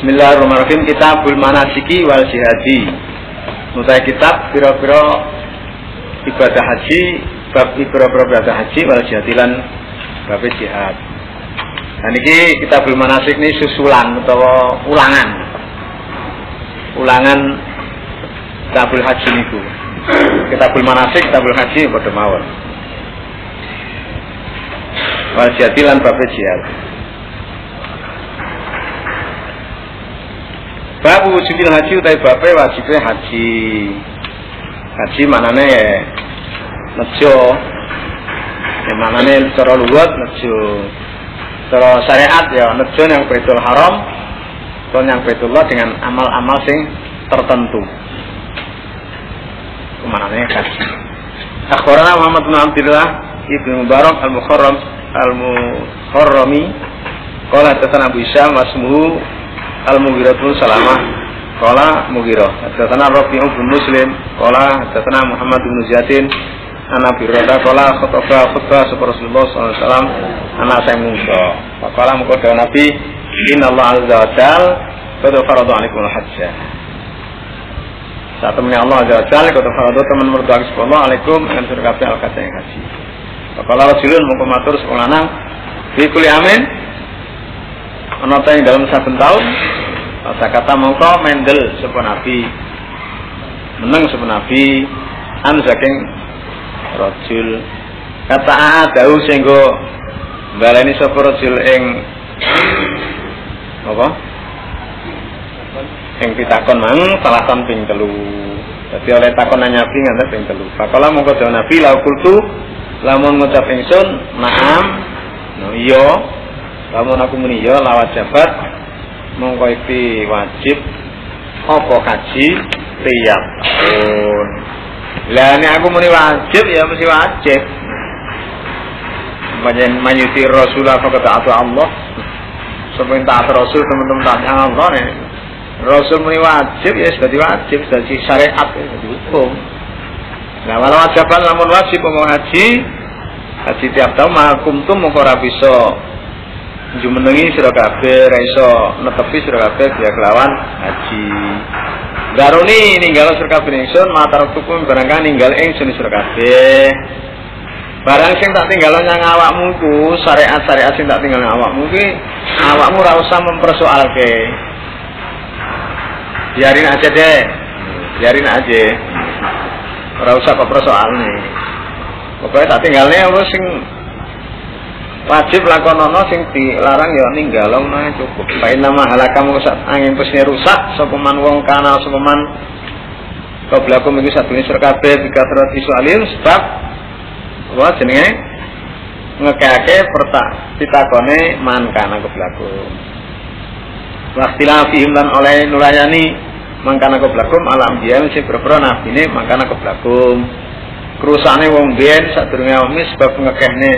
Bismillahirrahmanirrahim. Kitabul Manasiki wal Jihadi. Mutai kitab Biro-biro Ibadah haji Bab biro-biro ibadah haji wal jihadilan Bab jihad. Dan ini Kitabul Manasik ini susulan Atau ulangan. Ulangan Kitabul Haji niku. Kitabul Manasik, Kitabul Haji pada mawon. Wal jihadilan bab jihad Bab wujubil haji utai bape wajibnya haji. Haji manane ya nejo. Ya manane cara luwet nejo. Cara syariat ya nejo yang Baitul Haram atau yang Baitullah dengan amal-amal sing tertentu. Kemanane haji. Akhbarana Muhammad bin Abdullah Ibnu Mubarak Al-Mukharram Al-Mukharrami Qala hadatsana Abu Isyam wasmuhu Al-Mughirah Salamah. Qala Mughirah. Hadatsana Rabi'u bin Muslim. Qala hadatsana Muhammad bin Ziyadin. Ana bi Rada qala khutbah khutbah Rasulullah alaihi wasallam. Ana saya mungso. Faqala mengko Nabi Inna Allah azza wa jal Qad faradu alaikum al-hajjah saat temennya Allah Azza wa Jalla kata faradu teman mertua Allah alaikum dengan suruh kabeh al yang haji. Kala rajulun mengko matur sekolah lanang. Fi kulli amin ana dalam satu tahun kata kata mongko mendel sapa nabi. Meneng sapa nabi. An saking rajul. Kata adau sehingga baleni sapa rajul ing apa? Ing pitakon mang salasan ping telu. Dadi oleh takon nabi nganti ping telu. Pakala mongko dewe nabi la kultu lamun ngucap ingsun naam. No iya. Lamun aku muni ya lawat jabat mongko iki wajib apa kaji tiap tahun? Lah ini aku muni wajib ya mesti wajib. Banyak manyuti Rasulullah kata atau Allah? Sebenarnya taat Rasul teman-teman taat Allah nih Rasul muni wajib ya sudah wajib sudah syariat ya sudah hukum Nah walau wajiban namun wajib mau haji Haji tiap tahun makum tuh mau bisa jumenengi sira kabeh ra iso netepi sira kabeh biya kelawan haji. Daruni ninggal sira kabeh ingsun matar tukum barangkali ninggal ingsun sira kabeh. Barang sing tak tinggal nang awakmu ku syariat-syariat sing tak tinggal nang awakmu ki awakmu ora usah mempersoalke. Biarin aja deh. Biarin aja. Ora usah kok persoalne. Pokoknya tak tinggalnya apa sing wajib lakonono sing dilarang ya ninggalong nah cukup. Fa nama halakamu angin pesine rusak sapa man wong kana sapa man Qablakum iku sadune sur kabeh dikatrat isu alim sebab wa jenenge? Ngekake pertak pitakone man kana qablakum Waktilafihim lan oleh nulayani mangkana qablakum alam dia sing berbro nabine mangkana qablakum kerusane wong biyen sadurunge wong sebab ngekehne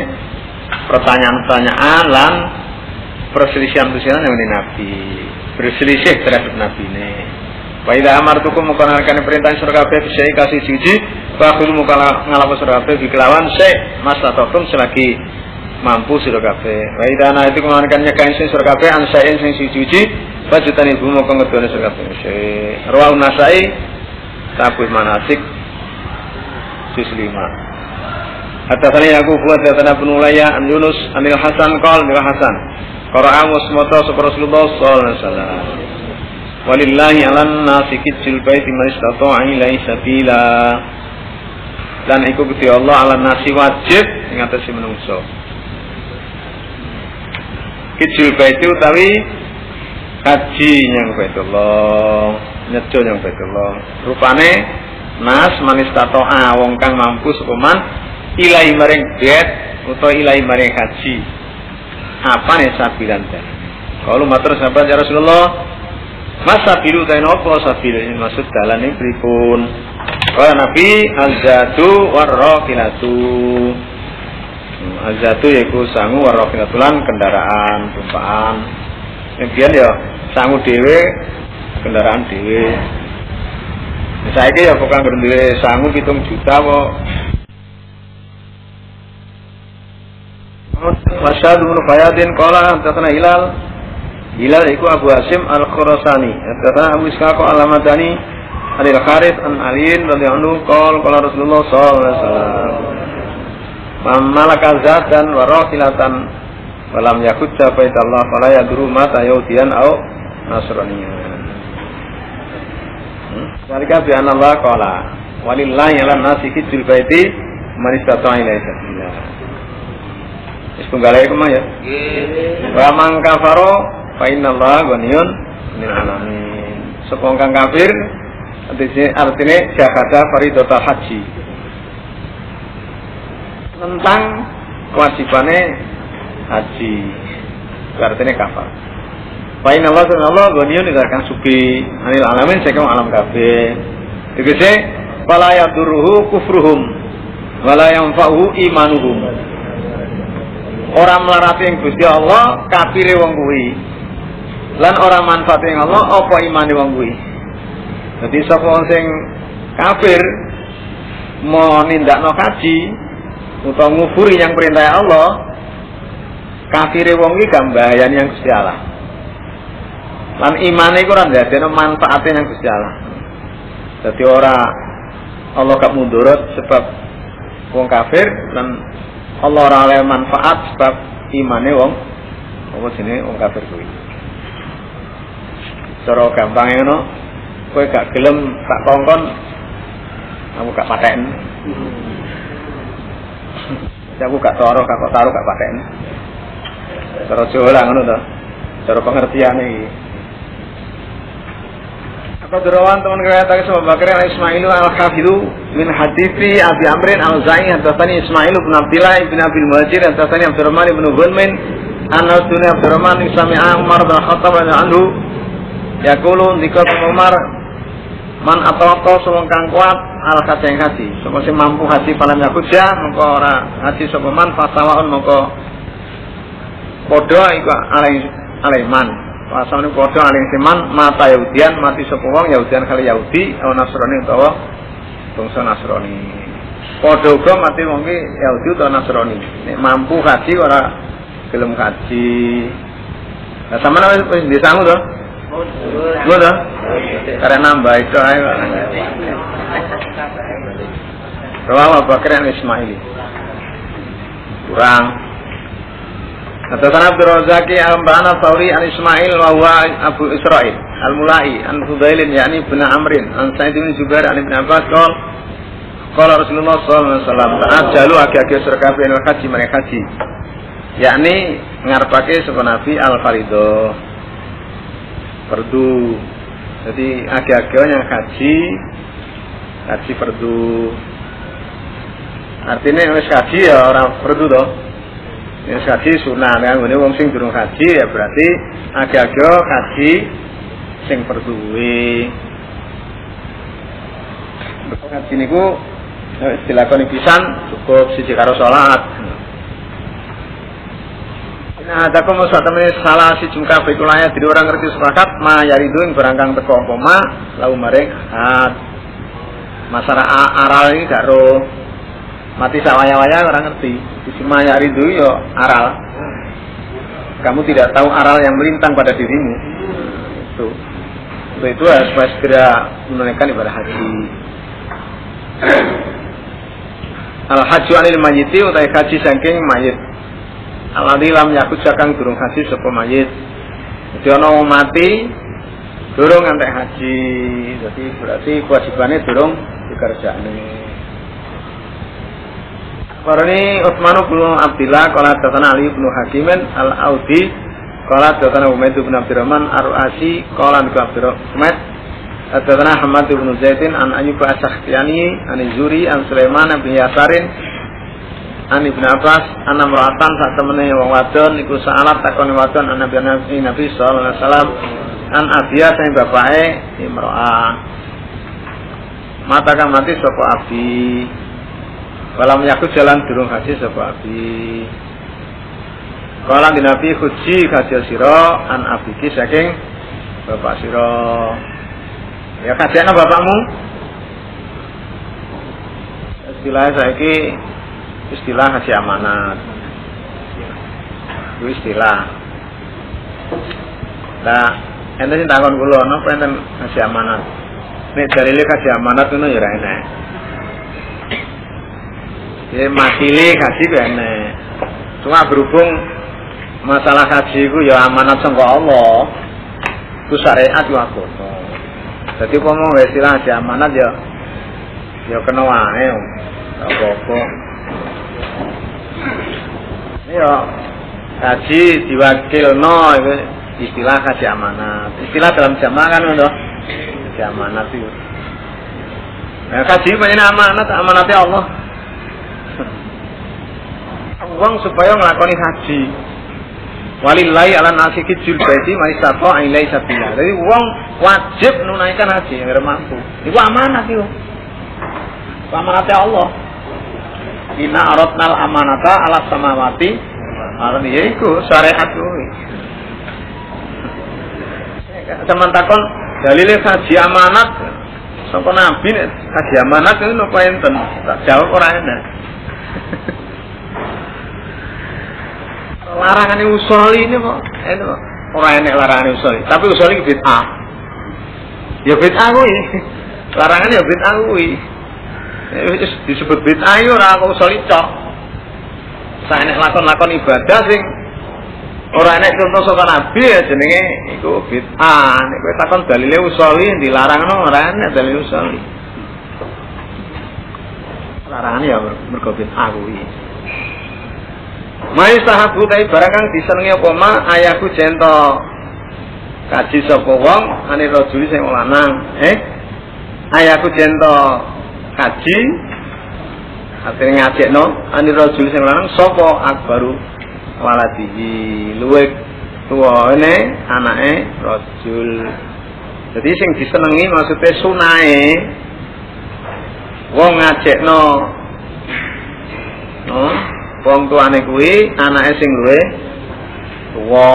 pertanyaan-pertanyaan lan perselisihan-perselisihan yang Nabi berselisih terhadap Nabi ini Wa idza amartukum mukanalkan perintah surga kabeh bisa kasih suci fa khudhu mukala ngalapo surga kabeh dikelawan se maslahatukum selagi mampu surga kabeh. Wa idza ana itu mengamalkan nyekain sing surga kabeh an saen sing suci fa jutan ibu moko ngedone surga kabeh. Rawu Nasai tabul manasik juz 5 Hadatsani aku buat hadatsana Ibnu Ulayya an Yunus anil Hasan qol bil Hasan. Qara'a musmata Rasulullah sallallahu alaihi wasallam. Walillahi 'alan nasi kijil baiti man istata'a ilaihi sabila. Dan iku Gusti Allah ala nasi wajib ing atase menungso. Kijil baiti utawi haji yang Baitullah nyedo yang Baitullah. Rupane nas manis tatoa wong kang mampu sepeman ilahi maring bet atau ilahi maring haji. Apa nih sabilan teh? Kalau matur sahabat ya Rasulullah masa biru teh nopo sabil ini maksud dalan ini berikun kalau Nabi azatu warrokilatu azatu yaitu sangu warrokilatulan kendaraan tumpaan. Kemudian ya sangu dewe kendaraan dewe saya ya bukan berdiri sangu hitung juta kok Masyad bin Fayadin qala hadatsana Hilal Hilal iku Abu Hasim Al-Khurasani. Hadatsana Abu Ishaq Al-Madani Anil Kharith an Aliin radhiyallahu anhu qala qala Rasulullah sallallahu alaihi wasallam Man malaka zatan wa rahilatan walam yakutta baitallah fala yadru mata yahudiyan au nasraniyan. Hmm? Walika bi anna Allah qala walillahi ala nasi hijjul baiti man istata'a. Tunggal ae ke mana ya? Wa man kafaro fa inna Allah ghaniyun lil alamin. Sepong kang kafir artinya jahada faridotal haji tentang kewajibannya haji artinya kafar Allah dan Allah goniun tidak akan suki anil alamin saya alam kafe. Tegese fala yaduruhu kufruhum wala yanfa'uhu imanuhum. Orang melarati yang Gusti Allah kafire wong kuwi. Lan orang manfaat yang Allah apa imane wong kuwi. Jadi sapa sing kafir mau nindakno kaji utawa ngufuri yang perintah Allah, kafire wong iki gak mbayani yang Gusti Allah. Lan imane iku ora ndadekno manfaate yang Gusti Allah. Dadi ora Allah gak mundurut sebab wong kafir lan Allah ora oleh manfaat sebab imane wong apa jenenge wong kafir kuwi. Cara gampang ngono, kowe gak gelem tak kongkon aku gak paten. Aku gak toro gak taruh gak paten. Cara Jawa lah ngono to. Cara pengertian iki apa derawan teman ke sebab bakar Ismailu al Khafidu min hadithi Abi Amrin al Zain hadatsani Ismailu bin Abdullah bin Abil Muhajir hadatsani Abdurrahman bin Ghulmin an Abdurrahman bin Sami'a Umar bin Khattab anhu. Yaqulu dikot Umar man atau sapa kang kuat al yang haji sapa sing mampu haji paling yakuja mengko ora haji sapa man fasawaun mengko padha iku alai alai man pasane padha alai seman mata yahudian mati sapa wong yahudian kali yahudi atau nasrani utawa bangsa nasrani padha uga mati wong ki yahudi utawa nasrani mampu haji ora gelem haji Nah, sama wis disangu to? Gue dah. Karena nambah itu ayo. Rawa Bakar Ismaili. Kurang. Hadatsana Abdul Razaki al-Bana Thawri an Ismail wa huwa Abu Israil al-Mulai an Fudailin yakni bin Amrin. An Sa'id bin Jubair an Ibn Abbas qol Qala Rasulullah sallallahu alaihi wasallam ta'ajjalu agi-agi surga bin haji mereka haji. Yakni ngarepake sapa Nabi al-farido perdu. Jadi agi-agi yang haji haji perdu. Artinya wis haji ya orang perdu toh Wis haji sunah kan ngene wong sing durung haji ya berarti agi-agi haji sing perduwe haji niku dilakoni pisan cukup siji karo salat. Nah, ada kamu saat temen salah si cungka bekulanya jadi orang ngerti sepakat ma yaridu berangkang teko lau maring hat. Masalah aral ini gak roh mati sawaya-waya orang ngerti sisi ma yaridu yo aral kamu tidak tahu aral yang melintang pada dirimu itu untuk itu harus segera menunaikan ibadah haji al haju anil majiti utai haji saking mayit Aladi lam yakut jakang durung haji sapa mayit. Jadi wong mati durung ngantek haji. Jadi berarti kewajibannya durung dikerjakne. Qarani Utsman bin Abdullah qala tatana Ali bin Hakimin al-Audi qala tatana Umayyah bin Abdurrahman ar-Ruasi qala bin Abdurrahman Tatana Hamad bin Zaidin an Ayyub as-Sakhtiyani an Zuri an Sulaiman bin Yasarin An Ibnu Abbas ana meratan sak temene wong wadon iku salat takoni wadon an Nabi Nabi sallallahu alaihi wasallam an Abiya sing bapake Imro'ah mata kan mati sapa abi Walam yakut jalan durung haji sapa abi. Kala di Nabi huji haji sira an abiki saking bapak sira. Ya kajian bapakmu. Istilahnya saiki istilah haji amanat. Itu istilah. Nah, enten sing takon kula napa enten kasih amanat. Nek dalile kasih amanat ngono ya enak. Ya makile kasih ku enak. Cuma berhubung masalah haji ku ya amanat sangka Allah. Ku syariat ku agama. Dadi umpama wis haji amanat ya ya kena wae. Apa-apa. Ya haji diwakilno istilah haji amanat. Istilah dalam jamaah kan ngono. Haji amanat itu. Nah, haji banyak amanat, amanatnya Allah. Uang supaya ngelakoni haji. Walillahi ala nasi kijul baiti man istata ilai sabila. Jadi uang wajib menunaikan haji yang mampu. Itu amanat itu. Amanatnya Allah. Inna aradnal amanata ala samawati Alam ya iku syariat kuwi. Teman takon dalile haji amanat sapa nabi haji amanat itu napa enten? Tak jawab ora enak. Larangan usul ini kok itu ora enak larangan usul tapi usul ini bid'ah. Ya bid'ah kuwi. Larangan ya bid'ah kuwi. Disebut bid'ah ya ora kok usul cok. Saya nek lakon-lakon ibadah sing ora enek contoh saka nabi ya jenenge iku bid'ah. Nek kowe takon dalile usuli dilarangno ora enek dalil usuli larangan ya mergo bid'ah kuwi Mai sahabu tai barang kang disenengi apa ma ayahku jento. Kaji sapa wong ane rajuli sing lanang eh ayahku jento. Kaji Akhirnya ngajak no, ani rojul sing lanang sopo akbaru waladihi luwek tua ini anake rojul. Jadi sing disenengi maksudnya sunae wong ngajak no, no wong tuane kuwi anake sing luwe tua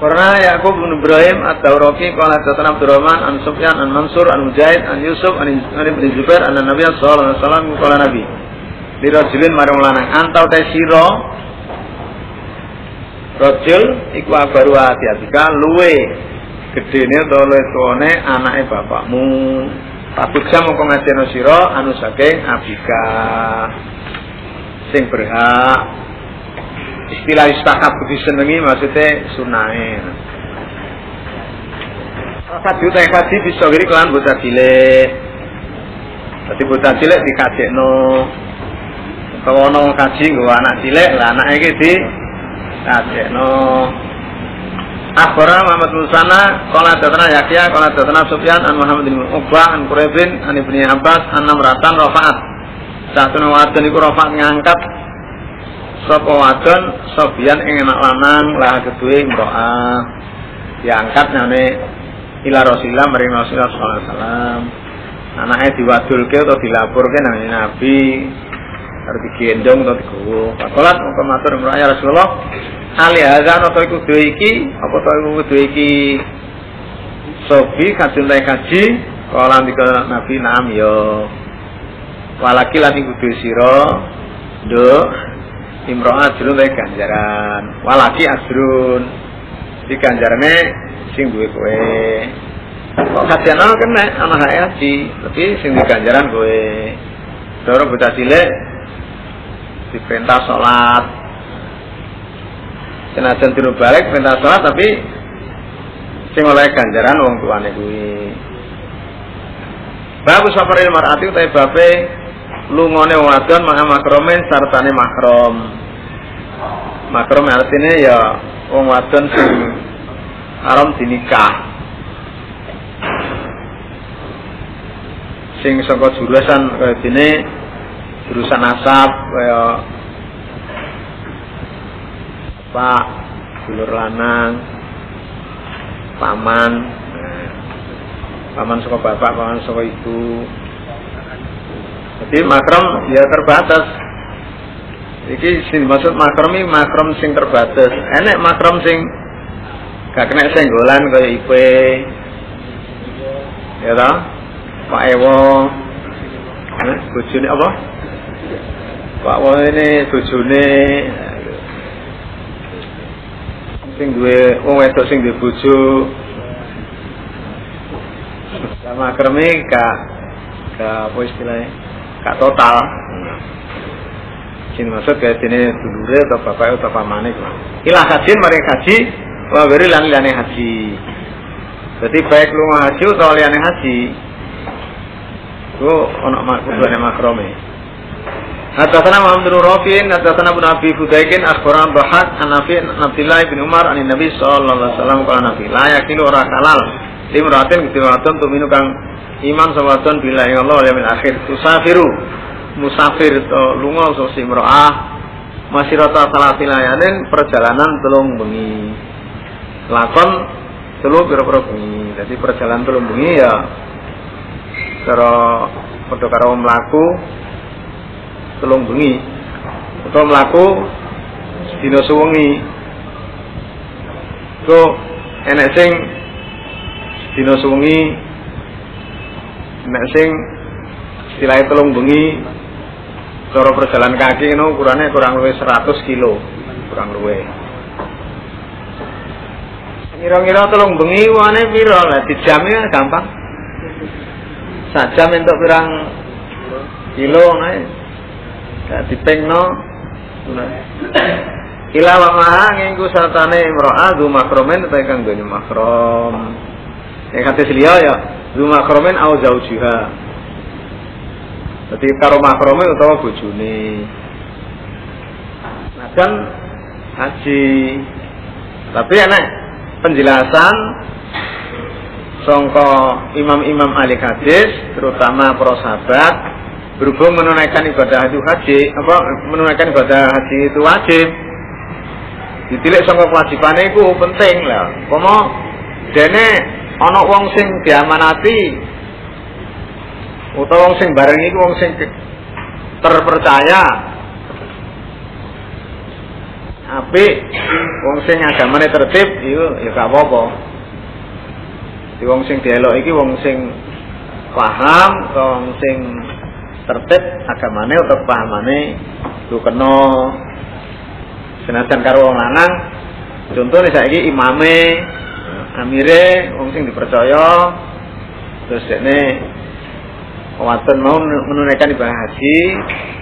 Pernah Yakub bin Ibrahim At-Tawraki qala hadatsana Abdurrahman an Sufyan an Mansur an Mujahid an Yusuf an Ibnu Zubair anna Nabi sallallahu alaihi wasallam qala Nabi. Li rajulin marang lanang antau te sira? Rajul iku abaru ati-atika luwe gedene utawa luwe tuane anake bapakmu Patuksa mongko ngajeno sira anu saking abika. Sing berhak. Istilah istahab disenengi maksudnya sunahe. Fadi utai fadi bisa kiri kelan bocah cilik. Jadi bocah cilik dikajekno Kalau ono kaji nggawa anak cilik lah anaknya di kajekno Akhbara Muhammad bin Sana Kala datana Yahya Kala datana Sufyan An Muhammad bin Uqbah An Quraibin An Ibni Abbas An Namratan Rafaat Satu nawadun iku Rafaat ngangkat. Sopo wadon? Sobian ing anak lanang Lah kedua imro'ah. Diangkat nane Ila Rasulullah Mering Rasulullah SAW Anaknya diwadulke atau dilapurke Nang Nabi Harus digendong atau digowo Pakolat Muka matur imro'ah ya Rasulullah Ali azan atau iku dua iki? Apa atau iku dua iki? Sobi kajuntai kaji Kalau nanti Nabi Naam yo Walaki lan iku dua siro Do Imro'ah ajrun ganjaran. Walaki asrun Di ganjarannya Sing duwe kowe. Kok kajian ana kena anak haji Tapi sing di ganjaran kowe. Doro bocah cilik Diperintah sholat. Senajan tiru balik perintah sholat tapi Sing oleh ganjaran wong tuane kuwi. Babu safaril mar'ati utai babe lungone wadon maha makromen sartane makrom makrom artinya ya wong wadon sing haram dinikah. Sing saka jurusan kaya dene jurusan asap kaya pak dulur lanang paman paman saka bapak paman saka ibu jadi makrom ya terbatas. Iki sing maksud makrom ini makrom sing terbatas. Enek makrom sing gak kena senggolan kaya ipe. Ya ta? Pak Ewo. Bojone apa? Pak Ewo ini bojone sing duwe wong wedok sing duwe bojo. Sama kreme gak gak apa istilahnya gak total. Sing maksud kayak dene dulure atau bapak atau pamane ilah haji mari haji wa beri lan liyane haji. Jadi baik lu haji atau liyane haji? Itu kuduane makrome Hadatsana Muhammad bin Rafi'in, hadatsana Abu Nabi Fudaikin, akhbaran Bahak, an Nafi Abdullah bin Umar, an Nabi sallallahu alaihi wasallam qala Nabi, la yakilu ora halal limratin ketiwatun tuminu kang iman sawadon bila ya Allah yamin akhir. Tusafiru musafir to lunga so simroah masirata salati layanin perjalanan telung bengi. Lakon telu pira-pira bengi. Jadi perjalanan telung bengi ya cara padha karo mlaku telung bengi utawa mlaku dina suwengi so enek sing dina suwengi enek sing telung bengi cara perjalanan kaki no ukurannya kurang lebih 100 kilo kurang lebih Kira-kira telung bengi wane piro lah dijamnya gampang. Sajam entuk pirang kilo nae. Dipengno. Ila wa maha ngingku sartane imro'a du makromen ta kang gone makrom. Nek kate liya ya du makromen au zaujiha. Dadi karo makrome utawa. Nah kan haji tapi enak penjelasan songko imam-imam ahli hadis terutama para sahabat berhubung menunaikan ibadah itu haji apa menunaikan ibadah haji itu wajib. Ditilik songko kewajibannya itu penting lah. Komo dene ana wong sing diamanati utawa wong sing bareng iku wong sing terpercaya. Apik wong sing agamane tertib iku ya gak apa-apa. Di wong sing dielok iki wong sing paham wong sing tertib agamane atau pahamane itu kena. Senajan karo wong lanang contohnya saiki imame amire wong sing dipercaya terus ini wadon mau menunaikan ibadah haji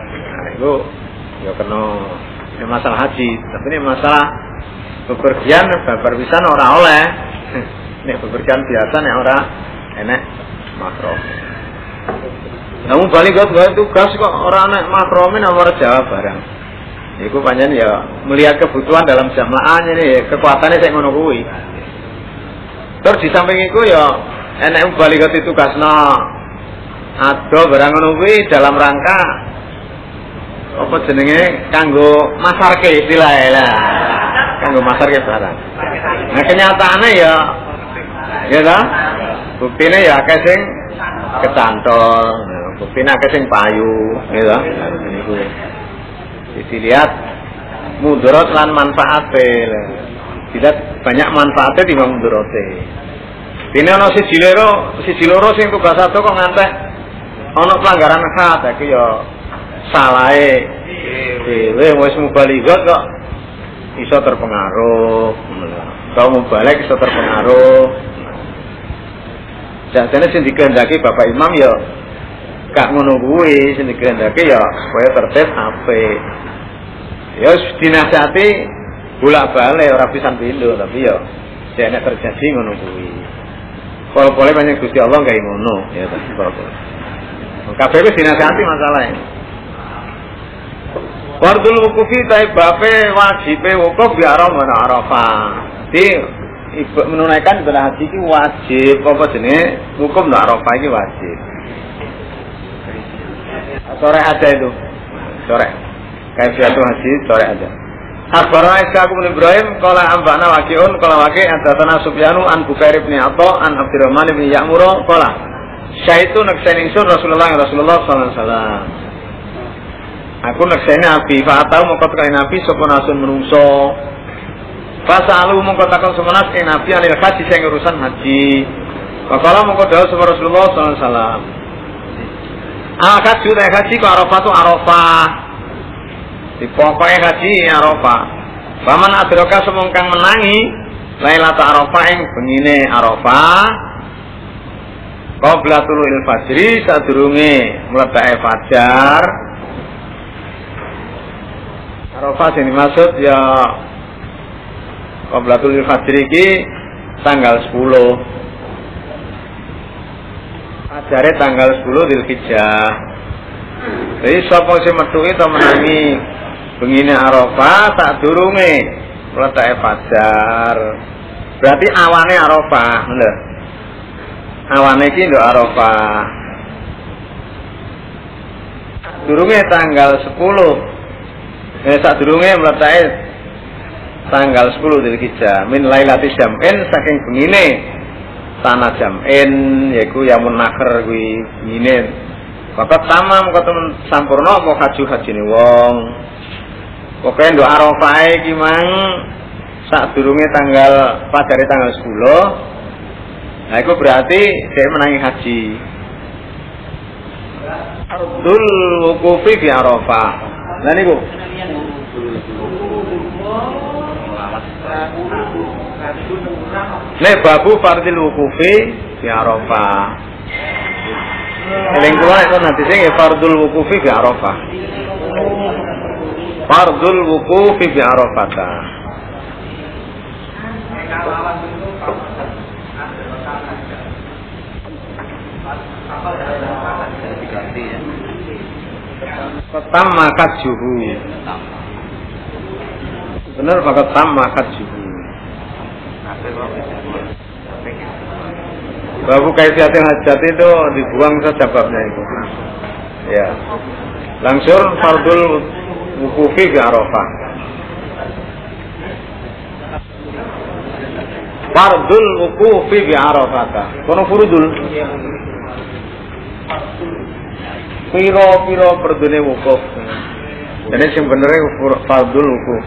nah itu ya kena. Ini masalah haji tapi ini masalah bepergian berpisan orang oleh. Ini bepergian biasa nih orang enek makro namun balik gue gue tugas kok orang enek makro ini nomor jawab barang Iku panjang ya melihat kebutuhan dalam jamaah ini ya, kekuatannya saya ngono. Terus di samping itu ya enek balik itu tugasna ado barang ngono dalam rangka apa jenenge? Kanggo masarke istilahnya lah. Kanggo masarke barang. Nah kenyataannya ya ya ta buktine ya akeh sing kecantol buktine akeh sing payu ta niku dilihat mudarat lan manfaatnya tidak banyak manfaatnya di mudharate ini ana siji loro siji loro sing tugas satu kok ngantek ana pelanggaran hak iki ya salahe. Dhewe wis mubalighah kok iso terpengaruh. Kau mubalik iso terpengaruh. Jadinya sing dikehendaki Bapak Imam ya gak ngono kuwi sing dikehendaki ya supaya tertib apik. Ya dinasihati bolak-balik ora pisan pindho tapi ya nek terjadi ngono kuwi. Kalau boleh banyak Gusti Allah kayak ngono ya boleh kabeh wis dinasihati masalahnya. Fardul wukufi tapi bape wajib wukuf di mana Arafah. Jadi menunaikan ibadah haji itu wajib. Apa jenis wukuf di Arafah itu wajib. Sore aja itu. Sore. Kayak suatu haji sore aja. Akhbarana Ishaq bin Ibrahim qala ambana waqi'un qala waqi' hadatsana Sufyanu an Bukair bin Atha an Abdurrahman bin Ya'mur qala syaitu naksani ingsun Rasulullah Rasulullah sallallahu alaihi wasallam Aku nekseni Nabi, fatau mongko tekan Nabi sapa nasun menungso. Fasalu mongko takon semenas ing Nabi anil haji sing urusan haji. Fakala mongko dawuh Rasulullah wasallam. Ah haji haji ku Arafah tu Arafah. Di pokoknya haji Arafah. Paman adroka semongkang menangi Lailata Arafah ing bengine Arafah Qabla tulu'il fajri sadurunge mletake fajar Arafah sing dimaksud ya qabla tulu'il fajri iki tanggal 10 Fajare tanggal 10 Dzulhijjah Jadi sapa sing metu itu menangi bengine Arafah tak durunge mletake fajar. Berarti awane Arafah, lho. Awane iki nduk Arafah. Durunge tanggal 10. Eh sak durunge mletake tanggal 10 Dzulhijjah min lailati jam'in saking bengine tanah jam'in yaiku yamun nakher kuwi bengine Bapak tamam kata sampurno mau haji haji nih wong. Pokoknya doa Arafah iki mang saat durunge tanggal dari tanggal 10. Nah itu berarti saya menangi haji. Ardul wukufi fi Arafah. Nah niku. Nek babu fardil wukufi fi Arafah. Eling kula nanti sing fardul wukufi fi Arafah. Fardul wukufi fi Arafah. Ketam makat juhu. Benar pak ketam makat juhu. Babu kaifiatil hajat itu dibuang saja babnya itu. Ya. Langsung fardul wukufi di Arafah. Fardul wukufi di Arafah. Kono furudul. Piro-piro perdune wukuf. Jadi bener fardul wukuf.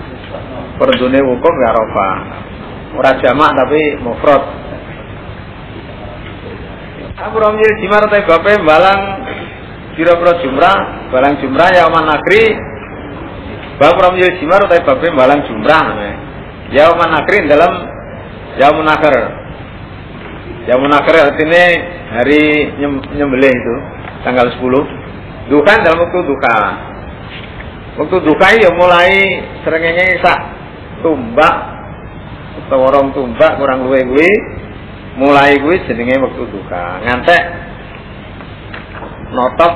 Perdune wukuf di Arafah. Ora jamak tapi mufrad. Aku romil jimar tapi bapak balang kira-kira jumrah, balang jumrah ya oman nakri. Bapak romil jimar tapi bapak balang jumrah. Ya oman nakri dalam ya munakar. Ya munakar artinya hari nyembelih itu tanggal 10. Duka dalam waktu duka. Waktu duka ya mulai serengenge sak tumbak atau orang tumbak kurang luwe-luwe mulai gue jenenge waktu duka. Ngantek notok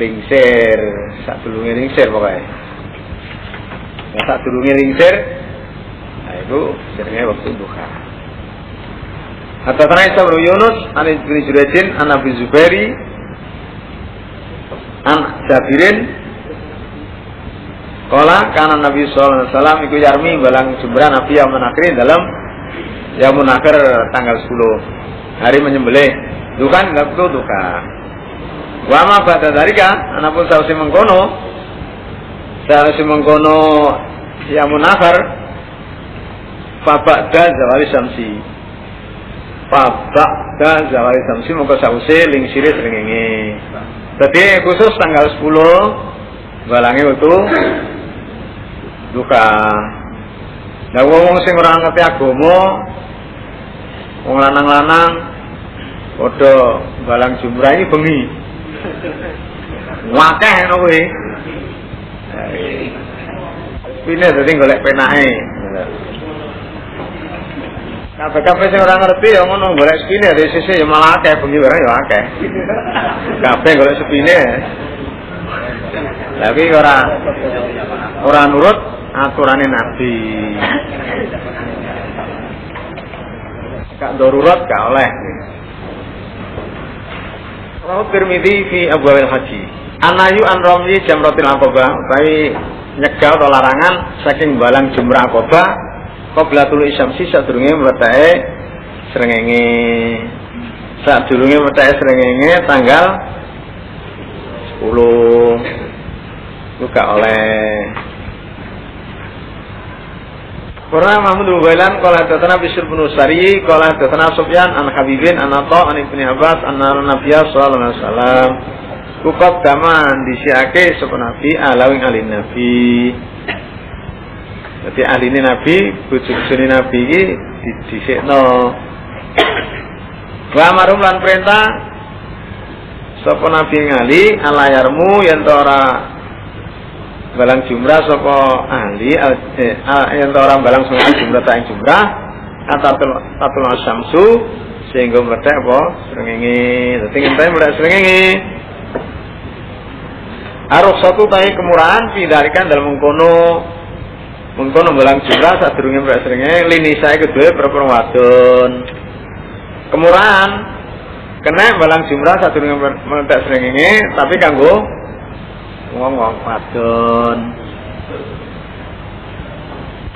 lingsir. Sak dulunge lingsir pokoknya nah, sak dulunge lingsir nah itu jenenge waktu duka. Hatta Isa bin Yunus an bin Jurayjin an Abi Zubairi an Jabirin Kala karena Nabi Sallallahu Alaihi Wasallam ikut yarmi balang jumrah Nabi yang menakri dalam ya munakir tanggal 10 hari menyembelih. Dukan nggak betul duka wama pada darika anapun sausi mengkono. Sausi mengkono ya munakir fabak dan zawali samsi fabak dan zawali samsi mongko sausi ling siri ini jadi khusus tanggal 10 balangi waktu duka Nah wong sing ora ngerti agama Wong lanang-lanang padha balang jumrah ini bengi. Wakeh ngono kuwi. Pine dadi golek penake. Kabeh-kabeh sing ora ngerti ya ngono golek spine dari sisi ya malah akeh bengi barang ya akeh. Kabeh golek spine. Tapi ora ora nurut aturane Nabi. Kak darurat gak oleh. Rahu Tirmidzi fi Abwabil Haji. Anayu an romli jamratil aqabah utawi atau larangan saking balang jumrah aqabah qabla tulu isyamsi sadurunge mletake srengenge sadurunge mletake srengenge tanggal 10 itu gak oleh Qur'an Mahmud bin Ghailan qala hadatsana Bishr bin Usari qala hadatsana Sufyan an Habibin an Atha an Ibnu Abbas anna Nabi sallallahu alaihi wasallam Kukab daman disiake sapa Nabi alawing alin Nabi Jadi ahline Nabi, bojo-bojone Nabi iki didhisikno. Wa marum lan perintah sapa Nabi ngali alayarmu yen ora balang jumrah sapa ahli? Eh, yen ora balang sapa jumrah ta jumrah. Atatul tatul syamsu sehingga meledak apa? Srengenge. Dadi ngenteni meledak srengenge. Arus satu tahi kemurahan pindarikan dalam mengkono mengkono balang jumrah saat durungnya meledak srengenge. Lini saya kedua perempuan wadon. Kemurahan kena balang jumrah saat durungnya meledak srengenge tapi kanggo ngomong wadon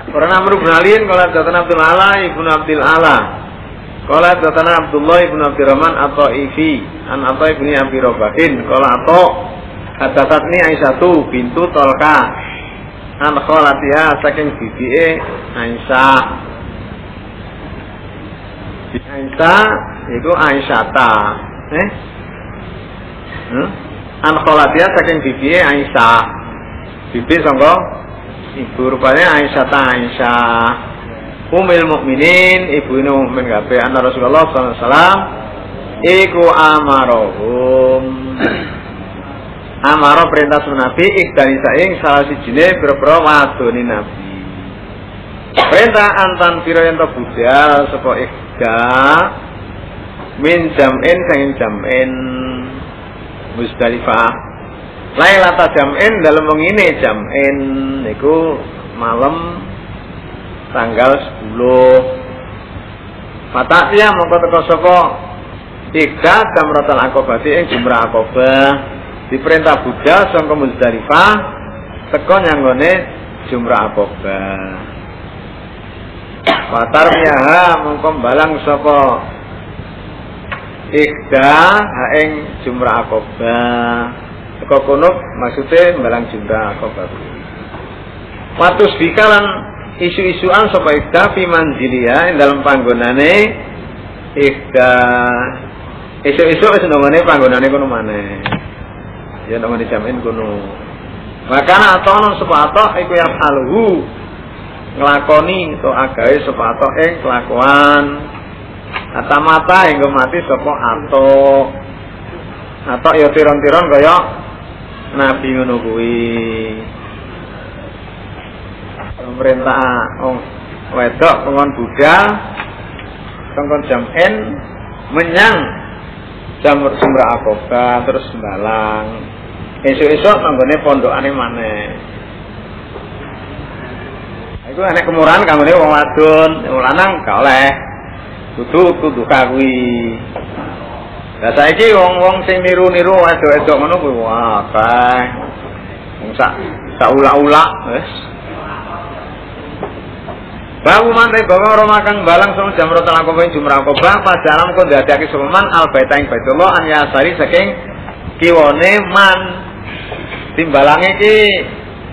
Orang Amr bin Alin kalau datang Abdul Ala ibnu Abdul Ala. Kala datana Abdullah ibn Abdurrahman atau Ifi. An atau ibni Abi Robahin. Kala atau Hadatatni Aisyatu bintu Tolka. An kholatiha saking bibie Aisyah. Aisyah itu Aisyata. Eh? Hmm? An kholatiha saking bibie Aisyah. Bibi sangka ibu rupanya Aisyata Aisyah. Umil mukminin ibu ini mukmin kabeh. Anna Rasulullah sallallahu alaihi wasallam iku amarohum amaro perintah Nabi ikdani saing salah sijine pira-pira wadone Nabi. Perintah antan pira yen budal sapa ikda min jam'in sanging jam'in Musdalifah Lailata jam'in dalam mengini jam'in. Niku malam tanggal 10 Fatahnya mongko teko sapa? Ika jamratul akobati ing jumrah akobah. Diperintah Buddha sangka Muzdalifah teko nyanggone jumrah akobah. Fatar miyaha mongko balang sapa Ikda ha ing jumrah akobah teko kono maksudnya balang jumrah akobah Watus bikalan isu-isuan sapa ikda fi manzilia ing dalam panggonane ikda isu-isu wis nangone panggonane kono maneh. Ya nangone jamin kono. Makana atonon sapa atok iku yang alhu nglakoni to agawe sapa atok ing kelakuan mata hingga mati sapa atok. Atok ya tiron-tiron kaya nabi ngono kuwi. Pemerintah oh, wedok pengon budal kongkon jam N menyang jam sumber akoba terus sembalang. Esok-esok tanggone pondokane mana itu aneh kemurahan kanggone wong wadon. Wong lanang gak oleh kudu kudu. Kawi. Lah saiki wong-wong sing niru-niru wedok-wedok ngono kuwi wah kae. Wong sak sak ulak-ulak wis. Bawu mantai bawa roma kang balang sama jamrut lakoba jumrah koba pajalam kok dadake sapa man al baita ing baitullah an yasari saking kiwone man. Timbalange iki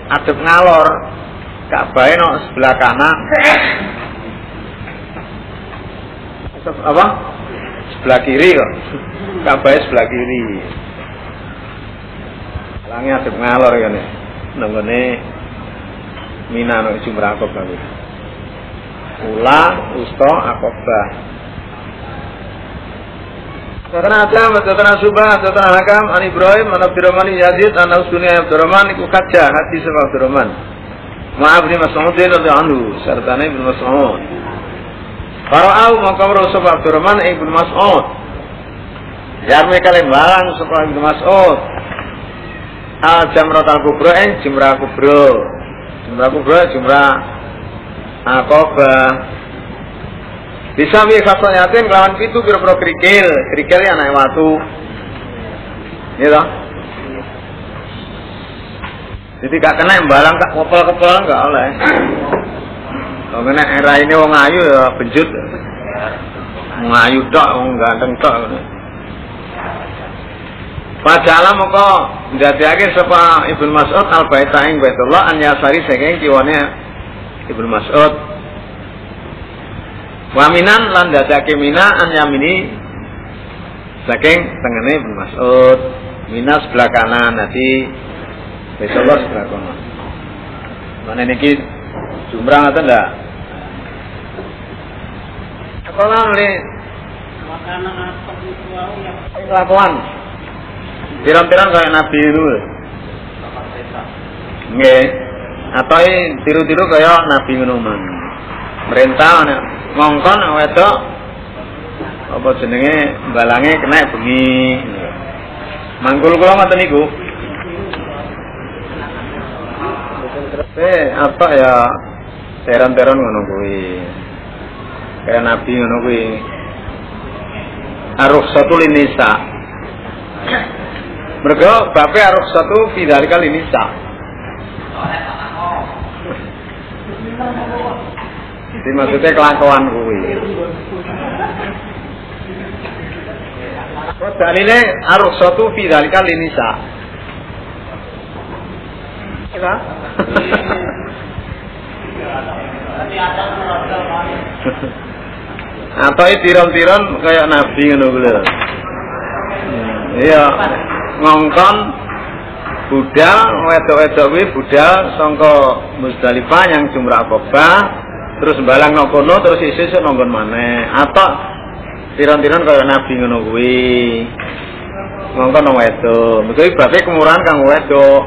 adep ngalor. Ka'bah no sebelah kanan apa sebelah kiri kok Ka'bah sebelah kiri Langi adep ngalor ya nih nanggone Mina no jumrah koba Ula, Usto, Akobah. Karena Adam, karena Subah, karena Hakam, An Ibrahim, An Abdurrahman Yazid, An Usuni Abdurrahman, Iku kaca hati sebab Abdurrahman. Maaf ni Mas'ud radhiyallahu anhu, serta Ibnu Mas'ud. Fara'au maka Rasul Abdurrahman Ibnu Mas'ud. Yarmi kalian barang sapa Ibnu Mas'ud. Al jamrat al kubra ing jumrah kubra. Jumrah kubra jumrah Akobah bisa wi yatin kelawan pitu pira-pira kerikil kerikil ya anak watu ya toh jadi gak kena balang tak kopel-kopel gak oleh kalau kena era ini wong ayu ya benjut. Wong ayu tok wong ganteng tok Padahal moko ndadekake sapa Ibnu Mas'ud al-Baita ing Baitullah an yasari saking kiwane Ibnu Mas'ud. Waminan lan dadake mina an yamini saking tengene Ibnu Mas'ud. Mina sebelah kanan nanti Baitullah sebelah kanan Mana niki Jumrah ngoten ndak? Sekolah nuli kelakuan. Tiran-tiran kayak Nabi itu. Nggih. Atau tiru-tiru kayak Nabi ngono man. Merintah ngongkon wedok apa jenenge balange kena bengi. Mangkul kula ngoten niku. Eh, apa ya teran-teran ngono kuwi. Kayak Nabi ngono kuwi. Arus satu linisa. Mergo bape arus satu fidalikal linisa. Jadi maksudnya kelakuan kuwi. Terus dalile arus satu fidalikal linisa. Ya. Atau tiron-tiron kayak nabi ngono kuwi. Iya, ngongkon budal wedok-wedok kuwi budal sangka Musdalifah yang jumrah Aqabah terus balang nang kono terus isih nonggon maneh. Atau tiron-tiron kayak nabi ngono kuwi. Ngongkon nang wedok. Mergo bape kemurahan kang wedok.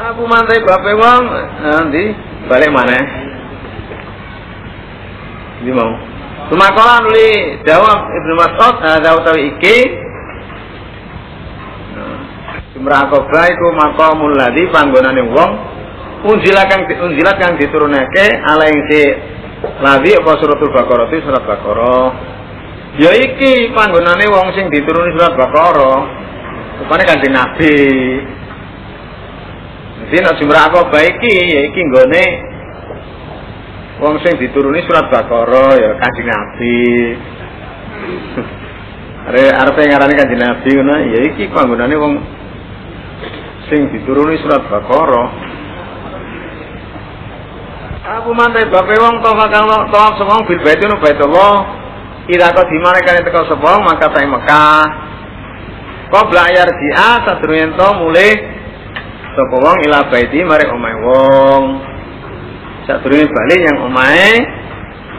Aku mantai bape wong nanti balik mana? Ini mau. Sumakola nuli jawab Ibnu Mas'ud ada utawi iki. Jumrah Aqabah iku maqamul ladzi panggonane wong unjilat kang unjilat kang diturunake ala ing si ladzi apa suratul Baqarah surat Baqarah. Ya iki panggonane wong sing dituruni surat Baqarah. Rupane kanjeng Nabi. Jadi nek jumrah Aqabah iki ya iki nggone wong sing dituruni surat Baqarah ya kanjeng Nabi. Are arepe ngarani kanjeng Nabi ngono ya iki panggonane wong sing dituruni surat Baqarah. Aku mantai bape wong tawaf kang tawaf sapa bil bait nu baitullah. Ida kau di mana kalian teko sapa maka ta Mekah. Kau belajar dia sadurunge to mulih sapa wong ila baiti mari omahe wong. Sadurunge bali yang omahe.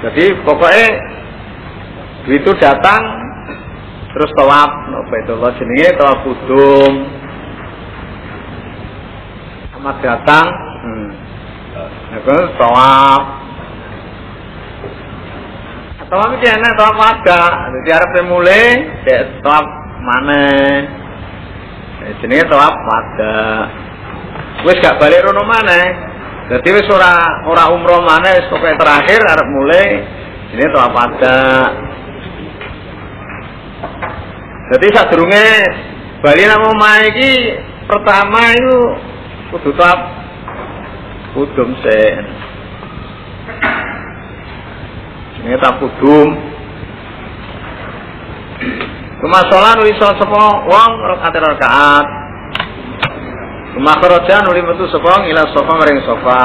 Jadi pokoknya itu datang terus tawaf no baitullah jenenge tawaf kudum. Amat datang hmm. Itu tawaf. Tawaf iki enak tawaf ada. Jadi arep mulai tawaf mana? Jenenge tawaf pada. Wis gak balik rono mana? Jadi wis ora ora umroh mana wis pokoke terakhir arep mulai ini tawaf pada. Jadi sadurunge bali nang omah iki pertama itu kudu tawaf kudum sih. Ini tak kudum. Nuli sholat sepo wong rakaat rakaat. Kemakroja nuli metu sepo ila sofa maring sofa.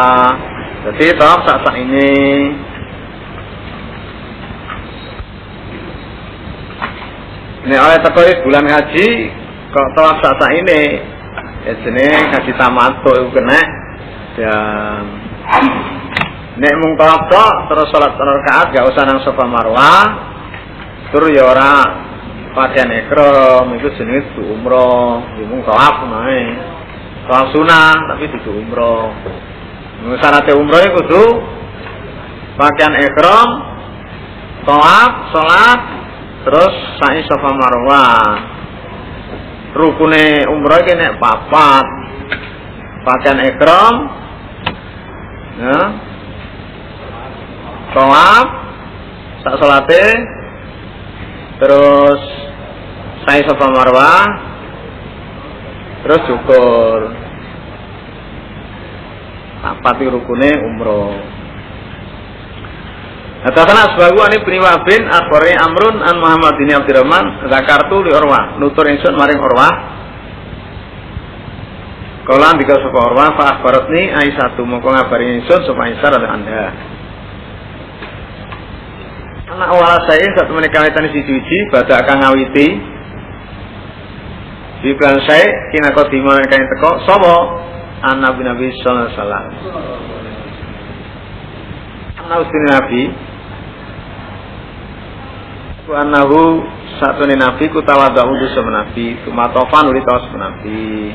Jadi tawaf sak sak ini. Ini oleh tekois bulan haji kok tawaf sak sak ini. Ya jenenge haji tamato itu kena dan nek mung tawaf terus salat rakaat gak usah nang sofa marwah tur ya ora pakaian ikram itu jenis umroh ya mung tawaf nae tawaf sunah tapi itu umroh. Syaratnya umroh itu kudu pakaian ikram tawaf salat terus sa'i sofa marwah. Rukune umroh iki nek papat. Pakaian ikram ya. Tawaf sak salate terus sa'i sofa marwah terus syukur papat rukune umroh. Hadatsana asbahu ani bin Wahbin akhbarani Amrun an Muhammad bin Abdurrahman zakartu li Urwah. Nutur ingsun maring Urwah. Kala ndika sapa Urwah fa akhbaratni Aisyah mongko ngabari ingsun sapa Aisyah radhiyallahu anha. Anak wala saya satu menika wetan siji-siji badak kang ngawiti. Di bulan saya kina di mana kain teko sapa an Nabi Nabi sallallahu alaihi wasallam. Nabi Nabi Ku anahu satu nabi ku tawadhu wudu sama nabi, tumatofan uli tawas nabi.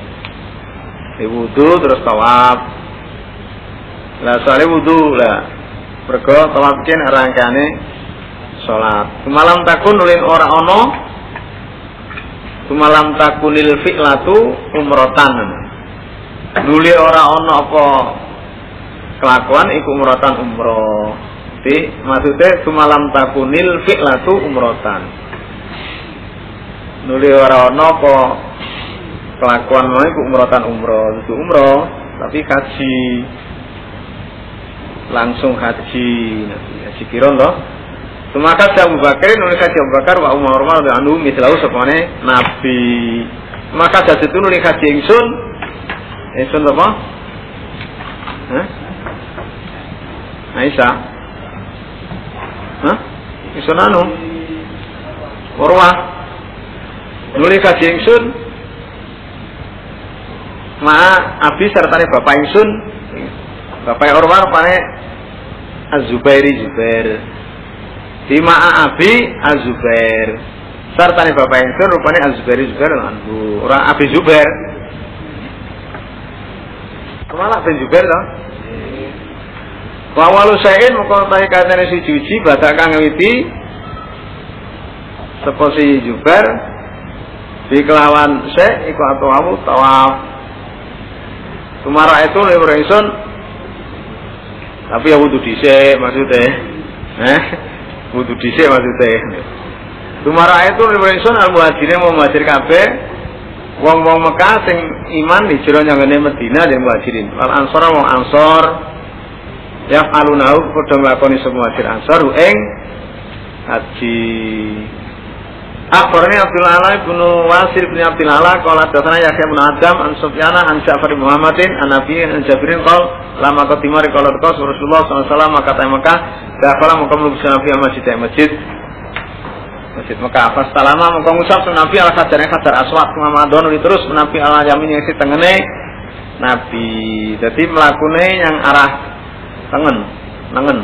Di wudu terus tawaf. Lah soalnya wudu lah. Mergo tawaf ken rangkane salat. Malam takun ulin ora ono Malam takunil fi'latu umrotan. Nuli ora ono apa kelakuan iku umrotan umroh. Jadi maksudnya malam takunil fi'latu umrotan. Nuli ora ono apa kelakuan mau iku umrotan umroh. Itu umroh tapi haji langsung haji haji kiron loh maka Abu Bakar nulis haji Abu Bakar wa Umar Umar dan anu mislahu sepone Nabi. Maka jadi itu nulis haji ingsun. Ingsun apa? Hah? Aisyah. Hah? Ingsun anu. Urwah. Nulis haji ingsun. Ma Abi serta bapak ingsun. Bapak Urwah rupane Az-Zubairi Zubair. Bima Abi Azubair. Sartane bapak ingsun rupane Azubair Zubair anhu. Ora Abi Zubair. Malah bin Zubair to. Wa walu sain moko tahe katene si juji badak kang ngwiti sapa si Zubair di kelawan se iku atau awu tawaf. Tumara itu lewat ingsun tapi ya wudu dhisik maksudnya. Eh? Wudu dhisik maksudnya. Tumara itu ingsun al muhajirin mau muhajir kabeh wong-wong Mekah sing iman hijrah nyangene Madinah dan muhajirin. Wal ansor wong ansor ya alunahu padha nglakoni semua muhajir ansor ing haji. Akhbarani Abdul Ala bin Wasir bin Abdul Ala qala dasana Yahya bin Adam an Sufyana an Ja'far Muhammadin an Nabi an Jabirin qol lama katimari qala Rasulullah sallallahu alaihi wasallam kata Mekah dakhala muka mlebu Nabi masjid masjid Masjid Mekah pas talama muka ngucap Nabi al kajarnya kajar aswad Muhammadun terus Nabi al yamin yang si tengene Nabi jadi melakune yang arah tengen nengen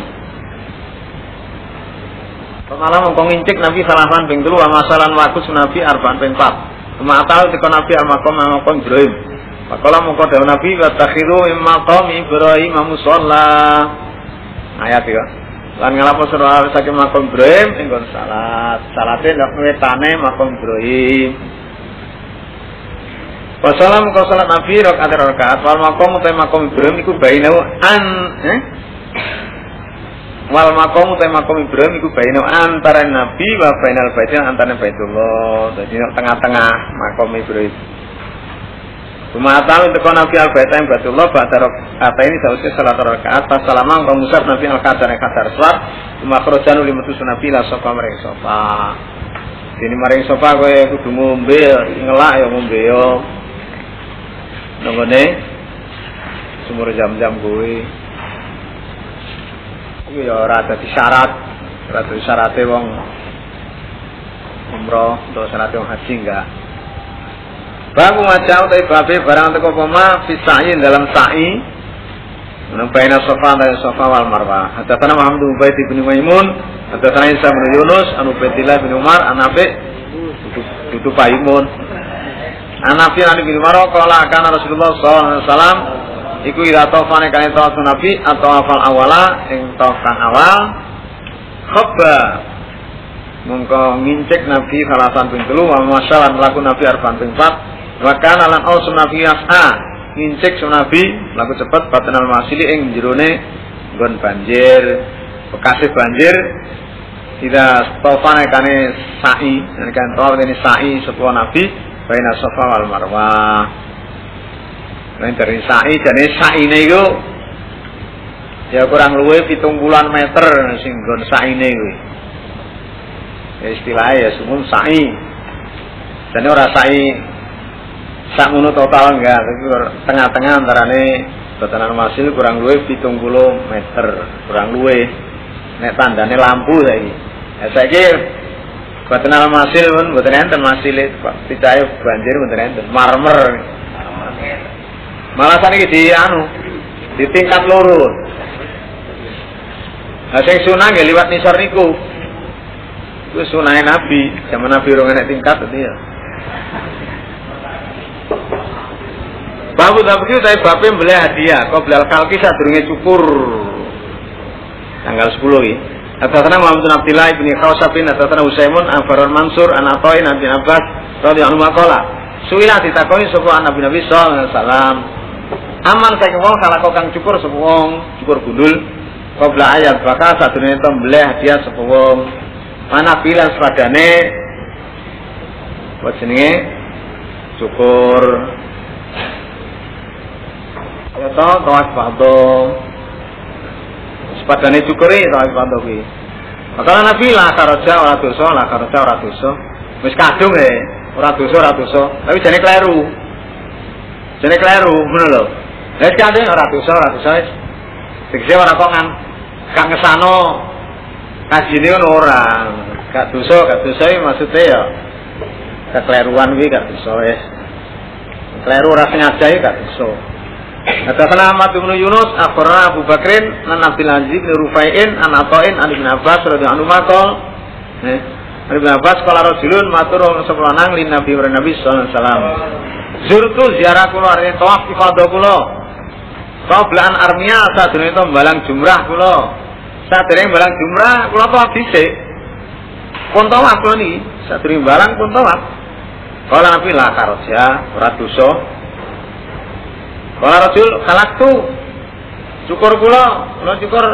Pemalam mengkong incik Nabi salahan ping telu wa masalan wakus Nabi arbaan ping pat. Kematal teko Nabi al-maqam al-maqam Ibrahim. Pakola mengko dawu Nabi wa takhiru im maqam Ibrahim. Ayat iki. Lan ngalapo sira saking maqam Ibrahim ing salat. Salate ndak wetane maqam Ibrahim. Wasalam kau salat Nabi rakaat rakaat wal maqam utai maqam Ibrahim iku bainau an eh wal makom utai makom Ibrahim iku baino antara Nabi wa bainal baitin antara Baitullah. Jadi tengah-tengah makom Ibrahim. Tumatal untuk Nabi al baitin Baitullah ba'da kata ini sausnya salat rakaat pas salama engkau musab Nabi al kadar kadar suar cuma kerjaan uli metu Nabi lah sofa mereka sofa. Ini maring sofa kowe kudu ngombe ngelak ya ngombe yo. Nggone sumur jam-jam kowe iku ya ora dadi syarat ora dadi syarate wong umroh atau syarat wong haji enggak Babu macam tapi babe barang teko poma fisain dalam sa'i. Menumpaina sofa dari sofa wal marwah. Hadatsana Muhammad bin Ubaid bin Maimun, hadatsana Isa bin Yunus, an Ubaidillah bin Umar, an Nafi itu Paimun. An Nafi an bin Umar qala kana Rasulullah wasallam iku ira tofane kane tawaf nabi atau afal awala ing tawaf kang awal. Khobba mongko ngincek nabi salasan ping telu wa masalan mlaku nabi ping 4 wa kana lan ausun nabi yas'a ngincek nabi laku cepet batanal masili ing jerone nggon banjir bekasih banjir tidak tofane kane sa'i kan tawaf ini sa'i sebuah nabi baina safa wal marwah Nah, dari sa'i jane sa'ine iku ya kurang luwe pitung bulan meter sing nggon sa'ine kuwi. Ya istilahnya ya sumum sa'i. Jane ora sa'i sak ngono total enggak, tapi tengah-tengah antarane batanan masil kurang luwe pitung puluh meter, kurang luwe. Nek tandane lampu saiki. Ya saiki batanan masil pun mboten enten masile. Picahe banjir mboten enten, marmer. Malasan iki di anu di tingkat loro. Lah sing sunah nggih liwat nisor niku. Itu sunahe Nabi, zaman Nabi enek tingkat itu ya. Babu tapi tapi bape beli hadiah, kau beli kalki sadurunge cukur. Tanggal 10 iki. Atasana Muhammad bin Abdullah bin Khawsabin atasana Usaimun Anfarun Mansur Anatoin Nabi Abbas radhiyallahu anhu maqala. Suila ditakoni sapa Nabi Nabi sallallahu alaihi wasallam. Aman saya wong salah kau kang cukur sapa wong, cukur gundul. Qabla ayat baka sadurunge to beli hadiah sapa wong. Mana bilang sepadane buat jenenge cukur ya to tawaf fadho sepadane cukuri tawaf fadho kuwi Makanya Nabi lah karoja ora dosa, lah karoja ora dosa. Wis kadung ya, ora dosa ora dosa. Tapi jane kleru. Jane kleru, ngono lho. Wis kadung ora dosa ora dosa wis. Tegese ora kok ngan kang ngesano kajine ngono ora. Gak dosa, gak dosa iki maksude ya kekleruan kuwi gak dosa wis. Kleru ora sengaja gak dosa. Hadatsana Ahmad bin Yunus akhbarana Abu Bakrin an Abdul Aziz bin Rufai'in an Athain an Ibnu Abbas radhiyallahu anhu maqal eh Ibnu Abbas qala rajulun matur sapa nang lin Nabi wa Nabi sallallahu alaihi wasallam. Zurtu ziarah kula arep tawaf ifadah kula. Qablaan armia sadurunge to balang jumrah kula. Sadurunge balang jumrah kula tawaf dhisik. Pun tawaf kula niki sadurunge balang pun tawaf. Kala Nabi la karja ora dosa Kala rajul tu cukur kula, kula cukur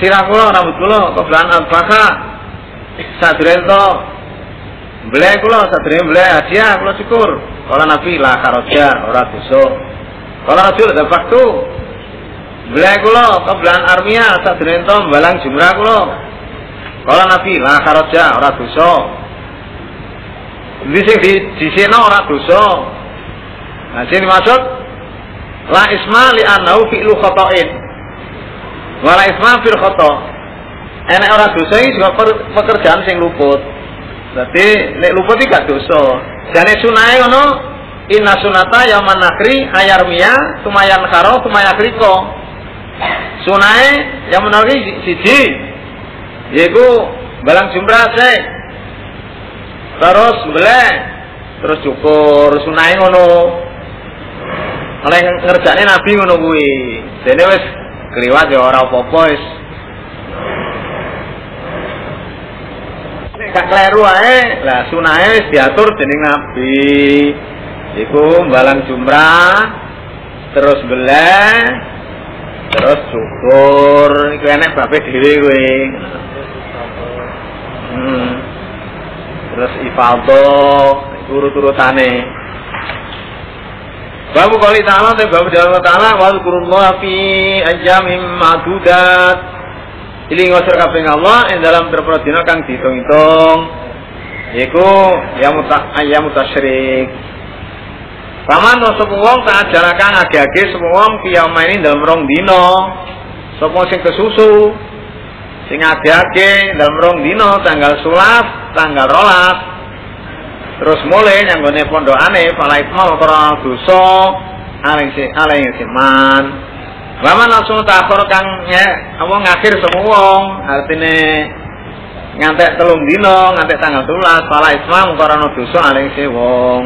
sirah kula rambut kula kebelahan albaka sadren to ble kula sadren ble hadiah kula cukur. Kala Nabi la karaja ora dosa. Kala rajul tu ble kula kebelahan armia sadren to balang jumrah kula. Kala Nabi la karaja ora dosa. Di sing di di ora. Nah, sini maksud la isma li annahu fi'lu khata'in. Wa la isma fil khata'. Enek ora dosa iki juga pekerjaan sing luput. Berarti nek luput iki gak dosa. Jane sunahe ngono inna sunata yaman nakri ayarmiya tumayan karo tumayakriko. Sunahe yang menawi siji yaiku balang jumrah sik. Terus beleh terus cukur sunahe ngono oleh ngerjakne Nabi ngono kuwi. Dene wis kliwat ya ora apa-apa wis. Gak kleru ae, lah sunahe wis diatur dening Nabi. Iku balang jumrah terus beleh terus syukur iku enek bape dhewe kowe. Hmm. Terus ifadah urut-urutane. Babu kali ta'ala te babu Allah ta'ala wa dzkurullah fi ayyamin ma'dudat. Iling wasir kabeh Allah ing dalam berapa dina kang dihitung-hitung. Iku ya muta ayam mutasyrik. Paman no sapa wong tak ajarakan age-age sapa wong ini dalam rong dina. Sapa sing kesusu sing age-age dalam rong dina tanggal 11, tanggal 12, Terus mulai yang gue pondokane pala itma ora dosa aling si aling si man. Lama langsung takor kang ya apa ngakhir semua artine ngantek telung dino ngantek tanggal tulas pala ora ana dosa aling si wong.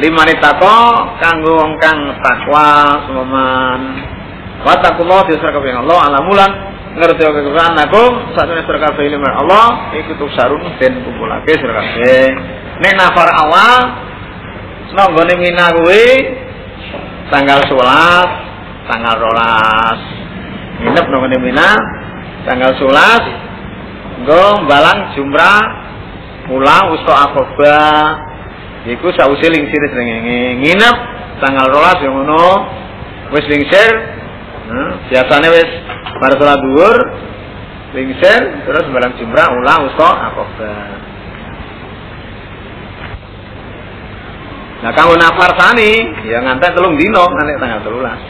Lima tako kanggo wong kang takwa semoman. Watakullah disar kabeh Allah alamulan ngerti oke Quran aku satu surga ilmu Allah ikut sarun dan kumpulake surga Nek nafar awal nonggone mina kuwi tanggal 11, tanggal 12. Nginep nonggone mina tanggal 11 nggo balang jumrah pulang usto akoba iku sause lingsir nginep tanggal 12 yang ngono wis lingsir hmm, biasanya wis bar salat dhuwur lingsir terus balang jumrah ulang usto akoba Nah kanggo nafar tani ya ngantek telung dino ngantek tanggal telulas.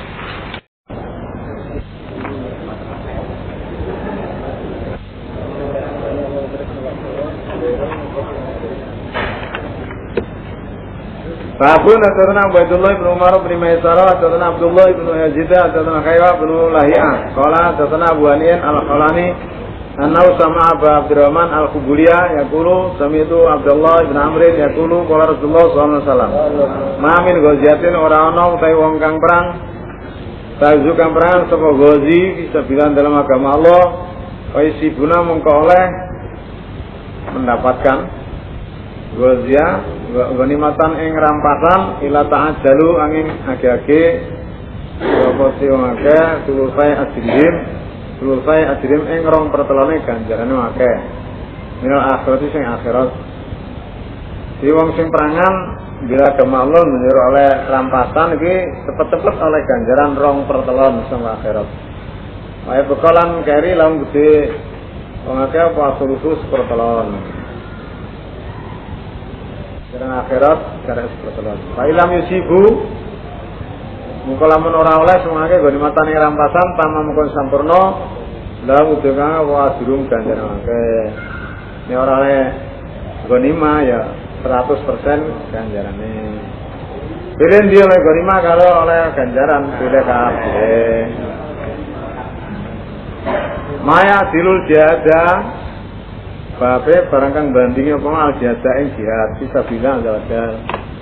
Babun Hadatana Ubaidullah ibn Umar bin Maisarah Hadatana Abdullah ibn Yazid Hadatana Khaywa bin Lahiyah Qala Hadatana Abu Hanian Al-Khalani Anau sama Abu Abdurrahman Al-Kubulia Yakulu itu Abdullah ibn Amrin Yakulu Qala Rasulullah SAW Ma min goziatin orang-orang Utai wong kang perang. Tazu kang perang Sapa gozi Bisa bilang dalam agama Allah Waisibuna mengko oleh Mendapatkan Gozia Ghanimatan ing rampasan ila ta'ajjalu angin age-age apa sing akeh tulusai ajrim tulusai ajrim ing rong pertelone ganjarane akeh. Minal akhirat sing akhirat. Di wong sing perangan bila kemalun menyuruh oleh rampasan iki cepet-cepet oleh ganjaran rong pertelon sama akhirat. Wae bekalan keri laung gede. Wong akeh apa sulusus pertelon Karena akhirat seperti itu. Pak ilam yusibu Muka lamun ora oleh semuanya goni matane rampasan tama mukon sampurno dalam udang wa durung ganjar oke. Ini ora oleh gonima ya 100% ganjarane. Pilih dia oleh gonima kalau oleh ganjaran pilih kabeh. Maya dilul jada Bape barang kang bandingi apa al jihad ing jihad bisa bilang jawab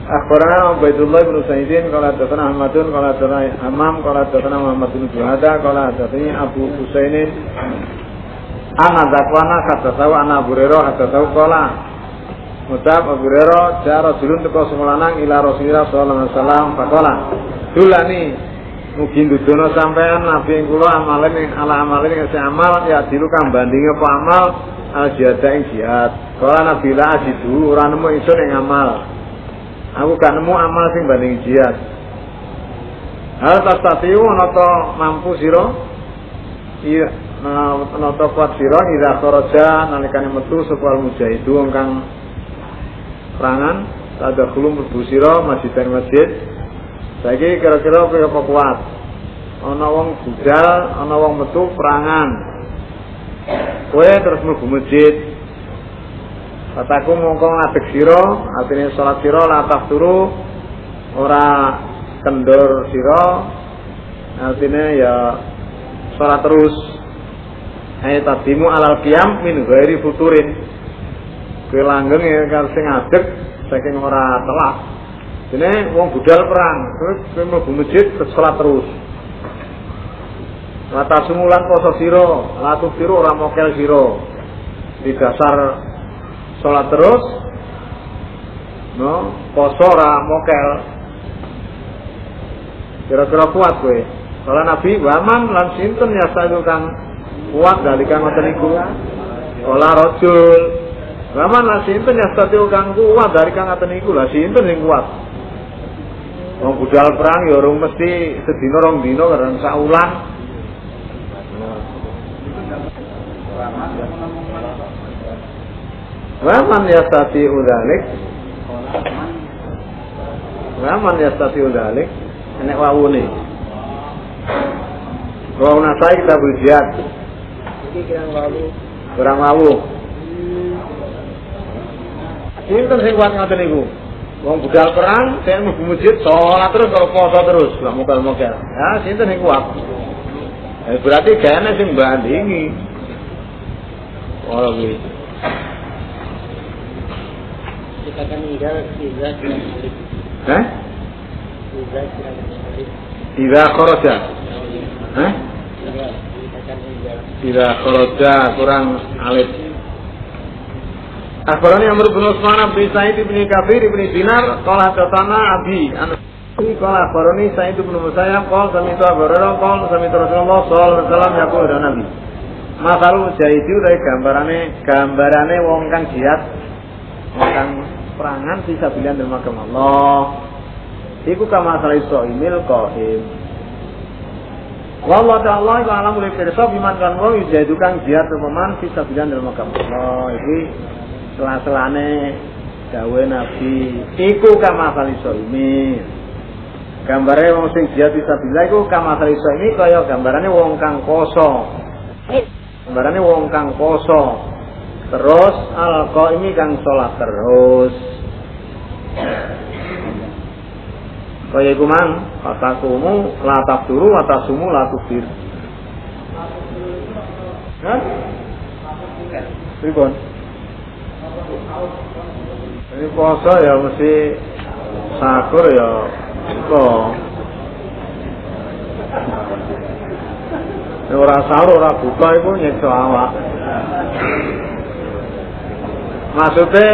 Akhbarana Ubaidullah bin Sa'idin qala hadatsana Ahmadun qala hadatsana Hamam qala hadatsana Muhammad bin Juhada qala hadatsani Abu Husainin Ana zakwana kata tahu ana Abu kata tahu qala Mutab Abu Hurairah jara julun teko semulanang ila Rasulullah sallallahu alaihi wasallam faqala Dulani Mungkin dudono sampean nabi kula amalan ala amalan sing amal ya dilu kang bandingi apa amal al jihad ing jihad. Kala Nabi la ajidu ora nemu ingsun ing amal. Aku gak nemu amal sing banding jihad. Hal tastatiu nata mampu sira? Iya, nata kuat sira ida kharaja nalikane metu sapa mujahidu kang perangan ada kulum mlebu sira masjid masjid. Saiki kira-kira apa kuat? Ana wong budal, ana wong metu perangan. Kowe terus mlebu masjid. Kataku mongko ngadeg sira, artine salat sira latah turu ora kendor sira. Artine ya salat terus. Ayo tadimu alal qiyam min ghairi futurin. Kowe langgeng ya kan sing ngadeg saking ora telat. Dene wong budal perang, terus kowe mlebu masjid salat terus. Lata sumulan poso siro, latu siro ora mokel siro. Di dasar sholat terus, no, poso ora mokel. Kira-kira kuat gue. Kalau Nabi waman lan sinten ya saya kang kuat dari kang ngoten iku. Rojul. Waman lan sinten ya saya kang kuat dari kang ngoten iku lah sinten sing kuat. Wong budal perang ya urung mesti sedina rong dina karena saulan Waman yastati udalik Waman yastati udalik Enek wawu nih Wawu nasai kita berjihad Kurang wawu Sinten sing kuat ngoten niku Wong budal perang, saya mau masjid, sholat terus, kalau poso terus, gak mokal-mokal. Ya, sinten sing kuat. Eh, berarti kayaknya sing bandingi. Oh gitu. Dikatakan meninggal Iza Hah? Iza kharaja. Hah? Iza kharaja kurang alif. Akhbarani Amr bin Utsman bin Sa'id bin Kafir bin Dinar qala tatana Abi ini kalau akhbarani Sa'id bin Musayyab qala sami itu Abu qala sami Rasulullah sallallahu alaihi wasallam yaqul Nabi Masalu jahidi udah gambarane gambarane wong kang jihad wong kang perangan bisa pilihan dalam agama Allah. Iku kama salih imil qaim. Wallahu ta'ala iku alam mulai pirsa biman kan wong jahidu kang jihad teman bisa pilihan dalam agama Allah. Iki selah-selane dawe Nabi. Iku kama salih imil. Gambare wong sing jihad bisa bilang iku kama salih ini kaya gambarane wong kang kosong. Gambarane wong kang poso. Terus al ini kang sholat terus. Kaya iku mang fatakumu la tafsuru wa tasumu la tufsir. Hah? Pripun? Ini puasa ya mesti sakur ya kok. Nek ora sahur ora buka iku nyekso awak. Maksudnya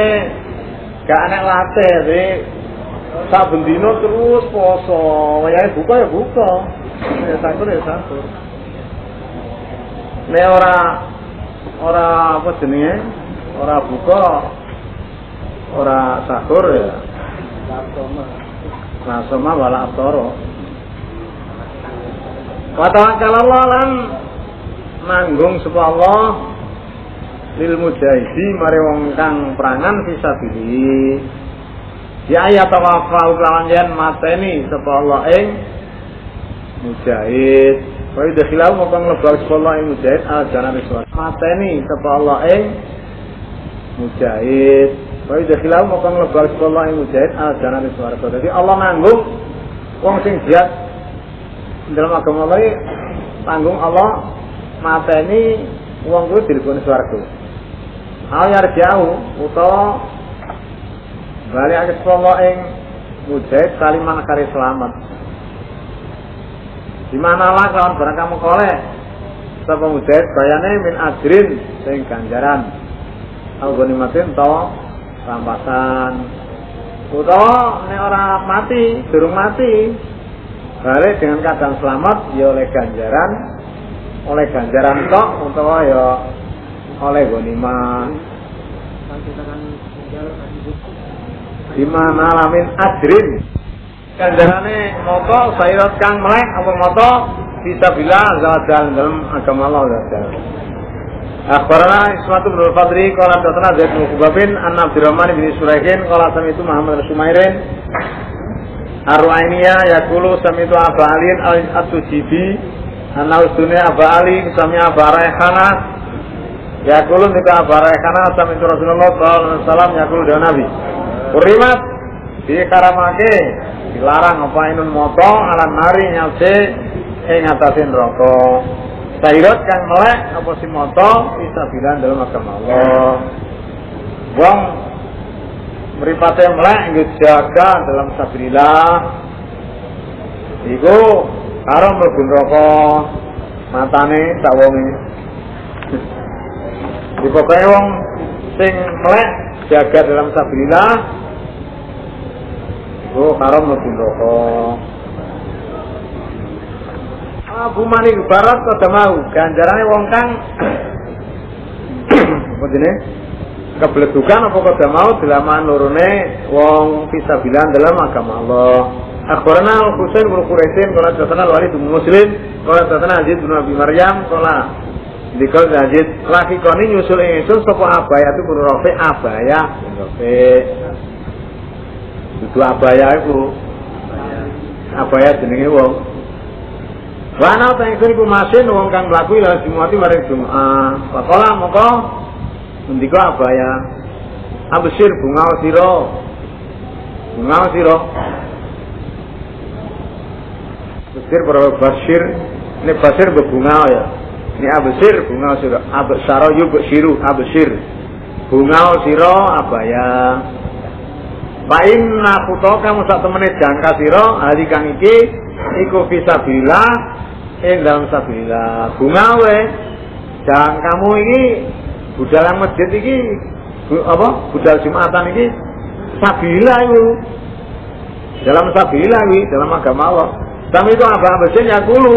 gak enak latih jadi sak bendino terus poso, wayahe buka ya buka. Ya sakur ya sakur. Nek ora ora apa jenenge? Ora buka ora sahur ya. Nasoma wala abtoro. Wa tawakkalallah lan nanggung sapa Allah lil mujahidi mari wong kang perangan fisabilillah. Ya ayat tawafa kelawan yen mateni sapa Allah ing mujahid. Wa idkhilau mongko nglebak sapa Allah ing mujahid al jannah swarga. Mateni sapa Allah ing mujahid. Wa idkhilau mongko nglebak sapa Allah ing mujahid al jannah swarga. Dadi Allah nanggung wong sing jihad dalam agama Allah tanggung Allah mateni wong kuwi dileboni swarga. Ayar jauh utawa balik akeh Allah ing mujahid kaliman kari selamat. Di mana lah kawan barang kamu koleh sapa mujahid bayane min ajrin sing ganjaran. Algonimatin to rampasan. Utawa nek ora mati, durung mati, balik dengan keadaan selamat ya oleh ganjaran oleh ganjaran tok utawa ya oleh gonima di mana lamin adrin. Ganjarane moto sairat kang melek apa moto? Bisa bila zawat dalam agama Allah azza Akhbarana Ismatu bin Fadri Kala datana Zaid bin Kubabin An Abdurrahman bin Suraihin Kala sami itu Muhammad Sumairin. Ar-Ru'ainiyah Yakulu sami itu Aba Alin Al-Atujibi. Anna usdunya Aba Ali Sami Aba Raihana Yakulu nika Aba Raihana Sami itu Rasulullah Sallallahu Alaihi Wasallam Yakulu dan Nabi. Kurimat Dikaramake Dilarang apa inun moto Alan nari nyalse Ing atasin rokok. Sairot kang melek Apa si moto Bisa bilang dalam agama Allah. Wong Meripatnya melek Nggak jaga dalam sabrillah Iku Karo mlebu neraka matane sak wonge. Di pokoke wong sing melek jaga dalam sabilillah iku karo mlebu neraka. Abu Mani Barat kada mau ganjarane wong kang apa jenenge? Kebledukan apa kada mau delaman lorone wong fisabilan dalam agama Allah. Akhbarana Al-Husain bin Quraisin Kala datana Al-Walid Muslim Kala datana Aziz bin Abi Maryam Kala Dikal Aziz Laki koni nyusul ing ingsun Sopo abaya itu bin Rafi Abaya. Itu abaya itu Abaya jenenge wong. Wana ta ingsun iku masin wong kang mlaku ila Jumati maring Jumat. Pakola moko ngendika abaya. Absir bunga sira. Bunga sira. Basir para basir. Ini basir berbunga ya ini abesir bunga siro abesaro yu besiru abesir bunga siro abaya. Pain nakuto kamu sak temene jangka siro hari kang iki iku fisabila ing dalam sabila bunga we jangkamu iki budal masjid iki apa budal jumatan iki sabila itu dalam sabila iki dalam agama Allah. Tapi itu Abu Abbas ya kulu.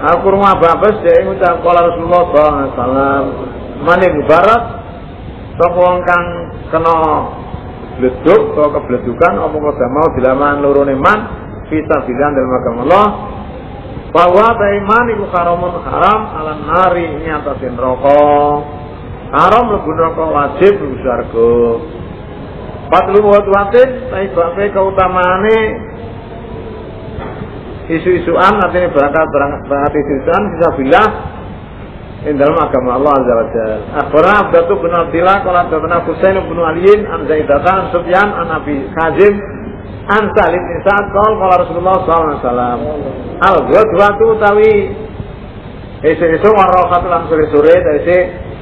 Aku rumah Abu Abbas dia ngucap kala Rasulullah sallallahu alaihi wasallam. Maning barat sapa wong kang kena bleduk atau kebledukan apa kada mau dilaman lorone man bisa bilang dalam agama Allah. Bahwa iman iku haramun haram ala nari ini atasin rokok. Haram lebu rokok wajib lebu syarga Patlu buat watin, tapi bapak keutamane isu-isuan artinya berangkat berangkat isu-isuan bisa bilang in dalam agama Allah Azza wa Jalla. Akhbarana Abdatu bin Abdillah qala haddatsana Husain bin Aliin an Zaidatan an Sufyan an Abi Kazim An Salim bin Sa'ad qala Rasulullah sallallahu alaihi wasallam. Al ghadwatu utawi esuk-esuk warokatu lan sore-sore dari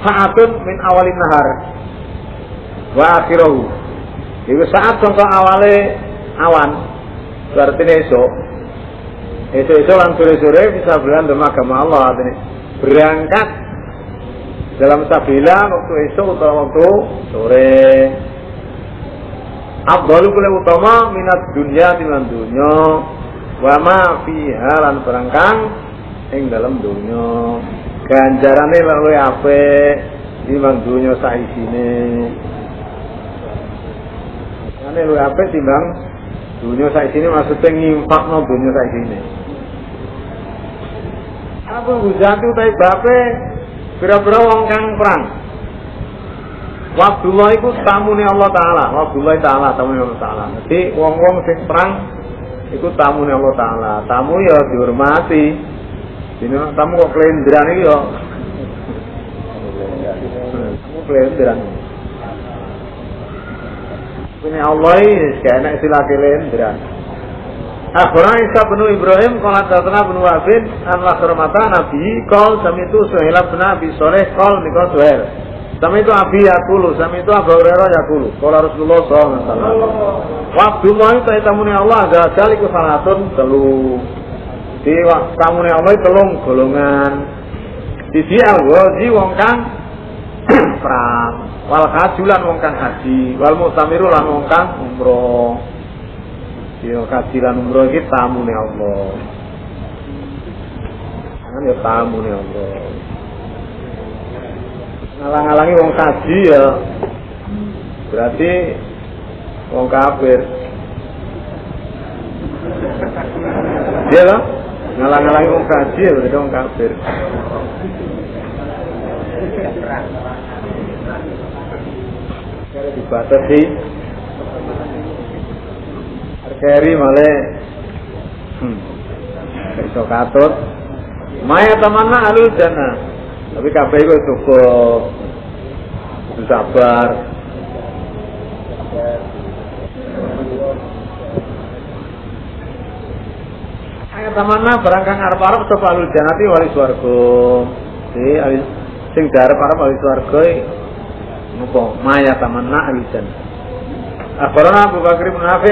saatun min awalin nahar wa akhirahu. Iku saat sangka awale awan. Berarti esok. Esok-esok lan sore-sore bisa berangkat dalam agama Allah artinya berangkat dalam sabila waktu esok atau waktu sore. Abdalu kule utama minat dunia dengan dunia wa ma fiha lan berangkang ing dalam dunia. Ganjarane luwih apik timbang dunia saisine. Ane luwih apik timbang dunia saisine maksudnya ngimpakno dunia saisine. Apa hujati utai bape? Kira-kira wong kang perang. Wabdullah itu tamune Allah Ta'ala. Wabdullah Ta'ala tamune Allah Ta'ala. Jadi wong-wong sing perang Itu tamune Allah Ta'ala. Tamu ya dihormati. Ini tamu kok kelendran ini ya Tamu kelendran Ini Allah ini Kayaknya istilah kelendran Akhbarana Isa bin Ibrahim qala tatana bin Wahbin an lakramata Nabi qol sami itu Suhail bin Abi Saleh mikol Suhail. Sami itu Abi Yakulu, sami itu Abu Hurairah Yakulu. Qala Rasulullah sallallahu alaihi wasallam. Wa Abdullah itu tamune Allah jalla iku salatun telu. Di tamune Allah telung golongan. Siji al-ghazi wong kang perang, wal kajulan wong kang haji, wal mutamiru lan wong kang umroh. Ya kaji lan umroh iki tamune Allah. Kan ya tamune Allah. Ngalang-alangi wong kaji ya berarti wong kafir. Iya loh, ngalang-alangi wong kaji ya berarti wong kafir. Dibatasi keri male hmm. iso katut maya tamanna alul jannah tapi kabeh iku cukup sabar Ayat tamanna barang kang arep-arep sapa alul jannati wali swarga. Di sing darep-arep wali swarga ngopo? Maya tamanna alul jannah. Akhbarana Abu Bakar bin Nafi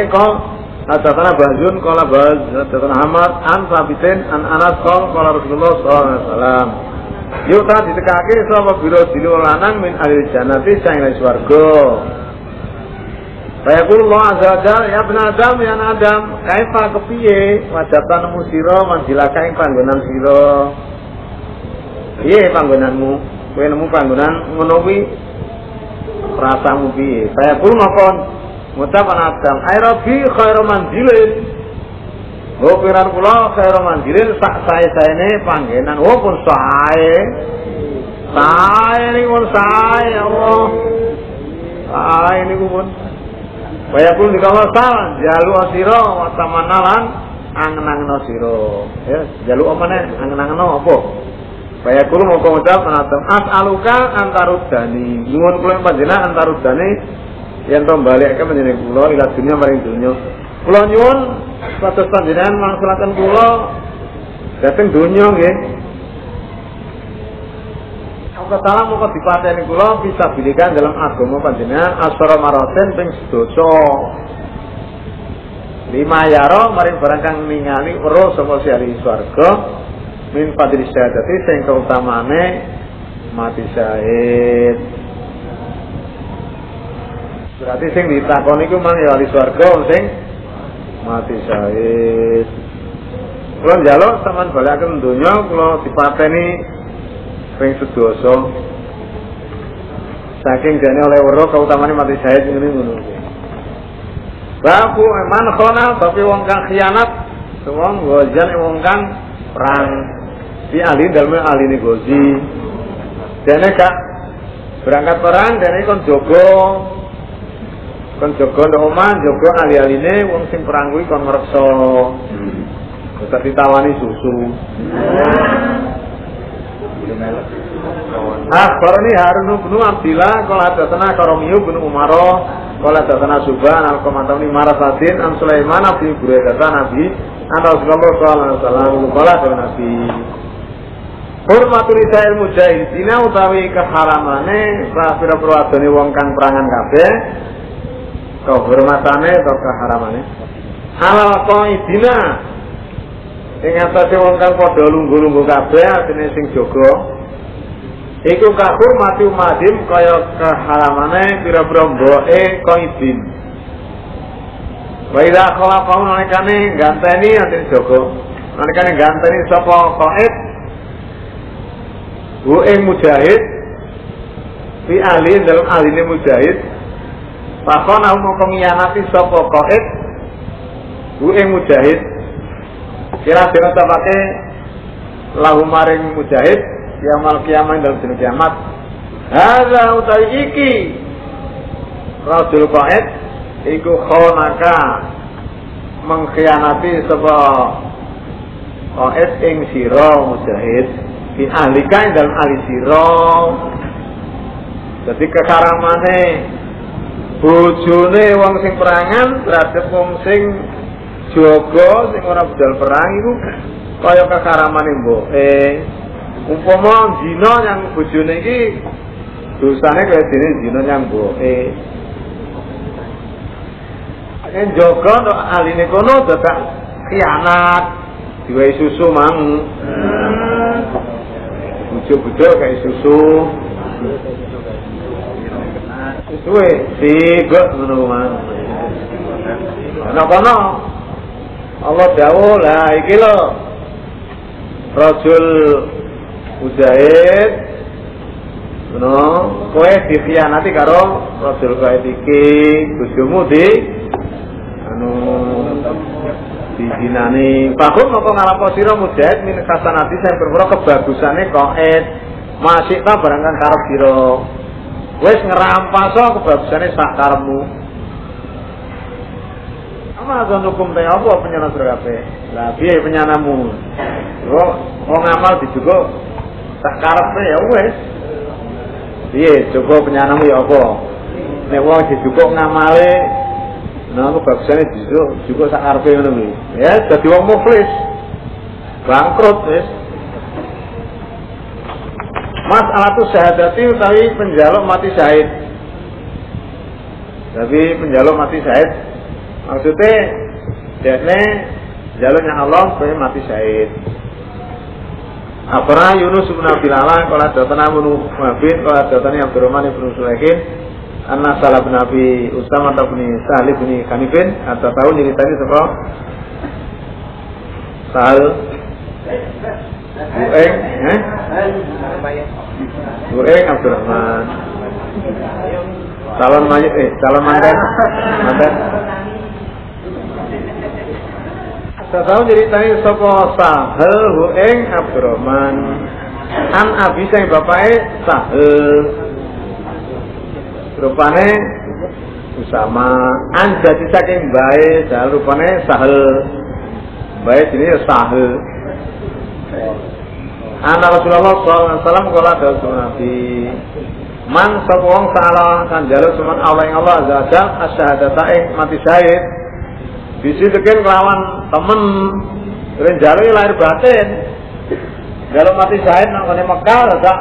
Hadatsana Bahjun qala Baz hadatsana Ahmad an Sabitin an Anas qala Rasulullah sallallahu alaihi wasallam. Yuta ditekake sapa biro dino lanang min ahli jannati sang ing swarga. Fayaqulullah azza wa jalla ya ibn Adam ya Adam kaifa kepiye? Wajatan sira manjilaka ing panggonan sira. Piye panggonanmu? Kowe nemu panggonan ngono kuwi? Rasamu piye? Fayaqul makon Ngucapan Adam, Airobi khairu manjilin. Pikiran kula khairu manjilin sak sae saene panggenan. Oh pun sae. Sae ini pun sae Allah. Sae ini pun. Kaya pun di kamar sal, jalu asiro, watamanalan, angen-angen asiro. Ya, jalu apa nih? Angen-angen apa? Kaya mau ngucap anatem as aluka antarudani. Nyuwun kula panjenengan antarudani yang balik ke menjadi pulau ila dunia maring dunia pulau nyuwun status panjenengan mangsulaken pulau dateng dunia nggih. Allah Ta'ala mau dipateni kula bisa bilikan dalam agama panjenengan asara maraten ping sedoso lima yaro maring barang kang ningali sapa siari swarga min fadli syahadati sing keutamane mati syahid Berarti sing ditakoni iku mang ya ahli swarga sing mati syahid. Kula njaluk sampean balaken donya kula dipateni ping sedoso. Saking jane oleh weruh kautamane mati syahid ngene ngono. Babu man khona tapi wong kang khianat wong gojan wong kang perang di ahli dalem ahli ini gozi. Dene kak berangkat perang dene kon jogo kon jaga ndok omah jaga ali-aline wong sing perang kuwi kon ngreksa hmm. Ditawani susu. Ah, ini Harun bin Abdillah kalau ada tanah Karomiyu bin Umaro Kala datana Subhan al komandani Marasadin an Sulaiman Nabi Buraidatan Nabi an Rasulullah sallallahu alaihi wasallam kala datana Nabi. Hormatul Isail Mujahidina utawi keharamane pira-pira wadone wong kang perangan kabeh kehormatane atau keharamane halal qaidina ing atase wong kang padha lungguh-lungguh kabeh artine sing jaga. Iku kakur mati umadim kaya keharamane pira-pira mboke qaidin. Wa idza khalaqahu nalikane ganteni artine jaga. Nalikane ganteni qaid? Hu ing mujahid. Fi ahli dalam ahline mujahid Pakona mau ngiyanati sapa qaid? Hu ing mujahid. Kira-kira pakai lahu maring mujahid kiamal kiamat dalam dina kiamat. Hadza utai iki Rasul qaid iku khonaka mengkhianati sapa qaid ing sira mujahid fi ahlika dalam ahli sira. Jadi kekaramane bojone wong sing perangan terhadap wong sing jaga sing ora budal perang iku kaya kekaramane mboke umpama zina yang bojone iki dosane kaya dene zina yang mboke Yen jaga nek aline kono dadak khianat diwehi susu mang. Bujuk-bujuk kayak susu suwe tiga ngono ana kono Allah dawuh lah iki lho. Rasul Mujahid ngono. Kowe dikhianati karo Rasul kowe iki. Bojomu di anu dijinani. Fakum apa ngalapo sira mujahid min kasanati sing perkara kebagusane qaid masih ta barang kang karep sira wis ngerampaso kebagusane sak karepmu Ama azan hukum teh? Apa penyana sira kabeh? Lah piye penyanamu kok ngamal dijugo sak karepe? Ya wis. Piye coba penyanamu ya apa? Nek wong dijugo ngamale Nah, bagusane justru juga sak. Ya, dadi wong muflis. Bangkrut wis. Mas alatu syahadati utawi penjaluk mati syahid. Tapi penjaluk mati syahid maksudnya dekne jaluknya Allah supaya mati syahid. Apa Yunus bin Abil Ala kalau datana munu mabin kalau datana berumah ibnu Sulaikin Anna salah bin Abi atau bin Sahli bin Kanifin atau tahu ceritanya sebab Sahal Bueng eh? Bueng Abdurrahman. Calon mayit eh calon mantan. Mantan. Saya tahu ceritanya sapa Sahal Bueng Abdurrahman. An Abi sang bapake Sahal rupane Usama. An jadi saking bae sahal rupane sahel. Bae ini sahel Anak Rasulullah SAW kala dawuh Nabi Man sapa wong salah kan jaluk suman Allah ing Allah azza asyhadata ing mati syahid bisi tekan kelawan temen Keren jaluk lahir batin Jaluk mati syahid nang kene Mekah sak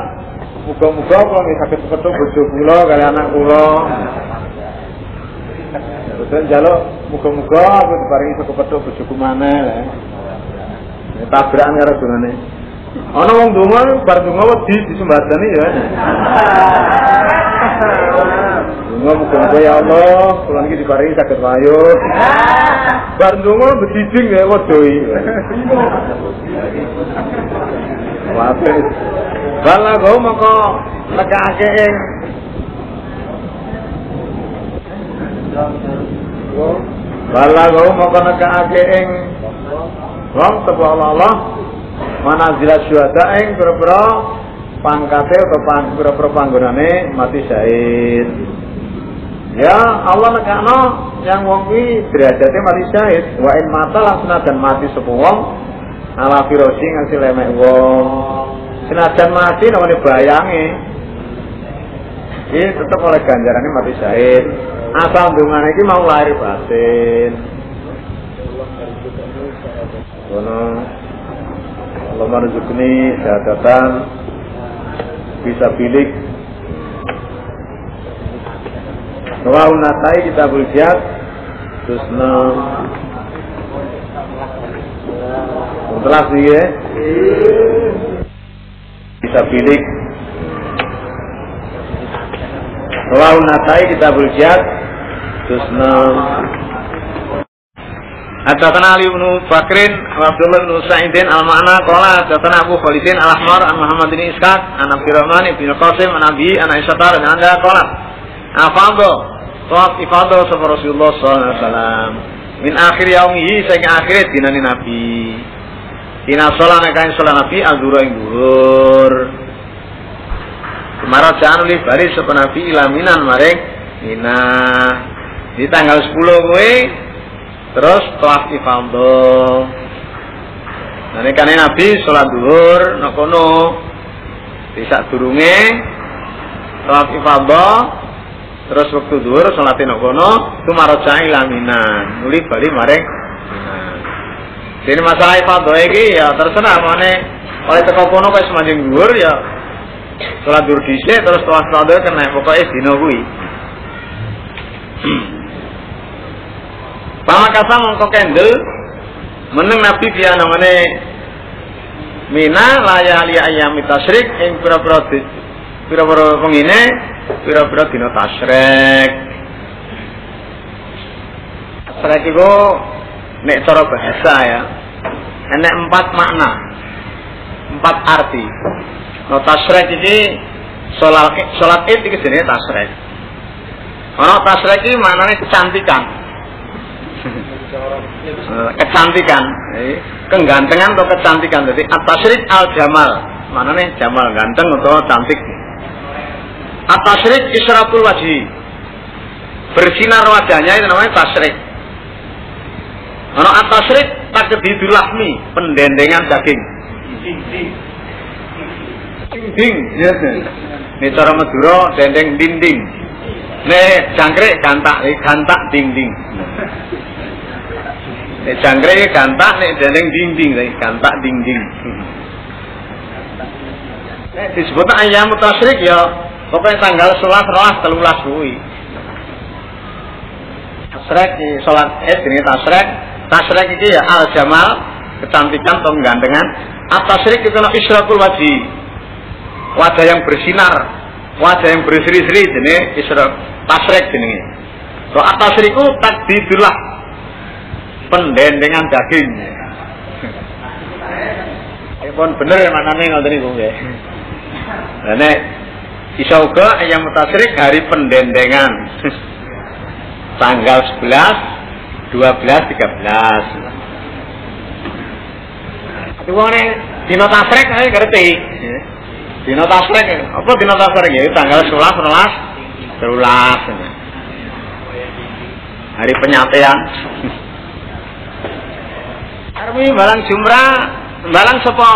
Muga-muga kula nggih saged ketemu bojo kula kali anak kula. Betul njaluk muga-muga aku diparingi saka petuk bojoku maneh. Tabrakan karo dongane. Ana wong donga bar donga wedi disembadani ya. Donga muga-muga ya Allah, kula niki diparingi saged wayo. Bar donga bediding ya wedoi. Wae. Bala go moko nekake ing Bala go moko nekake ing wong sapa Allah manazil syuhada ing pira-pira pangkate atau pira-pira panggonane mati syahid. Ya Allah nekakno yang wong kuwi derajate mati syahid. Wa in mata langsung dan mati sapa wong ala firosi ngasih lemek wong. Senajan mati namanya bayangi. Ini tetap oleh ganjarannya mati syahid. asal dungane iki mau lahir batin. Kono. Allah merzukni syahadatan bisa bilik. Rawahun Nasai Kitabul Jihad Terus enam Setelah sih ya Bisa bilik. Rawahun Nasai Kitabul Jihad Terus enam Hadatsana Ali bin Bakrin Abdullah bin Sa'idin al-Ma'na qala hadatsana Abu Khalidin al-Ahmar an Muhammad bin Ishaq an Abdurrahman bin Qasim an Abi an Aisyah radhiyallahu anha qala. Afadha Tawaf ifadah sapa Rasulullah sallallahu alaihi wasallam. Min akhir yaumihi saking akhir dinane Nabi. Dina sholat nekain sholat Nabi azura ing dhuwur Kemarin jangan oleh bari sapa Nabi ilaminan maring Mina. Di tanggal 10 kowe terus tawaf ifadah nah ini kan Nabi sholat duhur nakono. Di saat durunge. Tawaf ifadah terus waktu duhur sholat nakono. Itu maroja ilaminan nuli balik maring jadi masalah ifadah ini ya terserah mana oleh teko kono kayak semanjing duhur ya sholat duhur dhisik terus tawaf ifadah kena pokoknya dino Pamakasa mongko kendel meneng Nabi dia namanya Mina layali ayam tasyrik ing pira-pira pira-pira pengine pira-pira dina tasyrik. Tasyrik iku nek cara bahasa ya enek empat makna. Empat arti. No tasyrik iki salat salat Id iki jenenge tasyrik. Ana tasyrik iki maknane kecantikan. Kecantikan. Eh, kegantengan atau kecantikan? Jadi atasrik al jamal mana nih jamal ganteng atau cantik. Atasrik israful wajhi. Bersinar wajahnya itu namanya tasrik Ono atasrik takdidul lahmi pendendengan daging. Dinding yes. ini cara Madura dendeng dinding. Nek jangkrik gantak, gantak dinding. Nek jangkrik gantak, nek dendeng dinding, nek gantak dinding. Nek disebut ayam mutasrik ya, pokoknya tanggal sebelas rolas telulas kuwi. Tasrek di sholat eh ini tasrek, tasrek itu ya al jamal kecantikan atau gandengan. Atasrik itu no israkul wajib, wajah yang bersinar, wajah yang berseri-seri jenis israk tasrek jenenge. So atasriku takdidulah pendendengan daging. Ya pun bener ya maknane ngoten niku nggih. Lah nek iso uga ayam tasrik hari pendendengan. Tanggal 11, 12, 13. Itu wong dina tasrik ae ngerti. Dina tasrik apa dina tasrik ya tanggal 11, 12, 13. Hari penyatian. Armi balang jumrah, balang sapa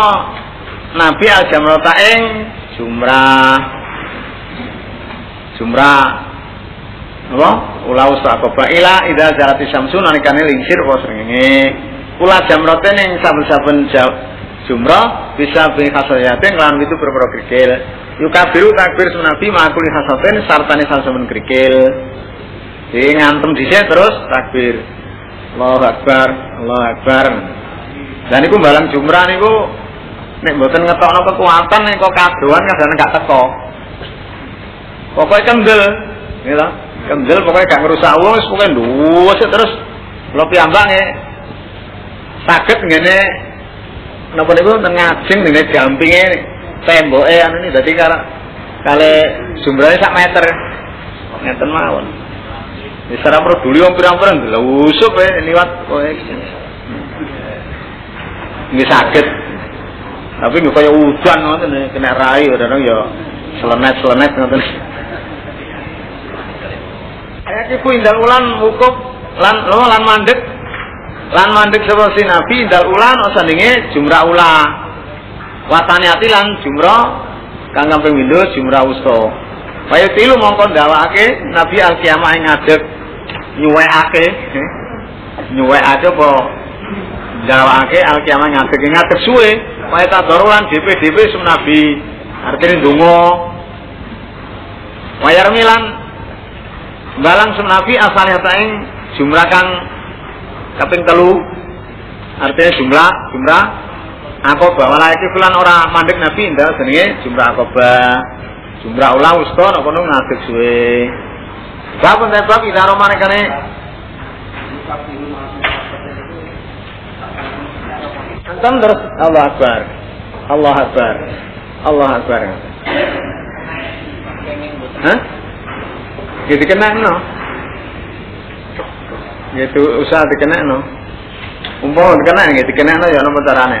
Nabi al jamrata ing jumrah. Jumrah apa? Ulau sakoba ila ida zarati samsun nalikane lingsir apa srengenge. Ula jamrata ning saben-saben jumrah bisa bi khasayatin lan itu berpro krikil. Yukabiru takbir sunabi makuli khasayatin sartane saben krikil. Jadi ngantem dhisik terus takbir. Allahu Akbar, Allahu Akbar. Dan iku balang jumrah niku nek mboten ngetokno kekuatan nek kok kadoan kadang gak teko. Pokoknya kendel, gitu. Kendel pokoknya gak ngerusak wong wis pokoke nduwes terus lo piyambak nge saged ngene napa niku ngajeng ngene gampinge temboke anu ini dadi karo kale jumrahe sak meter. Ngeten mawon. Wis ora peduli wong pirang-pirang delusup e liwat kowe. Nggih saged. Tapi nggih kaya udan ngoten kena rai ora ya selenet-selenet ngoten. Ayat iku indal ulan hukum lan lo lan mandek lan mandek sapa si Nabi indal ulan sandinge jumrah ula. Watane ati lan jumrah kang kamping windo jumrah usta. Kaya tilu mongko ndawake Nabi al-kiamah ing ngadeg nyuwekake nyuwekake apa ndawake al-kiamah ngadeg ngadeg suwe. Kaya tadaruan DP-DP sum Nabi artine ndonga. Wayar milan balang sum Nabi asale ing jumlah kang kaping telu. Artinya jumlah jumlah akobah malah iki fulan ora mandek Nabi ndak jenenge? Jumlah akobah jumlah ulah usta kono ngadeg suwe bab nek bab ida romane kene Antam terus Allah Akbar. Allah Akbar. Allah Akbar. Hah? Jadi kena no Gitu usaha dikena no Umpama dikena gitu kena no ya nopo carane.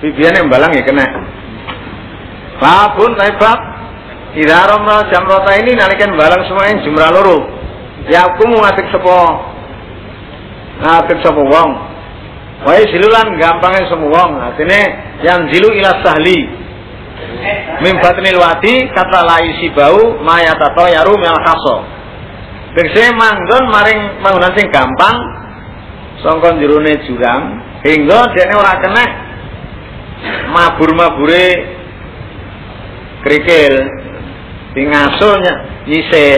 Bibian yang balang ya kena. Babun taibab Ida romna jamrota ini nalikan balang semuanya jumlah loro. Ya aku mau ngatik sepo Ngatik sepo wong. Wahai silulan gampangnya semua wong. Artinya yang zilu ila sahli. Min batnil wadi kata laisi bau maya tato yaru mel kaso. Tegese manggon maring panggonan sing gampang. Sangka jerone jurang hingga dene ora kena mabur-mabure krikil tingasunya nyisih.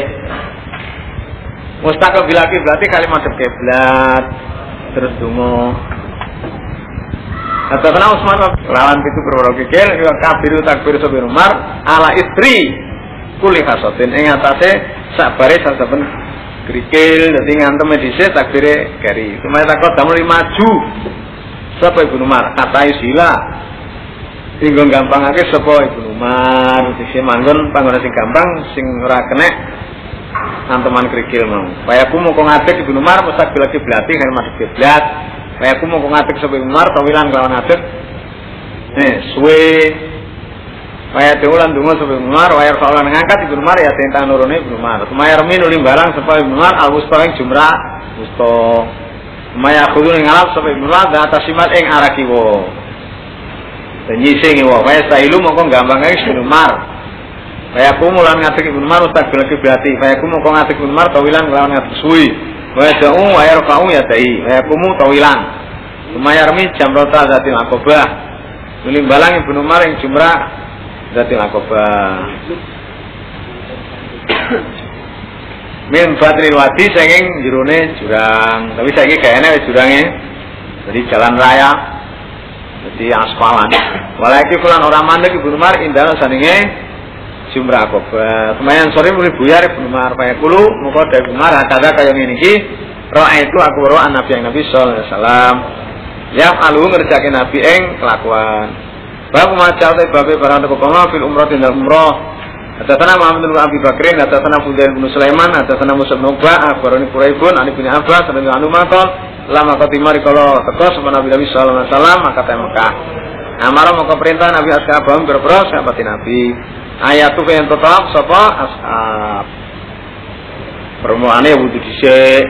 Mustaqil bilaki berarti kalimat kiblat terus dungo Kata kena Usman lawan itu perwara kikil ya kabiru takbir sopir Umar ala istri kuli hasotin ing atase sabare sasaben krikil dadi ngantem dhisik takbire kari kemarin takut damel maju. Sapa Ibnu Umar katai sila Singgo gampangake sapa Ibnu Umar sing manggon panggonan sing gampang sing ora kenek anteman krikil mau. Kayaku mau kok ngadeg Ibnu Umar mustaqbil belati kan madhep kiblat. Kayaku mau kok ngadeg sapa Ibnu Umar tawilan kelawan ngadeg. Nih, suwe Waya dewulan dungo sapa Ibnu Umar, waya soalan ngangkat Ibnu Umar ya tentang nurune Ibnu Umar. Sumaya remin nuli barang sapa Ibnu Umar al-wusta ing jumrah wusta. Sumaya khudun ing alap sapa Ibnu Umar data simat ing arah kiwa. Dan nyising wa waya sailu mongko gampang ae Ibnu Umar. Waya kumu lan ngatik Ibnu Umar ustaz bila kiblati. Waya kumu mongko ngatik Ibnu Umar tawilan lawan ngatik suwi. Waya da'u waya rokau ya dai. Waya kumu tawilan. Sumaya remin jamrota zatil akobah. Nuli balang Ibnu Umar ing jumrah Zatil Aqabah. Min Fatril Wadi saking jerone jurang. Tapi saiki kayaknya wis jurange jadi jalan raya. Jadi aspalan. Walaki kulan orang mandek Ibu Umar indah saninge jumrah Aqabah. Lumayan sore mulai buyar Ibu Umar kaya kulo muga dari Umar kada kaya ngene iki. Roa itu aku roa Nabi yang Nabi sallallahu alaihi wasallam. Yang alu ngerjakin Nabi eng kelakuan. Bab maca te babe barang teko koma fil umrah tin umrah. Hadatsana Muhammad bin Abi Bakrin, hadatsana Fudail bin Sulaiman, hadatsana Musa bin Uqba, akhbarani Quraibun, ani bin Abbas, anu maqal, lama katimari kalau teko sama Nabi Nabi sallallahu alaihi wasallam maka teh Mekah. Amara mau perintah Nabi ashabam berbro sahabat Nabi. Ayat tuh yang tetap sapa ashab. Permuane wudu dhisik.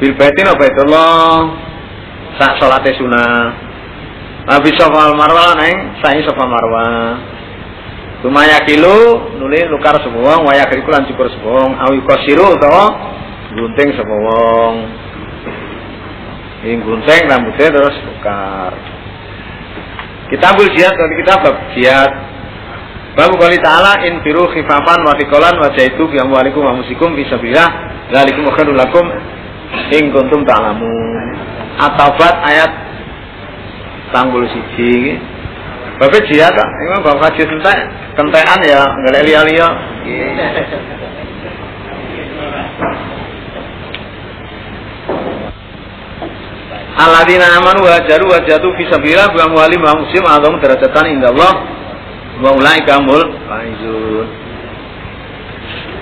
Bil baitin apa itu Allah sak salate sunah. Nabi Sofa Marwah neng sai Sofa Marwah. Lumaya kilo nuli lukar semua waya kiriku lan cukur semua awi kosiru utawa gunting semua Ing gunting rambutnya terus lukar. Kitabul jihad kalau kita bab jihad. Bab kali ta'ala in firu khifafan wa thiqalan wa jaitu bi amwalikum wa musikum fi sabilillah dzalikum khairul lakum in kuntum ta'lamun. At-Taubat ayat tanggul siji Bapak jihad ini bab haji entek, kentekan ya, nggak liya-liya. Alladzina amanu wa hajaru wa jatu fi sabilillah bi amwalihim wa muslim azam darajatan indallah wa ulaika humul faizun.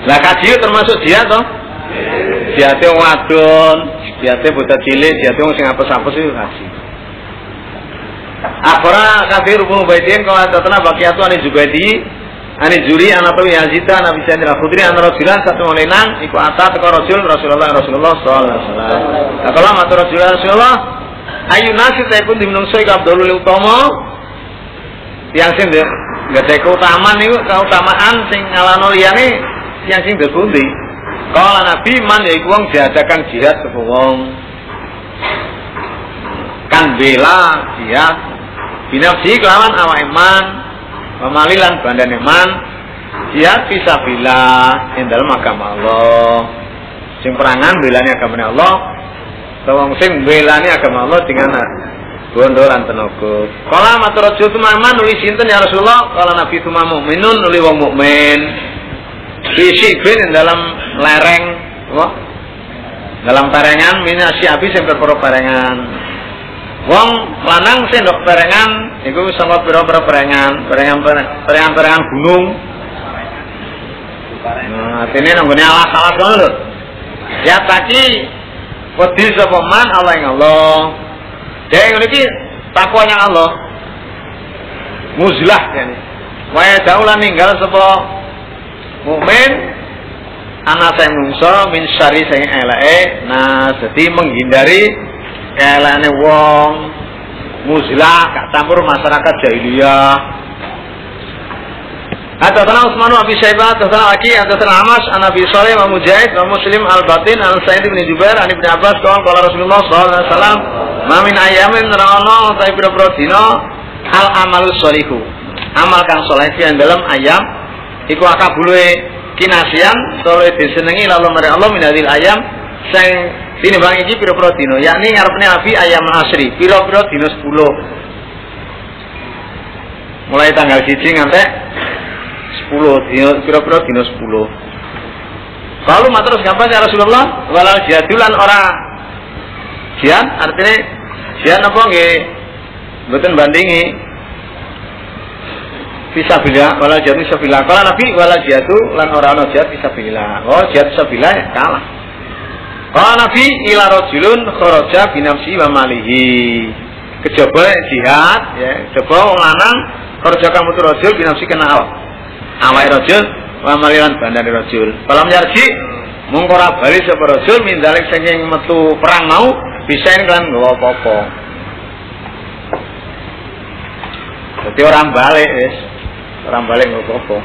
Lah kaji termasuk jihad toh? Wong wadon, jihad bocah cilik, jihad wong sing apes-apes itu kaji. Akhara kafir bin Ubaidin kalau datana baqiyatu ani Zubaidi ani Juri anatu Yazida Nabi Sa'id al-Khudri an Rasulullah satu molenan iku ata teko Rasul Rasulullah Rasulullah sallallahu alaihi wasallam. Nah kalau matur Rasulullah Rasulullah ayu nasi pun dimenungso iku Abdul utama yang sing gede keutamaan niku keutamaan sing ngalano liyane yang sing pundi kalau nabi man ya wong diadakan jihad sapa wong? Kan bela jihad. Binafsi kelawan awak iman pemalilan badan iman jihad bila ing dalam agama Allah sing perangan belani agama Allah wong sing belani agama Allah dengan bondo lan tenaga. Kala matur raja tumaman nuli sinten ya Rasulullah? Kala Nabi tuma mukminun nuli wong mukmin. Isi bin dalam lereng? Dalam parengan abi sing perkara parengan. Wong lanang sing ndok parengan iku sanga pira-pira parengan parengan-parengan gunung. Nah, atine nanggone alas-alas lho. Ya taki wedi sapa man Allah ing Allah. Dia yang ini takwanya Allah. Muzlah yani. Waya daulah ninggal sapa mukmin anak saya mungso min syari saya elake nah jadi menghindari elane wong muzlah gak campur masyarakat jahiliyah. Hadatsana Utsman bin Abi Syaibah, hadatsana Aki, hadatsana Amash, an Abi Shalih wa Mujahid wa Muslim al-Batin an Sa'id bin Jubair an Ibnu Abbas qala qala Rasulullah sallallahu alaihi wasallam ma min ayamin rawana ta pira-pira dina al amalus sholihu. Amal kang saleh yang dalam ayam iku akabule kinasian soleh disenengi lalu mari Allah minadil ayam sing tinimbang iki pira-pira dina yakni ngarepne Abi ayam asri pira-pira dina 10 mulai tanggal 1 ngantek 10 dino kira-kira dino 10 lalu matur gampang ya Rasulullah. Walal jihadulan ora jihad artinya jihad apa nggih? Mboten bandingi. Fisabilillah walal jihad fisabilillah kalau Nabi walal jihadu lan ora ana jihad fisabilillah oh jihad fisabilillah ya kalah kalau Nabi ila rajulun kharaja binafsi wa malihi. Jihad ya coba wong lanang kharaja kamu tu rajul binafsi kena awak. Awai rojul wa maliran bandari rojul kalau nyarji mungkora bali sapa rojul mindalik saking metu perang mau bisa ini kan gak apa-apa. Jadi orang balik wis. Orang balik gak apa-apa.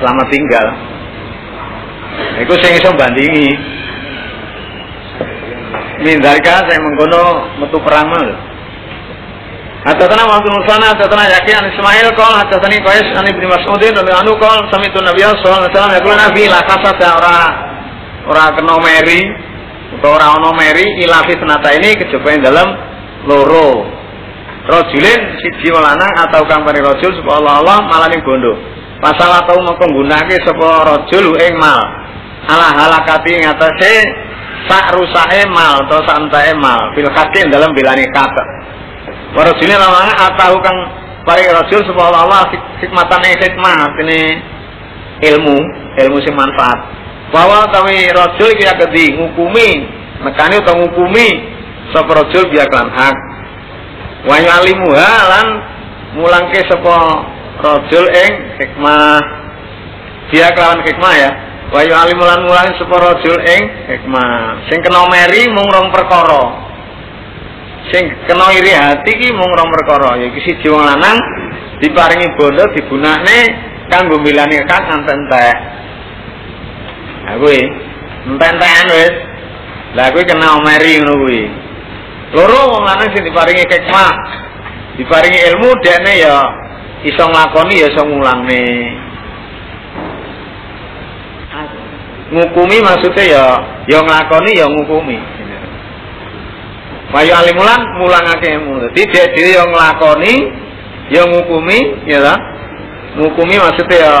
Selamat tinggal Iku sing iso bandingi. Mindarka saya mengkono metu perang mal. Hadatsana Muhammad bin Sana, hadatsana Yaqi an Ismail qol hadatsani Qais an Ibnu Mas'udin radhiyallahu anhu qol sami'tu Nabi sallallahu alaihi wasallam yaqulu nabi kasat ya ora ora kena meri utawa ora ana meri ila fitnata ini kejaba dalam loro. Rajulin siji lanang atau kang rojul subhanallah Allah malah ning bondo pasal atau mengko nggunakake sapa rajul ing mal ala halakati ngatasé sak rusake mal atau sak entake mal fil dalam bilani kata Warasine lawange atau kang pari rasul subhanallah Allah hikmatane hikmah ini ilmu, ilmu sing manfaat. Bahwa kami rasul iki gede ngukumi, nekani utawa ngukumi sapa rasul biya kelan hak. Wa yalimu lan mulangke sapa rasul ing hikmah. Biya kelawan hikmah ya. Wa yalimu lan mulang sapa rasul ing hikmah. Sing kena meri mung rong perkara sing kena iri hati ki mung rong perkara ya iki siji wong lanang diparingi bondo digunakne kanggo milani kang entek ha kuwi entek-entekan wis lah kuwi kena omeri ngono kuwi loro wong lanang sing diparingi hikmah diparingi ilmu dene ya iso nglakoni ya iso ngulangne ngukumi maksudnya ya ya nglakoni ya ngukumi Wayu alimulan mulangake ilmu. Dadi dhek yang nglakoni, yang ngukumi, ya ta? Ngukumi maksudnya ya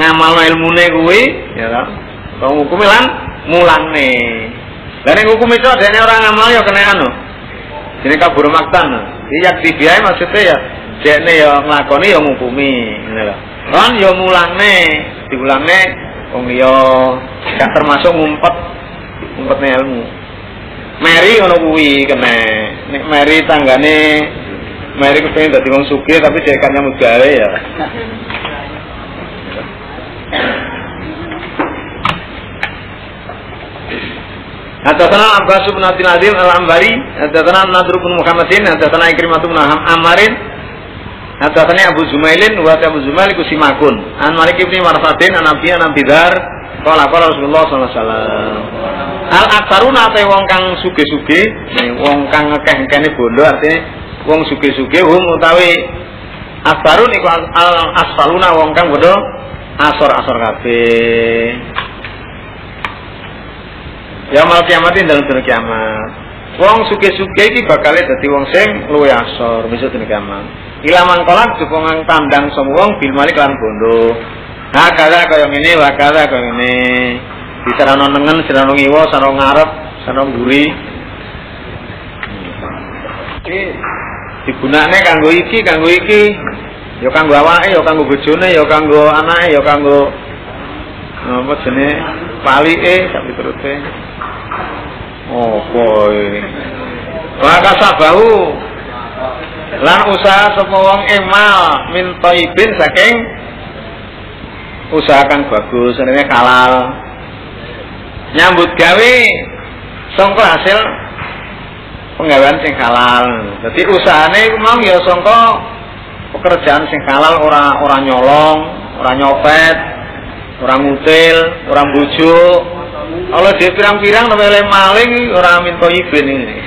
ngamalno ilmune kuwi, ya ta? Kok ngukumi lan mulangne. Lah nek ngukumi itu dene ora ngamal ya kena anu. Jenenge kabur maktan. Iya dibiae maksudnya ya dekne ya nglakoni ya ngukumi, ngono lho. Kan ya mulangne, diulangne wong liya gak termasuk ngumpet ngumpetne ilmu. Mary ngono kuwi kene. Nek Mary tanggane Mary kepengin dadi wong sugih tapi cekan nyambut gawe ya. Hadatsana Abbas bin Abdul Azim Al-Ambari, hadatsana Nadr bin Muhammadin, hadatsana Ikrimah bin Amarin, Hadatsani Abu Zumailin wa Abu Zumail iku simakun. An Malik ibn Marfadin an Nabi an Bidar qala qala Rasulullah sallallahu alaihi wasallam. Al aktaruna te wong kang suge-suge, wong kang ngekeh-ngekene bondo artinya wong suge-suge hum utawi asfarun iku al asfaluna wong kang bondo asor-asor kabeh. Ya mal kiamatin dalam dunia kiamat. Wong suge-suge iki bakal dadi wong sing luwe asor besok dina kiamat. Ilaman kolak dukungan tandang semua bil malik lan bondo. Nah, kaya kaya ngene, wa kaya kaya ngene. Di sarana nengen, sarana ngiwa, sarana ngarep, sarana mburi. Iki digunakne kanggo iki, kanggo iki. Ya kanggo awake, ya kanggo bojone, ya kanggo anake, ya kanggo apa jenenge palike sak piturute. Apa iki? Maka sabahu lan usaha sapa wong emal min thaibin saking usaha kang bagus jenenge halal. Nyambut gawe sangka hasil penggawean sing halal. Dadi usahane mau ya sangka pekerjaan sing halal ora ora nyolong ora nyopet ora ngutil ora bujuk. Kalau dia pirang-pirang namanya maling ora min thaibin ini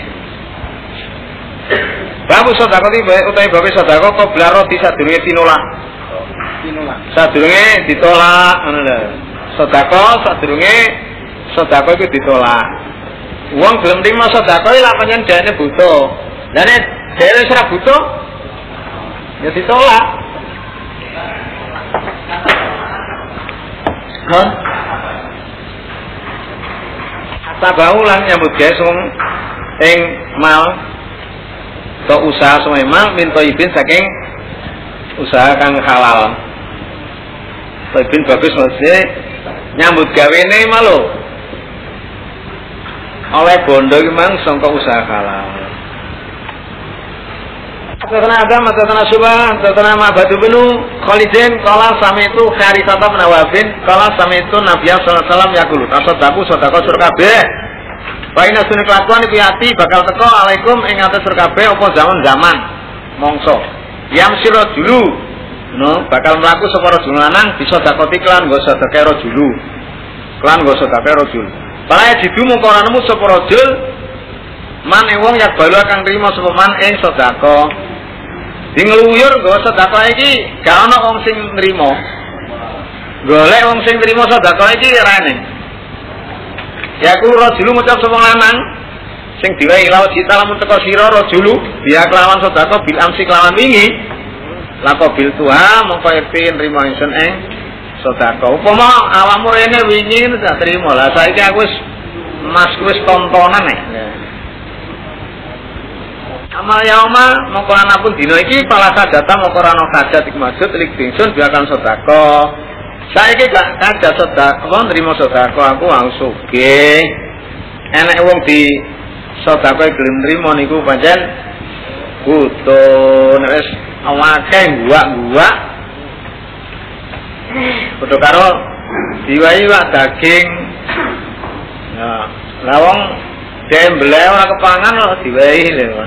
Babu sedekah iki utawi babe sedekah kok blar roti sadurunge tinolak. Tinolak. Sadurunge ditolak ngono lho. Sedekah sadurunge sedekah iku ditolak. Wong gelem terima sedekah lak pancen dhekne butuh. Lah nek dhewe ora butuh ya ditolak. Kan? Sabau lan nyambut gawe sing ing mal atau usaha sememal min toibin saking usaha kang halal. Toibin bagus maksudnya nyambut gawe ini malu oleh bondo memang sangka usaha halal. Tatana Adam, Tatana Subah, Tatana Mabadu Benu, Khalidin, Kala sami itu Kharisata Menawabin, Kala sami itu Nabi Sallallahu Alaihi Wasallam Yakulu, Tasodaku, Sodako Surkabeh, Baina sunni kelakuan iku yati bakal teko alaikum ing atas kabeh apa zaman zaman mongso. Yam sira dulu no bakal mlaku sapa rajul lanang bisa dakoti klan nggo sedekah rajulu. Klan nggo sedekah rajul. Para jidu mung ora nemu sapa man wong yak balu akan trima sapa man ing sedekah. Di ngluyur nggo sedekah iki gak ana wong sing nrimo. Golek wong sing nrimo sedekah iki ora Ya aku rajulu ngucap sapa lanang? Sing diwai laut cita lamun teko sira rajulu. Dia kelawan sedekah bil amsi kelawan wingi. Lako bil tuha mongko yakti nrimo ingsun ing sedekah upama awakmu rene wingi tak trimo. Lah saiki aku wis mas wis tontonan nek. Amal yauma mongko ana pun dina iki pala sadata mongko ana hajat iku maksud lik ingsun biakan sedekah Saiki gak kada sedekah, nrimo sedekah aku wong sugih. Enek wong di sedekah gelem nrimo niku pancen butuh nek wis awake guak-guak. Padha karo diwai wak daging. Ya, lah wong dembele ora kepangan kok diwai lho.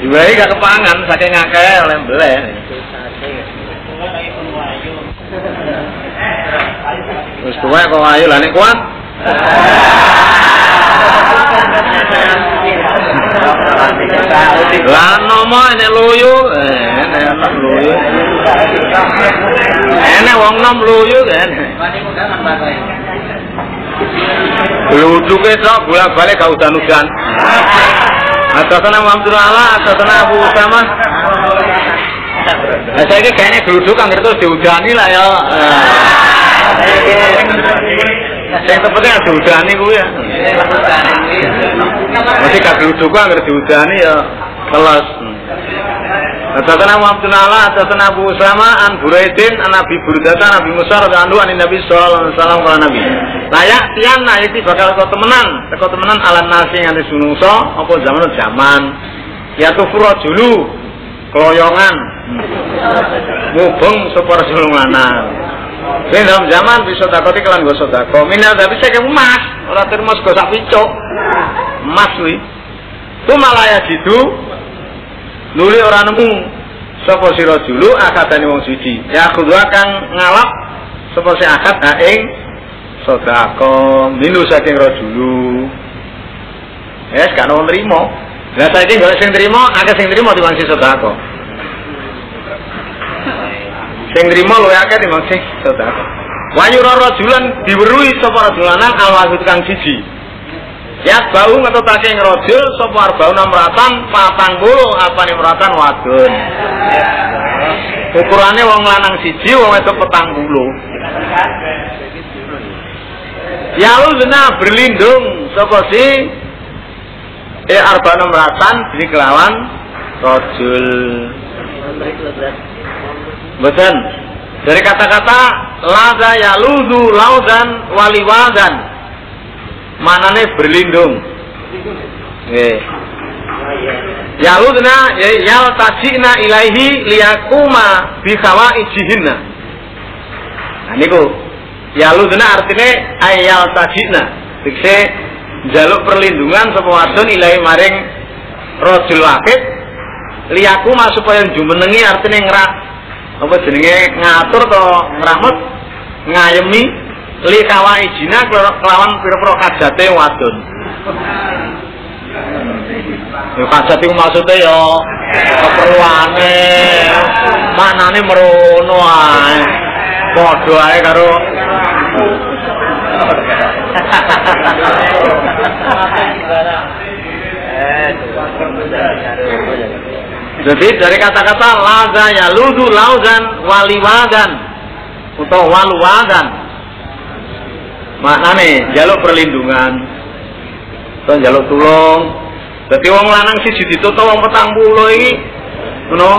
Diwai gak kepangan saking akeh oleh mbeleh. Wis tuwek kok ayo lah nek kuat. Lah nomo nek luyu, eh nek luyu. Enek wong nom luyu kan. Luduke tok bolak-balik gak udan-udan. Atasana Muhammad Allah, atasana Abu Usama. Nah, saya ini kayaknya geluduk kan terus diudani lah ya. Yang penting ada diudani gue ya. Masih gak geluduk kan diudani ya kelas. Atasana Muhammad Allah, atasana Abu Usama, an Buraidin, an Nabi Burdata, Nabi Musa, Rabi Andu, an Nabi Sallallahu Alaihi Wasallam, kalau Nabi. Layak tian, nah itu bakal kau temenan, kau temenan ala nasi yang disunungso, apa zaman zaman. Ya tuh dulu, keloyongan mubeng sapa rasul lanang Sing dalam zaman bisa takoti kelan go sedekah. Minal tapi saya emas, ora termos go sak picuk. Emas kuwi. Tu malah ya gitu. Nuli ora nemu. Sapa sira julu akadane wong suci ya kudu kang ngalap. Sapa si akad ha sedekah. Minu saking rajulu wis kan wong nrimo. Lah saiki golek sing nrimo akeh sing nrimo sing sedekah sing nrimo luwih akeh timbang sing sedekah wayu rajulan diweruhi sapa alwahid kang siji Ya bau ngetutake ngrojul sapa arbau namratan patang puluh apane meratan wadon. Ukurane wong lanang siji wong wedok. Ya lu zina berlindung sapa si eh arba namratan di kelawan Betul. Dari kata-kata lada ya ludu laudan waliwadan manane berlindung. Nggih ya ludna ya yal tajina ilaihi liyakuma bi khawaijihinna nah niku. Ya ludna artine ayal tajina dikse jaluk perlindungan sapa wadon ilahi maring rajul wakid liyakuma supaya jumenengi artine ngerak apa jenenge ngatur to ngramut ngayemi li kawaijina kelawan pira-pira kajate wadon. Ya kajate maksude ya keperluane manane merono ae. Padha ae karo Jadi dari kata-kata laza ya ludu lauzan waliwadan atau waluwadan maknane jaluk perlindungan atau jaluk tulung. Dadi wong lanang siji ditutup wong petang puluh iki ngono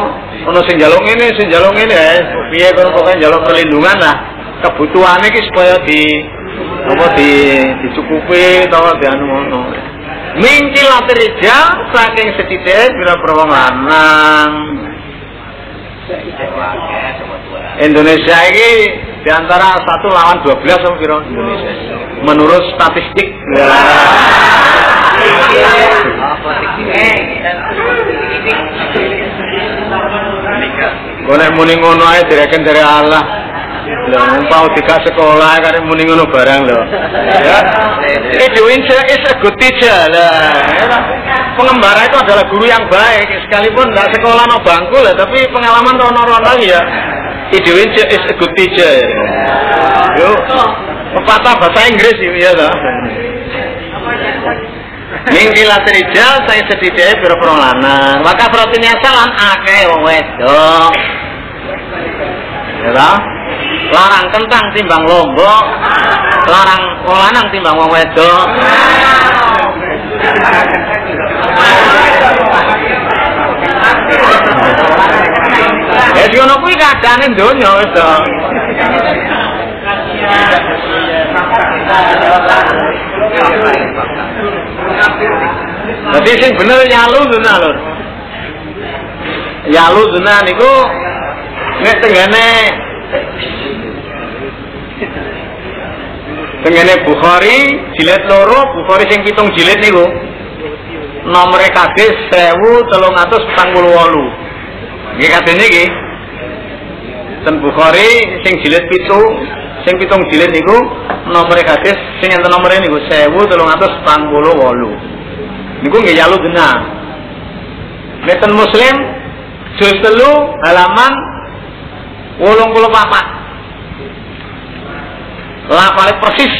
ono sing jaluk ngene sing jaluk ngene ya piye kono pokoke jaluk perlindungan lah. Kebutuhane iki supaya di apa di dicukupi utawa di anu ngono mingkil atrija saking sedidik bira wong lanang Indonesia ini di antara satu lawan 12 sama kira Indonesia. Menurut statistik. Boleh muni ngono ae direken dari Allah. Lho, umpau tiga sekolah karek muni ngono barang lho. Ya. Edwin is a good teacher lah. Pengembara itu adalah guru yang baik sekalipun tidak sekolah no bangku lah, tapi pengalaman rono-rono ya Idewin is a good teacher. Yo, pepatah bahasa Inggris ya toh. Mingki latrija saya sedikit biro lanang. Maka proteinnya salan akeh wong wedok. Ya? Larang kentang timbang lombok. Larang lanang timbang wong wedok. Ya ngono kuwi kadane donya wis to. Tapi sing bener nyalu zina lho. Nyalu zina niku nek tenggane tenggane Bukhari jilid loro Bukhari sing pitung jilid niku nomere kadis 1348 Nggih katene nggih. Ten Bukhari sing jilid pitu, sing pitung jilid niku nomor hadis sing enten nomore niku 1348. Niku nggih yalu genah. Nek Muslim juz telu halaman 84. Lafale persis.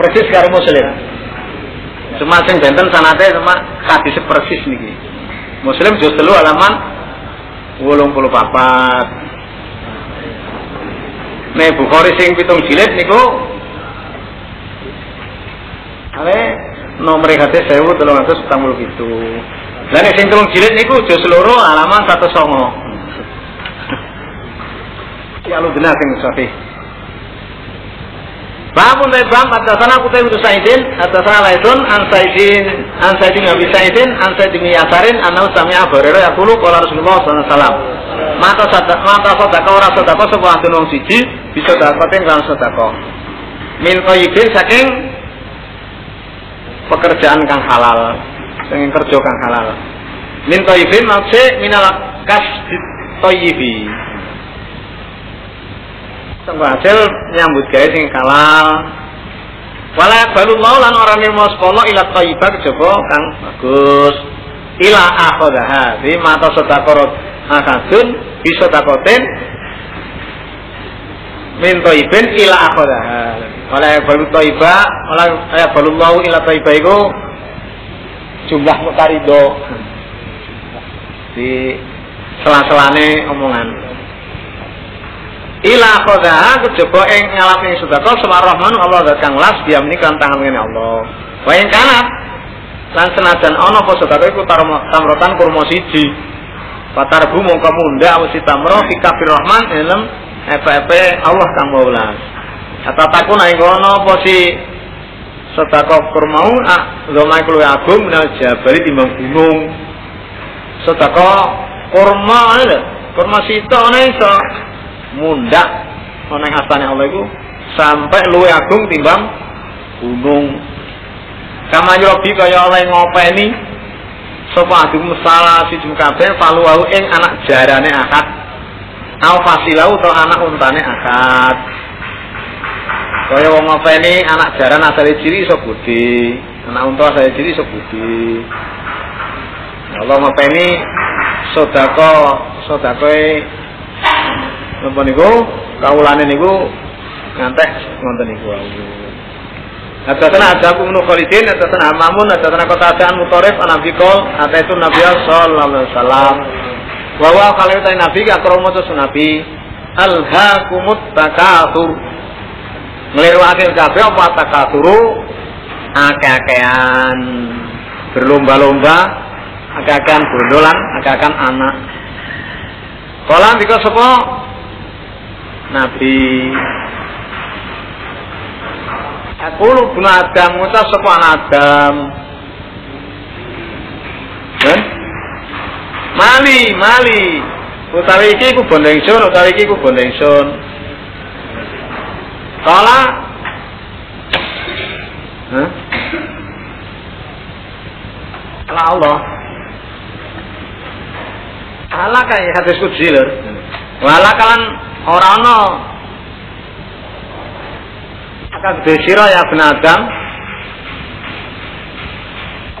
Persis karo Muslim. Cuma sing benten sanate cuma hadis persis niki. Muslim juz telu halaman 84. Nih Bukhari sing pitung jilid niku Ale nomor hadis 1347. Lah nek sing telung jilid niku juz loro halaman 109. Lu benar sing sahih. Babun dari bab atasana kutai itu Saidin atasana Laidun an Saidin an Saidin Abi Saidin an Saidin Yasarin an Sami'a Barero Yakulu Kala Rasulullah SAW Mata sadaka mata sadaka ora sadaka sapa adun wong siji bisa dapatin kan sadaka. Min qayyibin saking pekerjaan kang halal, sing kerja kang halal. Min thayyibin maksud minal kasbi thayyibi. Tunggu hasil nyambut gawe sing kalal. Wala balullahu lan ora nirmo sekolah ila thayyibah kejaba kang bagus. Ila akhadha di mata sedekah akadun bisa takoten min thayyibin ila akhadha. Wala balu thayyibah wala ya balullahu ila thayyibah iku jumlah mutarido di sela-selane omongan ila khodaha ngalap ing sedekah sama rahman Allah zat kang las dia menika tangan ngene Allah. Wa ing kana lan senajan ana apa sedekah iku tamrotan kurma siji. Patarbu mongko munda wis tamro fi kafir rahman ilm epe-epe Allah kang maulas Kata takun ing kono apa si sedekah kurmau ah lomai kuwi agung minal jabari timbang gunung. Sedekah kurma lho kurma sito iso mundak. Ana ing astane Allah iku sampai luwe agung timbang gunung. Kama yobi kaya oleh ngopeni sapa adum salah si kabeh faluau ing anak jarane akad au fasilau to anak untane akad kaya wong ngopeni anak jaran asale ciri iso budi anak unta asale ciri iso budi. Allah ngopeni sodako sodakoe napa niku kawulane niku ngantek ngonten niku Hadatsana Adaku bin Khalidin, hadatsana Mamun, hadatsana Qatadan Mutarif an Nabi qol, ataitu Nabi sallallahu alaihi wasallam. Wa wa kalau ta Nabi akramu tu Nabi alhaakumut takatsur. Ngliruake kabeh apa takatsuru akeh-akehan berlomba-lomba akeh-akehan bondolan akeh-akehan anak. Kala ndika sapa Nabi Aku bin Adam ngucap sapa Adam. Kan? Mali, mali. Utawi iki ku bondo ingsun, utawi iki ku bondo ingsun. Kala? Kala Allah. Allah kayak hadis kudsi lho. Wala kalan ora ana. Akan sira ya ben Adam.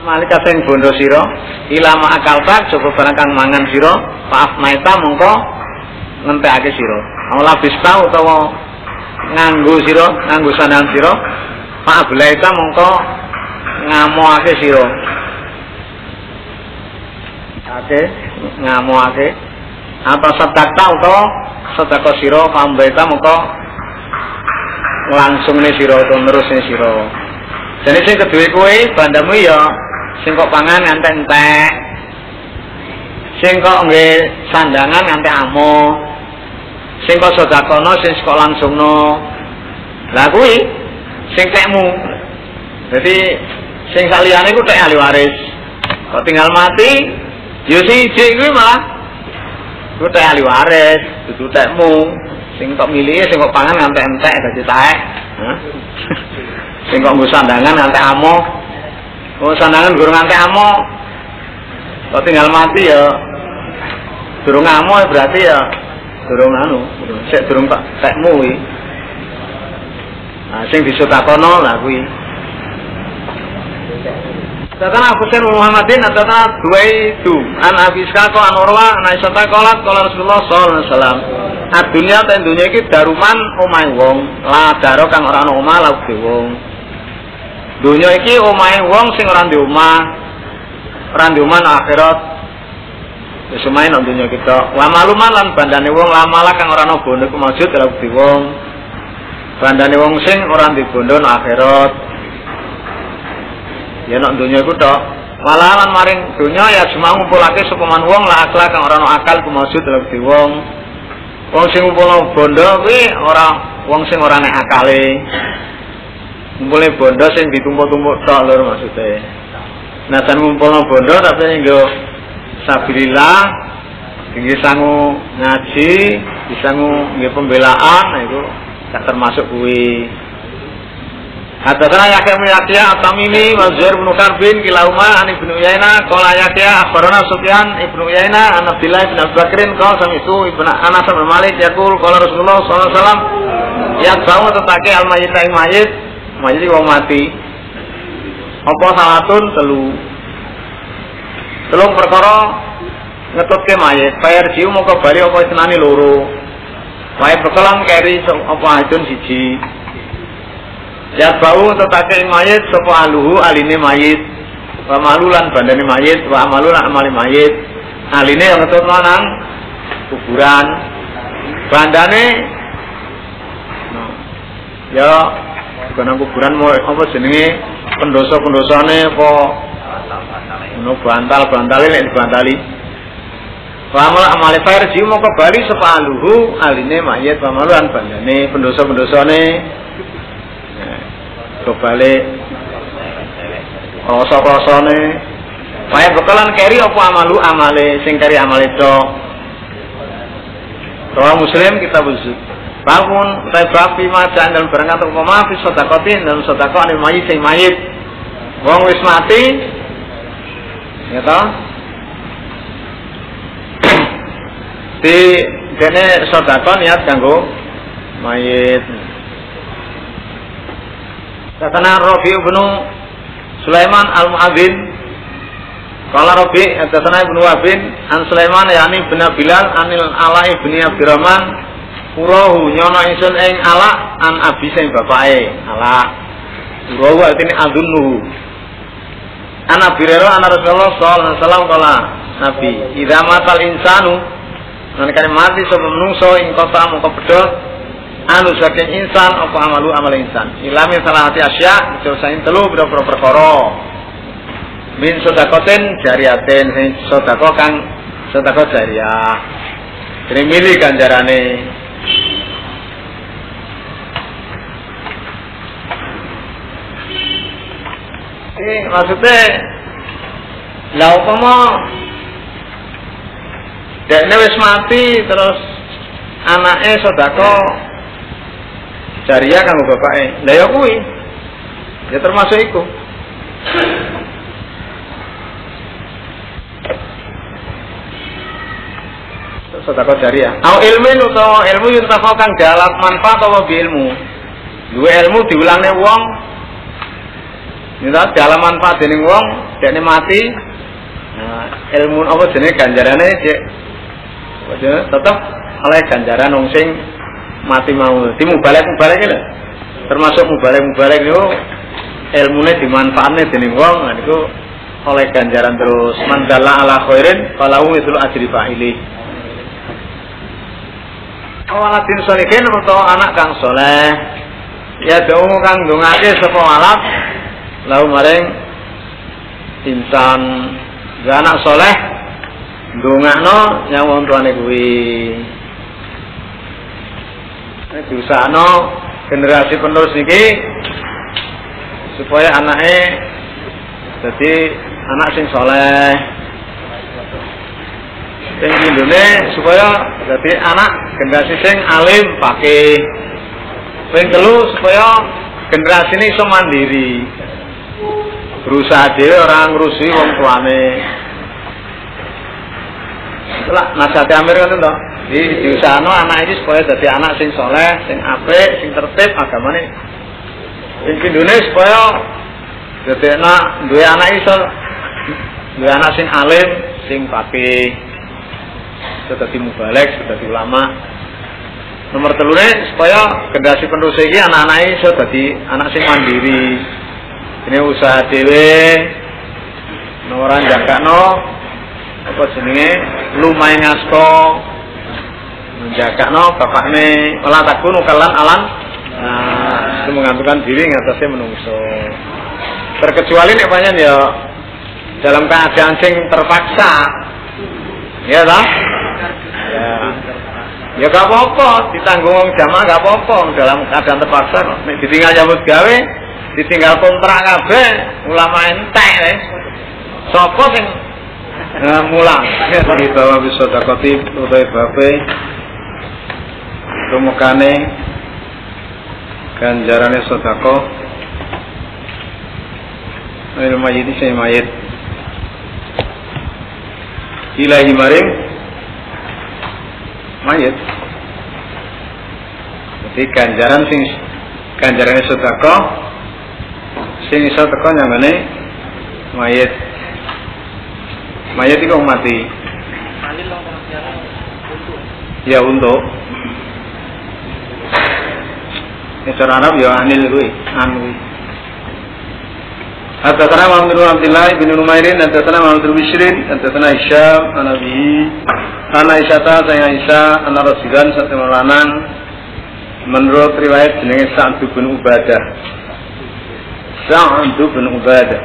Malika sing bondo sira ilama akal tak coba barang kang mangan sira maaf maita mongko ngentekake sira awala bista utawa nganggo sira nganggo sandang sira maaf laita mongko ngamoake sira ake ngamoake apa sedekah utawa sedekah sira pambaita mongko langsung nih siro atau terus nih siro. Jadi sing kedua kue bandamu ya, sing kok pangan ngantek entek, sing kok nggih sandangan ngantek amo, sing kok sodakono sing kok langsung no. Lah kue sing tekmu. Jadi sing saliyane ku tek ahli waris. Kok tinggal mati, yo siji kuwi malah ku tek ahli waris, dudu tekmu. sing kok milih sing kok pangan ngantek entek dadi taek. Sing kok nggo sandangan ngantek amo oh sandangan gurung ngantek amo kok tinggal mati ya? Durung amo berarti ya? Durung anu sik durung tak tekmu kuwi. Nah sing disutakono lah kuwi Datana Husain Muhammadin datana itu an Abi Iskako an Urwa an Aisyah kolat kola Rasulullah sallallahu alaihi wasallam. Adunya ten dunya iki daruman omahe wong. La daro kang ora ana omah la wong. Dunya iki omahe wong sing ora ndek omah. Ora ndek omah akhirat. Wis omahe nang kita. Wa maluman lan bandane wong lamala kang ora ana bondo ku maujud la wong. Bandane wong sing ora ndek bondo akhirat ya nak dunia iku tok. Malah lan maring dunia ya cuma ngumpulake sepeman wong lah akal kang ora ono akal ku maksud dalam di wong. Wong sing ngumpulno bondo kuwi ora wong sing ora nek akale. Ngumpulne bondo sing ditumpuk-tumpuk tok lho maksude. Nah jan ngumpulno bondo tapi nggo sabilillah tinggi sangu ngaji bisa nggih pembelaan nah itu tak termasuk kuwi Hadatsana Yahya bin Yahya At-Tamimi wa Zuhair bin Karbin kilahuma an Ibnu Uyainah qala Yahya akhbarana Sufyan Ibnu Uyainah an Abdullah bin Abu Bakrin qala sami'tu Ibnu Anas bin Malik yaqul qala Rasulullah sallallahu alaihi wasallam ya bau tetake al mayit ing mayit mayit wong mati. Apa salatun? Telu. Telung perkara ngetutke mayit. Bayar mau bali apa senani loro. Mayit bekelan keri apa ajun siji Ya bau tetake ing mayit sapa aluhu aline mayit. Wa malulan bandane mayit, wa amalulan amale mayit. Aline yang ketutno nang kuburan. Bandane ya nang kuburan mau apa jenenge pendosa-pendosane apa ono bantal-bantale nek dibantali. Wa amal amale farji mau kembali sapa aluhu aline mayit wa malulan bandane pendosa-pendosane balik. Rasa-rasane Maya bekalan keri apa amalu? Amale sing keri amale do. Rawa Muslim kita busuk Bangun utai babi macan dalam barang atau koma fi sodakotin dalam sodako anil mayit sing mayit. Wong wis mati. Ya toh? Di dene sodako niat kanggo mayit Katana Rabi bin Sulaiman al-Mu'adzin. Kala Rabi Katana ibnu Wabin An Sulaiman yakni bin Bilal Anil Ala ibni Abdurrahman Urahu nyono insun ing Ala An Abi sing bapake. Ala. Urahu artine adunnuhu. An Abi Rero An Rasulullah sallallahu alaihi wasallam kala Nabi Idza matal insanu Nanti mati sebelum menungso ing kota mongko pedhot anu saking insan apa amalu amal insan. Ilami salah hati asya dicosain telu biro-biro perkara. Min sodakoten jariaten sing sodako kang sodako jariah. Ini milih ganjarane. Eh maksudnya lah umpama dekne wis mati terus anaknya sodako jariah kanggo bapake. Lah ya kuwi. Ya termasuk iku. Sedekah jariah. Au ilmu utawa ilmu tak kang dalam manfaat apa bi ilmu. Dua ilmu diulangne wong. Nita dalam manfaat dening wong, dekne mati. Nah, ilmu apa jenenge ganjarane cek tetap oleh ganjaran wong sing mati mau. Di mubalek mubalek lho. Termasuk mubalek mubalek itu ilmune dimanfaatne dening wong niku oleh ganjaran terus mandala ala khairin falahu mithlu ajri fa'ili. Awaladin solihin atau anak kang soleh ya dong kang dongake sapa lau maring insan anak soleh ndongakno nyang wong tuane kuwi diusahno generasi penerus niki supaya anaknya jadi anak sing soleh. Sing indune supaya jadi anak generasi sing alim pakai sing telu supaya generasi ini iso mandiri. Berusaha dhewe orang ngurusi wong tuane. Lah nasihat Amir kan to. Di diusahano anak ini supaya jadi anak sing soleh, sing apik, sing tertib agamane. Sing pindune supaya jadi anak dua anak iso dua anak sing alim, sing pakai dadi mubalek, dadi ulama. Nomor telurnya supaya generasi penerus ini anak-anak iso dadi anak sing mandiri. Ini usaha dhewe, nomoran jagakno apa jenenge lumayan ngasto menjaga no bapakne olah takun ukalan alam nah, itu mengantungkan diri ngatasnya menungso terkecuali nih banyak ya dalam keadaan sing terpaksa ya lah ya ya gak apa-apa ditanggung jamaah gak apa-apa dalam keadaan terpaksa nih ditinggal nyambut gawe ditinggal kontrak kabeh ulama entek eh. sopo sing Nah, mulang. Di bawah bisa dakoti utai bape. Rumukane ganjarane sodako Ail mayit sing mayit. Ilahi maring mayit. Jadi ganjaran sing ganjarane sedekah sing iso teko nyangane mayit. Mayit iku mati. Ya untuk Ya cara Arab ya anil kuwi, an. Hadatsana Muhammad bin Abdullah bin hadatsana Muhammad bin Bishrin, hadatsana an Abi ana saya an lanang menurut riwayat jenenge Sa'd bin Ubadah. Sa'd bin Ubadah.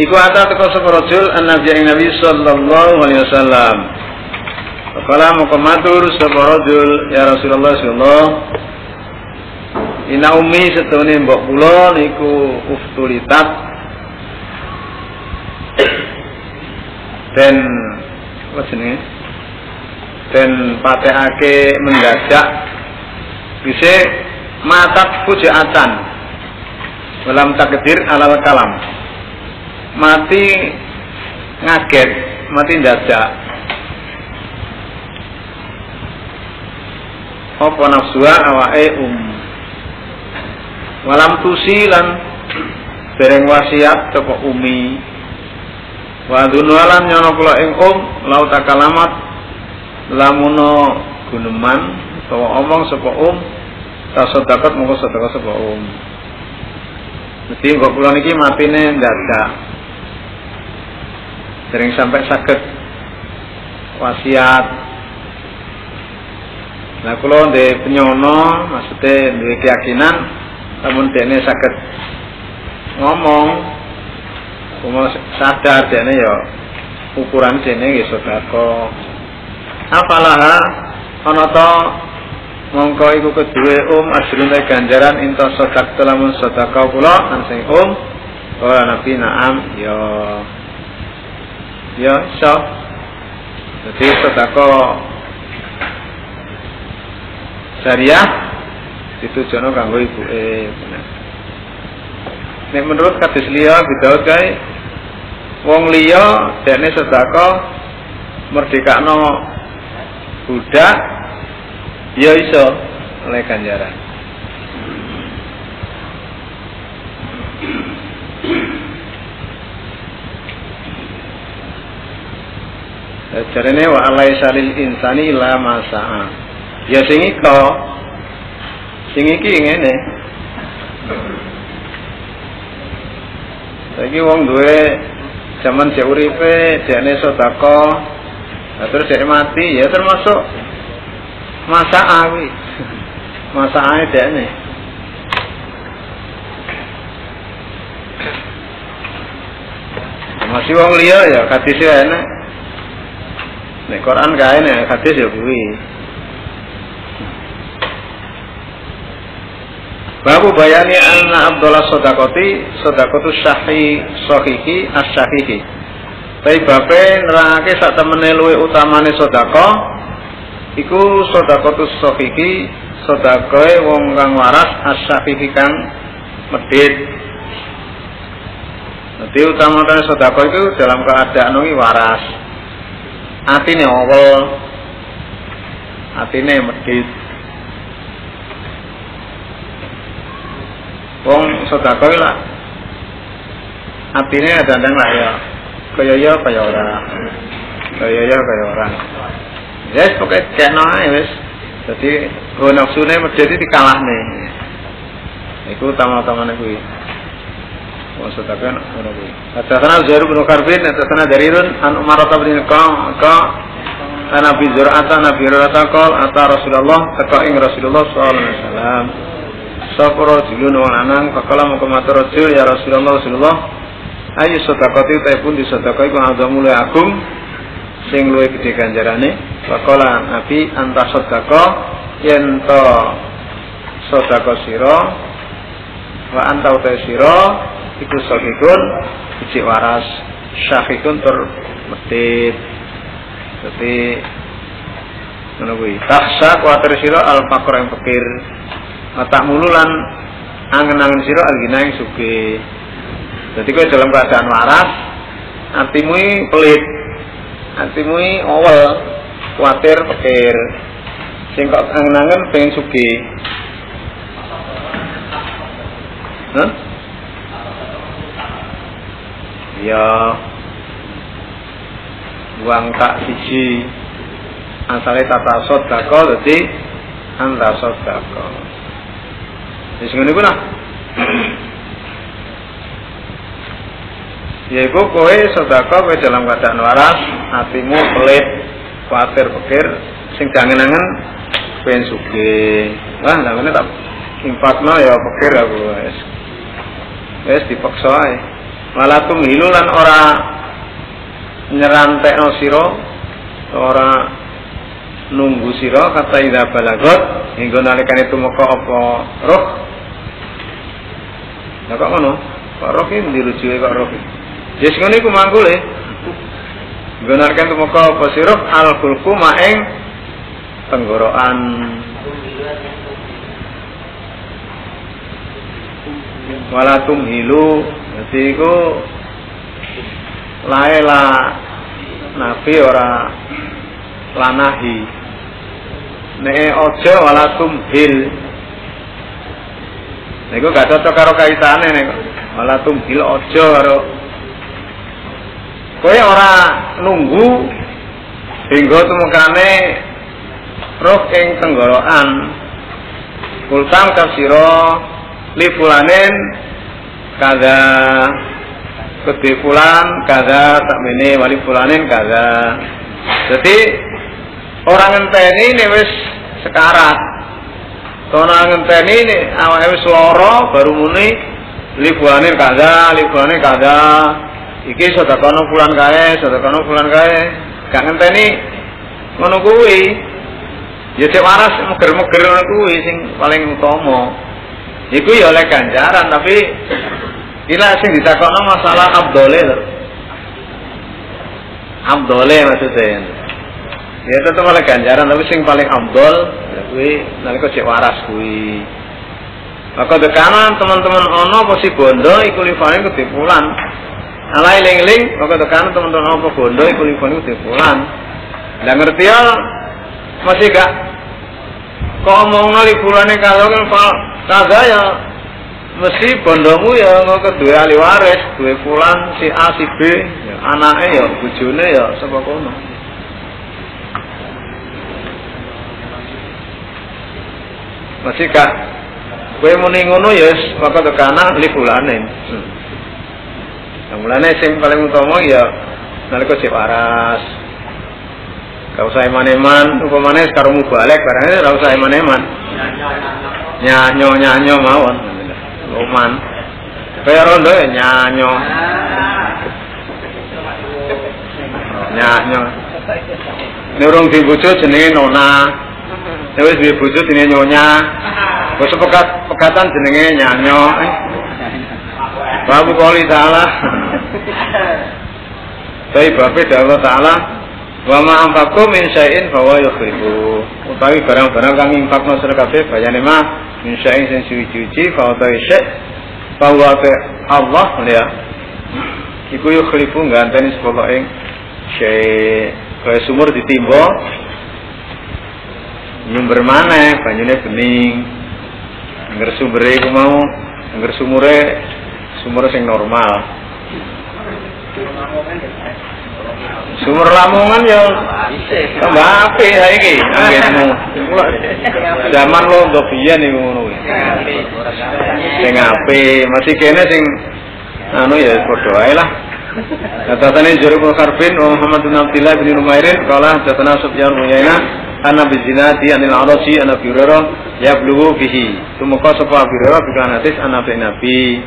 Iku ada teko sapa rajul annabi Nabi sallallahu alaihi wasallam. Kala moko matur sapa rajul ya Rasulullah sallallahu Ina umi setune mbok kula niku uftulitat. Dan apa jenenge? Dan patekake mendadak. Bisa matat fujaatan. Dalam takdir alal kalam. Mati ngaget mati dadak apa nafsuha awake um. Walam tusilan dereng wasiat teko umi. Wa dunwalan nyono kula ing um lau takalamat lamuno guneman utawa omong sapa um tasodakat mongko sedekah sapa um. Mesti kok kula niki matine dadak sering sampai sakit wasiat nah kalau di penyono maksudnya di keyakinan namun dene sakit ngomong kuma sadar dene ya ukuran dene ya sodako apalah ana to mongko iku kedue um asrun ganjaran inta sodak telamun sodako kula sing um ora nabi naam ya. Ya iso. Jadi sedekah syariah ditujono kanggo ibuke nek menurut hadis liya bidaud kae wong liya dekne sedekah merdekakno budak ya iso oleh ganjaran Jarene wa alaisa lil insani la masa'a. Ya sing iko sing iki ngene. Saiki wong duwe zaman cek uripe dekne sedekah nah, terus dia mati ya termasuk masa awi. Masa awi dekne. Masih wong liya ya kadise enak. Nek Quran kae nek hadis ya kuwi. Babu bayani anna Abdullah Sodakoti Sodakotu Syahi Sohihi Asyahihi. Tapi bape nerangake sak temene luwe utamane sodako Iku Sodakotu Sohihi Sodakoe wong kang waras Asyahihi kang medit. Jadi utamane sodako itu dalam keadaan nungi waras. Atine owel atine medhit wong sedekah lah. Atine dandang lah ya kaya ya kaya ora. Kaya ya kaya ora. Wis pokoke kena wis dadi go nafsune medhit dikalahne. Iku utama-utamane kuwi. Wong sedekah ngono kuwi. Hadatsana Zuhair bin Karbin, hadatsana Darirun an Umar bin Qam, ka Nabi Zur'ata Nabi Rata qol ata Rasulullah teka ing Rasulullah sallallahu alaihi wasallam sapa rajulun wong lanang kakala mongko matur rajul ya Rasulullah Rasulullah. Ayo sedekati ta pun di sedekah iku mulai agung sing luwih gedhe ganjarane. Fakala Nabi anta sedekah yen to sedekah sira wa anta uta sira iku sahihun ijik waras. Syahikun tur medit dadi kuwi. Taksa kuwatir sira al fakir yang fakir tak mululan angen-angen sira algina ing sugih. Dadi kowe dalam keadaan waras, atimu pelit. Atimu awal, kuatir pikir. Sing kok angen-angen pengen sugih. Hah? Ya uang tak siji asale tata sodako dadi anta sodako wis ngene ku lah. Yaiku kowe sodako kowe dalam keadaan waras hatimu pelit khawatir pikir sing jangan-jangan pengen suge. Wah lah ngene tak impakno ya pikir aku wis wis dipaksa ae. Malah tumhilu lan ora nyerantekno sira ora nunggu sira kata ida balagot hingga nalikane tumeka apa roh Lah kok ngono? Kok roh iki dirujuke kok roh? Yes ngono iku manggule. Hingga nalikane tumeka apa sira al maeng tenggorokan wala tumhilu dadi iku lae la nabi ora lanahi nek aja wala tumhil niku gak cocok karo kaitane nek wala tumhil aja karo kowe ora nunggu hingga tumekane roh ing tenggorokan. Kultam kasira li fulanin kada kedhe fulan kada sakmene wali fulanin kada jadi orang ngenteni ini wis sekarat. Orang ngenteni ini awake wis lara baru muni li fulanin kada li fulanin kada iki sedakono fulan kae sedakono fulan kae. Gak ngenteni ngono kuwi. Ya cek waras meger-meger ngono kuwi sing paling utama. Iku ya oleh ganjaran tapi ila sing ditakokno masalah abdole lho. Abdole maksudnya ya tetep oleh ganjaran tapi sing paling abdol ya kuwi nalika cek waras kuwi. Maka dekanan teman-teman ono apa si bondo iku lifane ketipulan ala eling-eling maka dekanan teman-teman ono bondo iku lifane ketipulan lah ngerti ya masih gak kok omongno liburane kalau kan kagak ya mesti bondomu ya engko kedue ahli waris, duwe fulan si A si B, ya anake ya bojone ya sapa. Masih kak, kowe muni ngono ya maka tekana li fulane. Hmm. Yang mulane sing paling utama ya nalika sik waras. Gak usah eman-eman, upamane karo balik barangnya gak usah eman-eman. Nyanyo nyanyo mawon. Luman. Kaya rondo ya nyanyo. Nyanyo. Ini urung di bojo jenenge Nona. Ini wis di bojo jenenge Nyonya. Wis pekat pekatan jenenge nyanyo. Babu kali taala. Tapi bapak Allah taala wa ma anfaqu min syai'in fa huwa yukhlifu. Utawi barang-barang kami infakno sira kabeh bayane mah min syai'in sing suci-suci fa utawi syai' fa huwa Allah ya. Iku yukhlifu nganteni sepuluh ing syai' kaya sumur ditimba nyumber mana banyune bening angger sumbere iku mau angger sumure sumur sing normal Sumur Lamongan ya tambah apik saiki anggenmu. Zaman lo ndo biyen iku ngono. Sing apik, masih kene sing anu ya ae lah. Kata-katanya Juru Karbin Muhammad bin Abdullah bin Numairin Kala Datana Subyan Muyaina Anna bizina di anil arasi Anna birara Ya bluhu bihi. Tumuka sopa birara Bukan hadis Anna bin Nabi.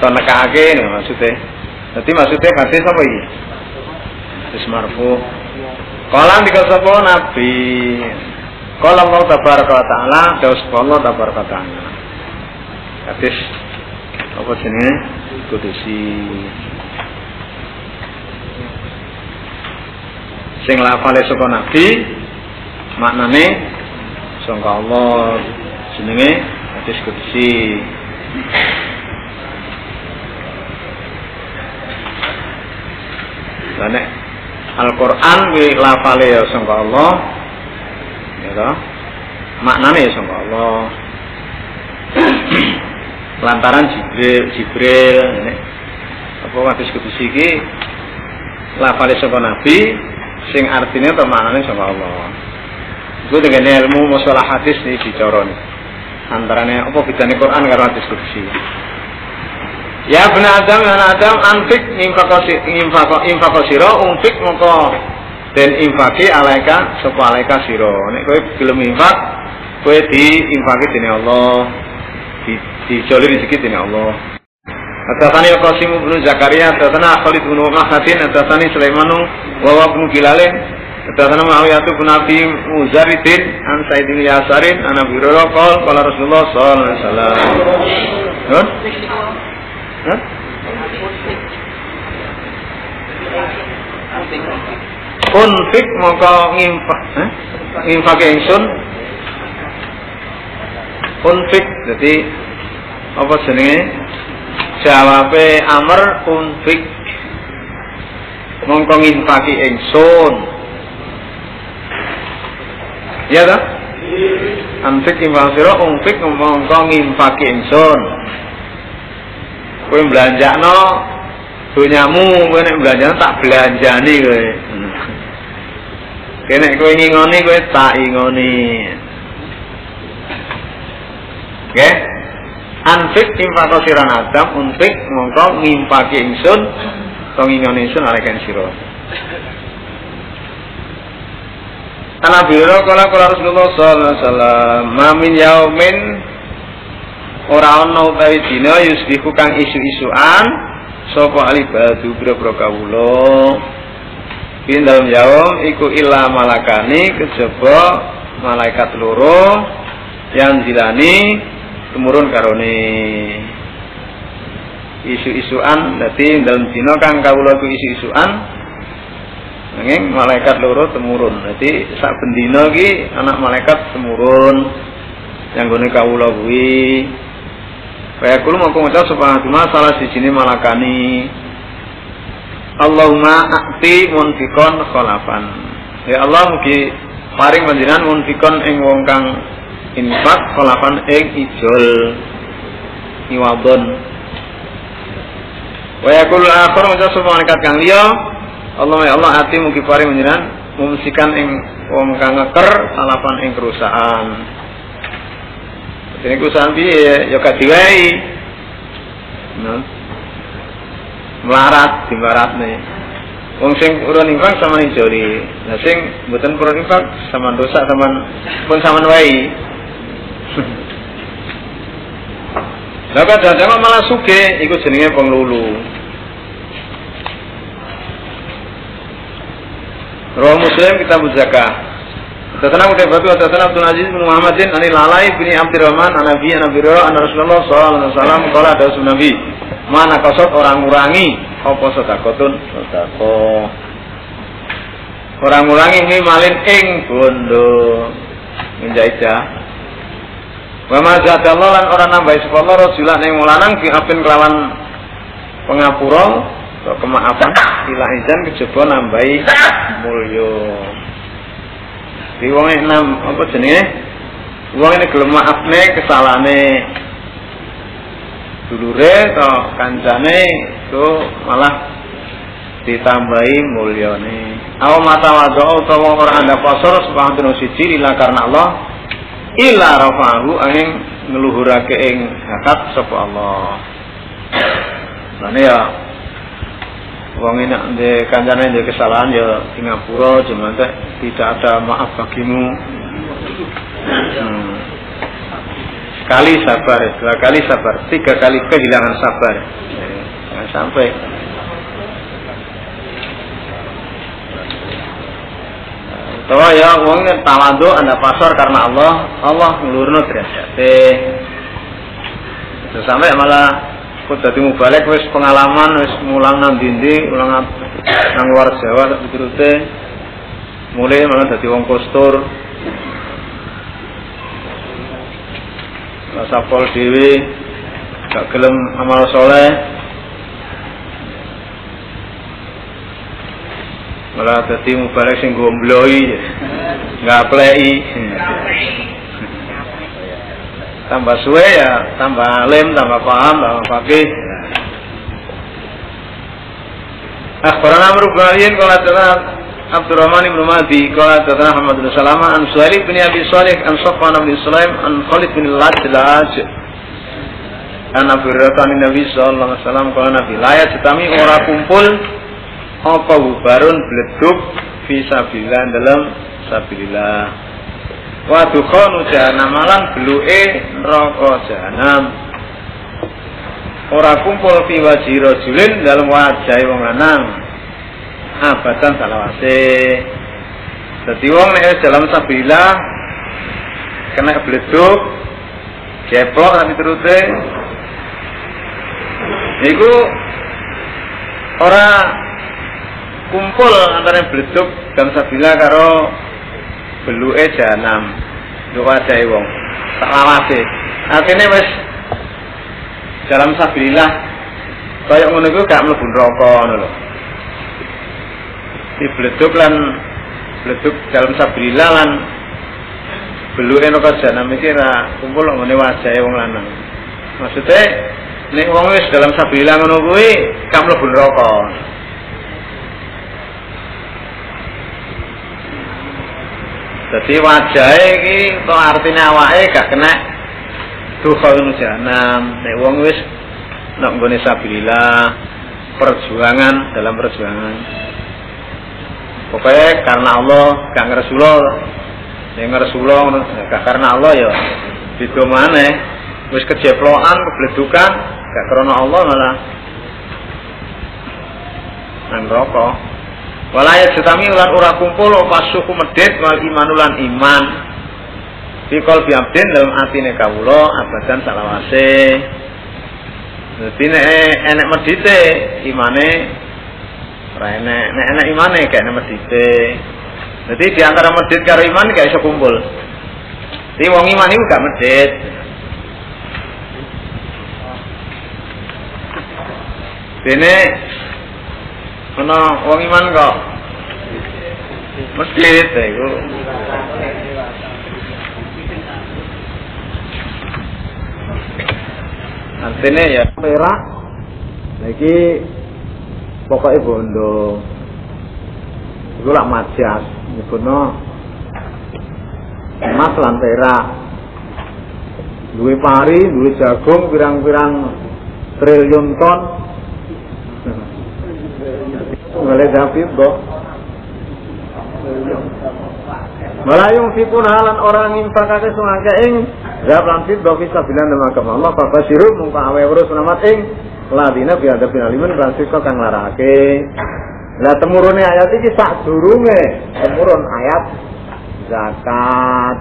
Tonekake nih maksudnya? Jadi maksudnya hadis apa ini? Hadis marfu. Kala sopa Nabi? Kala Allah tabaraka wa ta'ala Daus Allah tabaraka wa ta'ala. Hadis Apa jenis? Kudusi sing lafale saka nabi maknane sangka Allah jenenge hadis kudsi Lah nek Al-Qur'an kuwi lafale ya sangka Allah. Ya toh? Maknane ya sangka Allah. Lantaran Jibril, Jibril nek apa hadis kudus iki lafale sangka Nabi sing artinya atau maknane sangka Allah. Iku dengan ilmu masalah hadis nih bicara nih. Antaranya apa bedanya Quran karo hadis kudus Ya benar Adam ya Adam anfik infako infako infako siro unfik moko dan infaki alaika sapa alaika siro. Nek kowe gelem infak kowe di infaki dening Allah. Di dijoli rezeki dening Allah. Atasani Qasim bin Zakaria, atasana Khalid bin Mahatin, atasani Sulaimanu wa wa bin Kilalin, atasana Muawiyah bin Abi Muzaridin, an Said bin Yasarin, an Abi Hurairah qala qala Rasulullah sallallahu alaihi wasallam. Hah? Unfik mongko ngimpak eh? Ngimpak ingsun Unfik Jadi Apa jenenge Jawabe Amr Unfik. Mongko ngimpaki ingsun. Iya tak? Anfik imbang sira unfik mongko ngimpaki ingsun. Kowe belanjakno donyamu kowe nek belanjano tak belanjani kowe. Kene kowe ngingoni kowe tak ingoni. Oke Anfik infako siran adam Unfik mongko ngimpaki ingsun Kau ngingoni ingsun alaikan siro Nabi kala kala Rasulullah sallallahu alaihi wasallam mamin yaumin ora ana utawi dina yusbihu kang isu-isuan sapa alibadu boro kawula? Bin dalam yaum iku illa malakani kejaba malaikat loro yang jilani tumurun karone isu-isuan. Dadi dalam dina kang kawula iku isu-isuan nanging malaikat loro temurun dadi sak bendina iki anak malaikat temurun yang gone kawula kuwi. Kaya kulo mau ngucap subhanallah salah sini malakani Allahumma akti munfikon kholafan. Ya Allah mugi paring panjenengan munfikon ing wong kang infak kholafan ing ijol iwadon. Wa yaqul akhir ngucap subhanallah kang liya Allah ya Allah ati mugi paring panjenengan mumsikan ing wong kang ngeker salafan ing kerusakan. Ini kusahan piye ya gak diwehi. Nah. Melarat dimlaratne. Wong sing urun infak sama njoli. Lah sing mboten urun infak sama dosa sama pun sama wae. Lah kadang malah suge iku jenenge penglulu. Rawa Muslim kita zakah. Tentang udah batu tentang Abdul Aziz bin Muhammadin ani lalai bin Abdurrahman an Nabi an Nabi an Rasulullah sallallahu alaihi wasallam kala ada Nabi. Mana kosot orang ngurangi? Apa sedekatun sedekah. Orang ngurangi ini malin ing bondo. Menjajah wa ma zadallahu lan ora nambahi sapa Allah rajulan ing lanang fi apin kelawan pengapura atau kemaafan ila izan kejaba nambahi mulya. Di wong enam apa jenenge? Wong ini gelem maafne kesalahane dulure to kancane itu malah ditambahi mulyane. Aw mata wado utawa ora anda pasor subhanahu siji ila karena Allah ila rafahu angin ngeluhurake ing zakat sapa Allah. Lane ya wong ini di kancane di kesalahan ya Singapura cuma tidak ada maaf bagimu. Hmm. sekali sabar dua kali sabar tiga kali kehilangan sabar. Jangan sampai Tawa ya wong tawadu anda pasar karena Allah. Allah ngelurno derajat sampai malah kok dadi mubalek wis pengalaman wis mulang nang dindi ulang nang luar Jawa tak piturute mulai malah dadi wong postur sapol dhewe gak gelem amal soleh malah dadi mubalek sing gombloi nggak plei. Tambah suwe ya tambah alim tambah paham tambah fakih. Akhbarana Amr bin Aliyin qala ta'ala Abdurrahman bin Mahdi qala ta'ala Muhammad bin Salama an Suhaili bin Abi Salih an Safwan bin Sulaim an Khalid bin Lajlaj an Abu Hurairah Nabi sallallahu alaihi wasallam qala Nabi la yajtami ora kumpul apa bubarun bleduk fi sabilillah dalam sabilillah. Wa dukhanu jahannam lan beluke neraka jahanam ora kumpul fi wajhi rajulin dalam wajah wong lanang. Abadan salawase. Dadi wong nek dalam sabilillah kena bleduk jeplok nanti terute Iku ora kumpul antara bleduk dan sabila karo beluke jahanam yo wajahe wong. Tak lawase artine wis dalam sabilillah kaya ngono iku gak mlebu neraka ngono di bleduk lan bleduk dalam sabilillah lan beluke neraka jahanam iki ra kumpul ngene wajahe wong lanang. Maksudnya nek wong wis dalam sabilillah ngono kuwi gak mlebu neraka Jadi wajah iki to artinya awake gak kena dukhul jahanam. Nek wong wis nek nggone perjuangan dalam perjuangan. Pokoknya karena Allah gak ngeresulo yang ngeresulo gak karena Allah ya beda maneh wis kejeplokan kebledukan gak karena Allah malah nang rokok Walaya jetami ulan ora kumpul apa suku medit wal iman ulan iman. Fi qalbi abdin dalam atine kawula abadan salawase. Dadi nek enek medite imane ora enek, nek enek imane gak enek medite. Dadi di antara medit karo iman gak iso kumpul. Jadi wong iman iku gak medit. Dene ana wong iman kok. Mesjid iku. Artinya ya perak. Lagi pokoknya bondo. Itu lah majas nyebutno. Emas lan perak. Duwe pari duwe jagung pirang-pirang triliun ton oleh David boh Melayung fikun halan orang infakake sungake ing Zab lan fit do bisa bilan nama agama Allah Papa siru mungka awe urus selamat ing Ladina biada binaliman Francisco kang larake. Lah temurune ayat iki sak durunge temurun ayat zakat.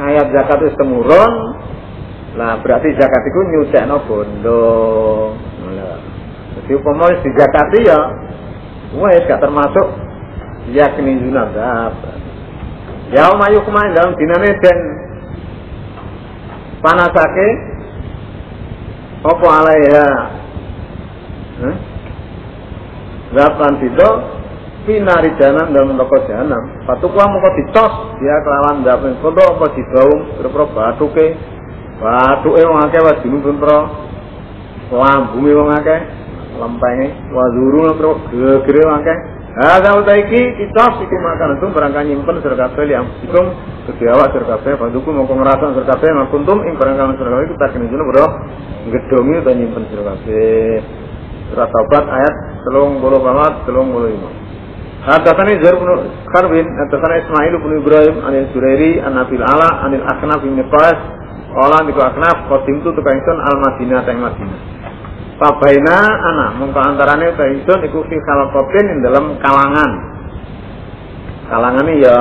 Ayat zakat itu temurun lah berarti zakat itu nyucekno bondo jadi umpama wis dijakati ya wis gak termasuk yakni zunazab. Ya umayu kumain dalam dinane den panasake apa alaiha hmm? Zapan itu pinari jahanam dalam neraka jahanam. Patukwa mengko ditos dia kelawan zapan foto apa dibaum berpro batuke. Batuke wong akeh wae dinuntur lambunge wong akeh lempenge wa zuru ngro gegere akeh Ada utaiki kita iki makan itu berangkat nyimpen surga kabeh yang ikum kedhe awak surga kabeh panduku mongko ngrasa surga kabeh makuntum ing berangkat surga kabeh kita kene jono bro. Gedongi utawa nyimpen surga kabeh. Surat taubat ayat 30 banget 35 Hadatsani Zair bin Kharbin, hadatsani Ismail bin Ibrahim anil Surairi an Nabil Ala anil Aknaf bin Qais Qala niku Aknaf qadim tu tukang al Madinah teng Madinah Fabaina anak mongko antarane ta ingsun iku fi khalaqatin ing dalam kalangan. Kalangan ini ya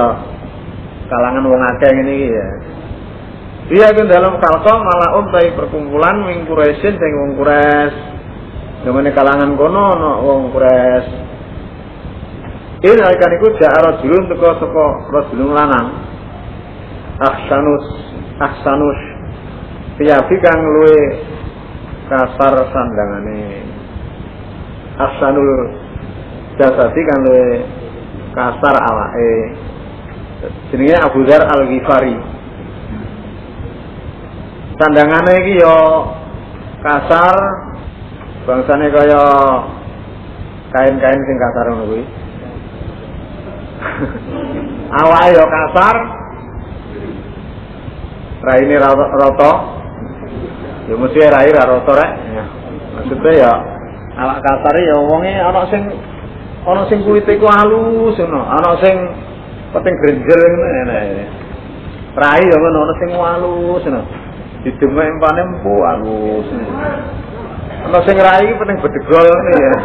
kalangan wong akeh ngene iki ya. Dia ke dalam kalko malah umtai perkumpulan wing Quraisyin sing wong Quraisy. Demene kalangan kono ana wong Quraisy. Ini nalikan iku ja'ara julun teko saka rajulun lanang. Ahsanus ahsanus Tiyabi kang luwe kasar sandangane. Asanul jasadi kang luwe kasar awake. Jenenge Abu Dzar Al Ghifari sandangane iki yo kasar bangsane kaya kain-kain sing kasar ngono kuwi. Awake yo kasar. Raine rata ya mesti rai ra rata rek ya. maksudnya ya awak kasar ya wonge ana sing ana sing kulite ku halus ngono. Ana sing penting grenjel ngene rai ya. Ngono ana sing halus ngono. Didemek empane empu halus ana sing rai penting bedegol ngene ya.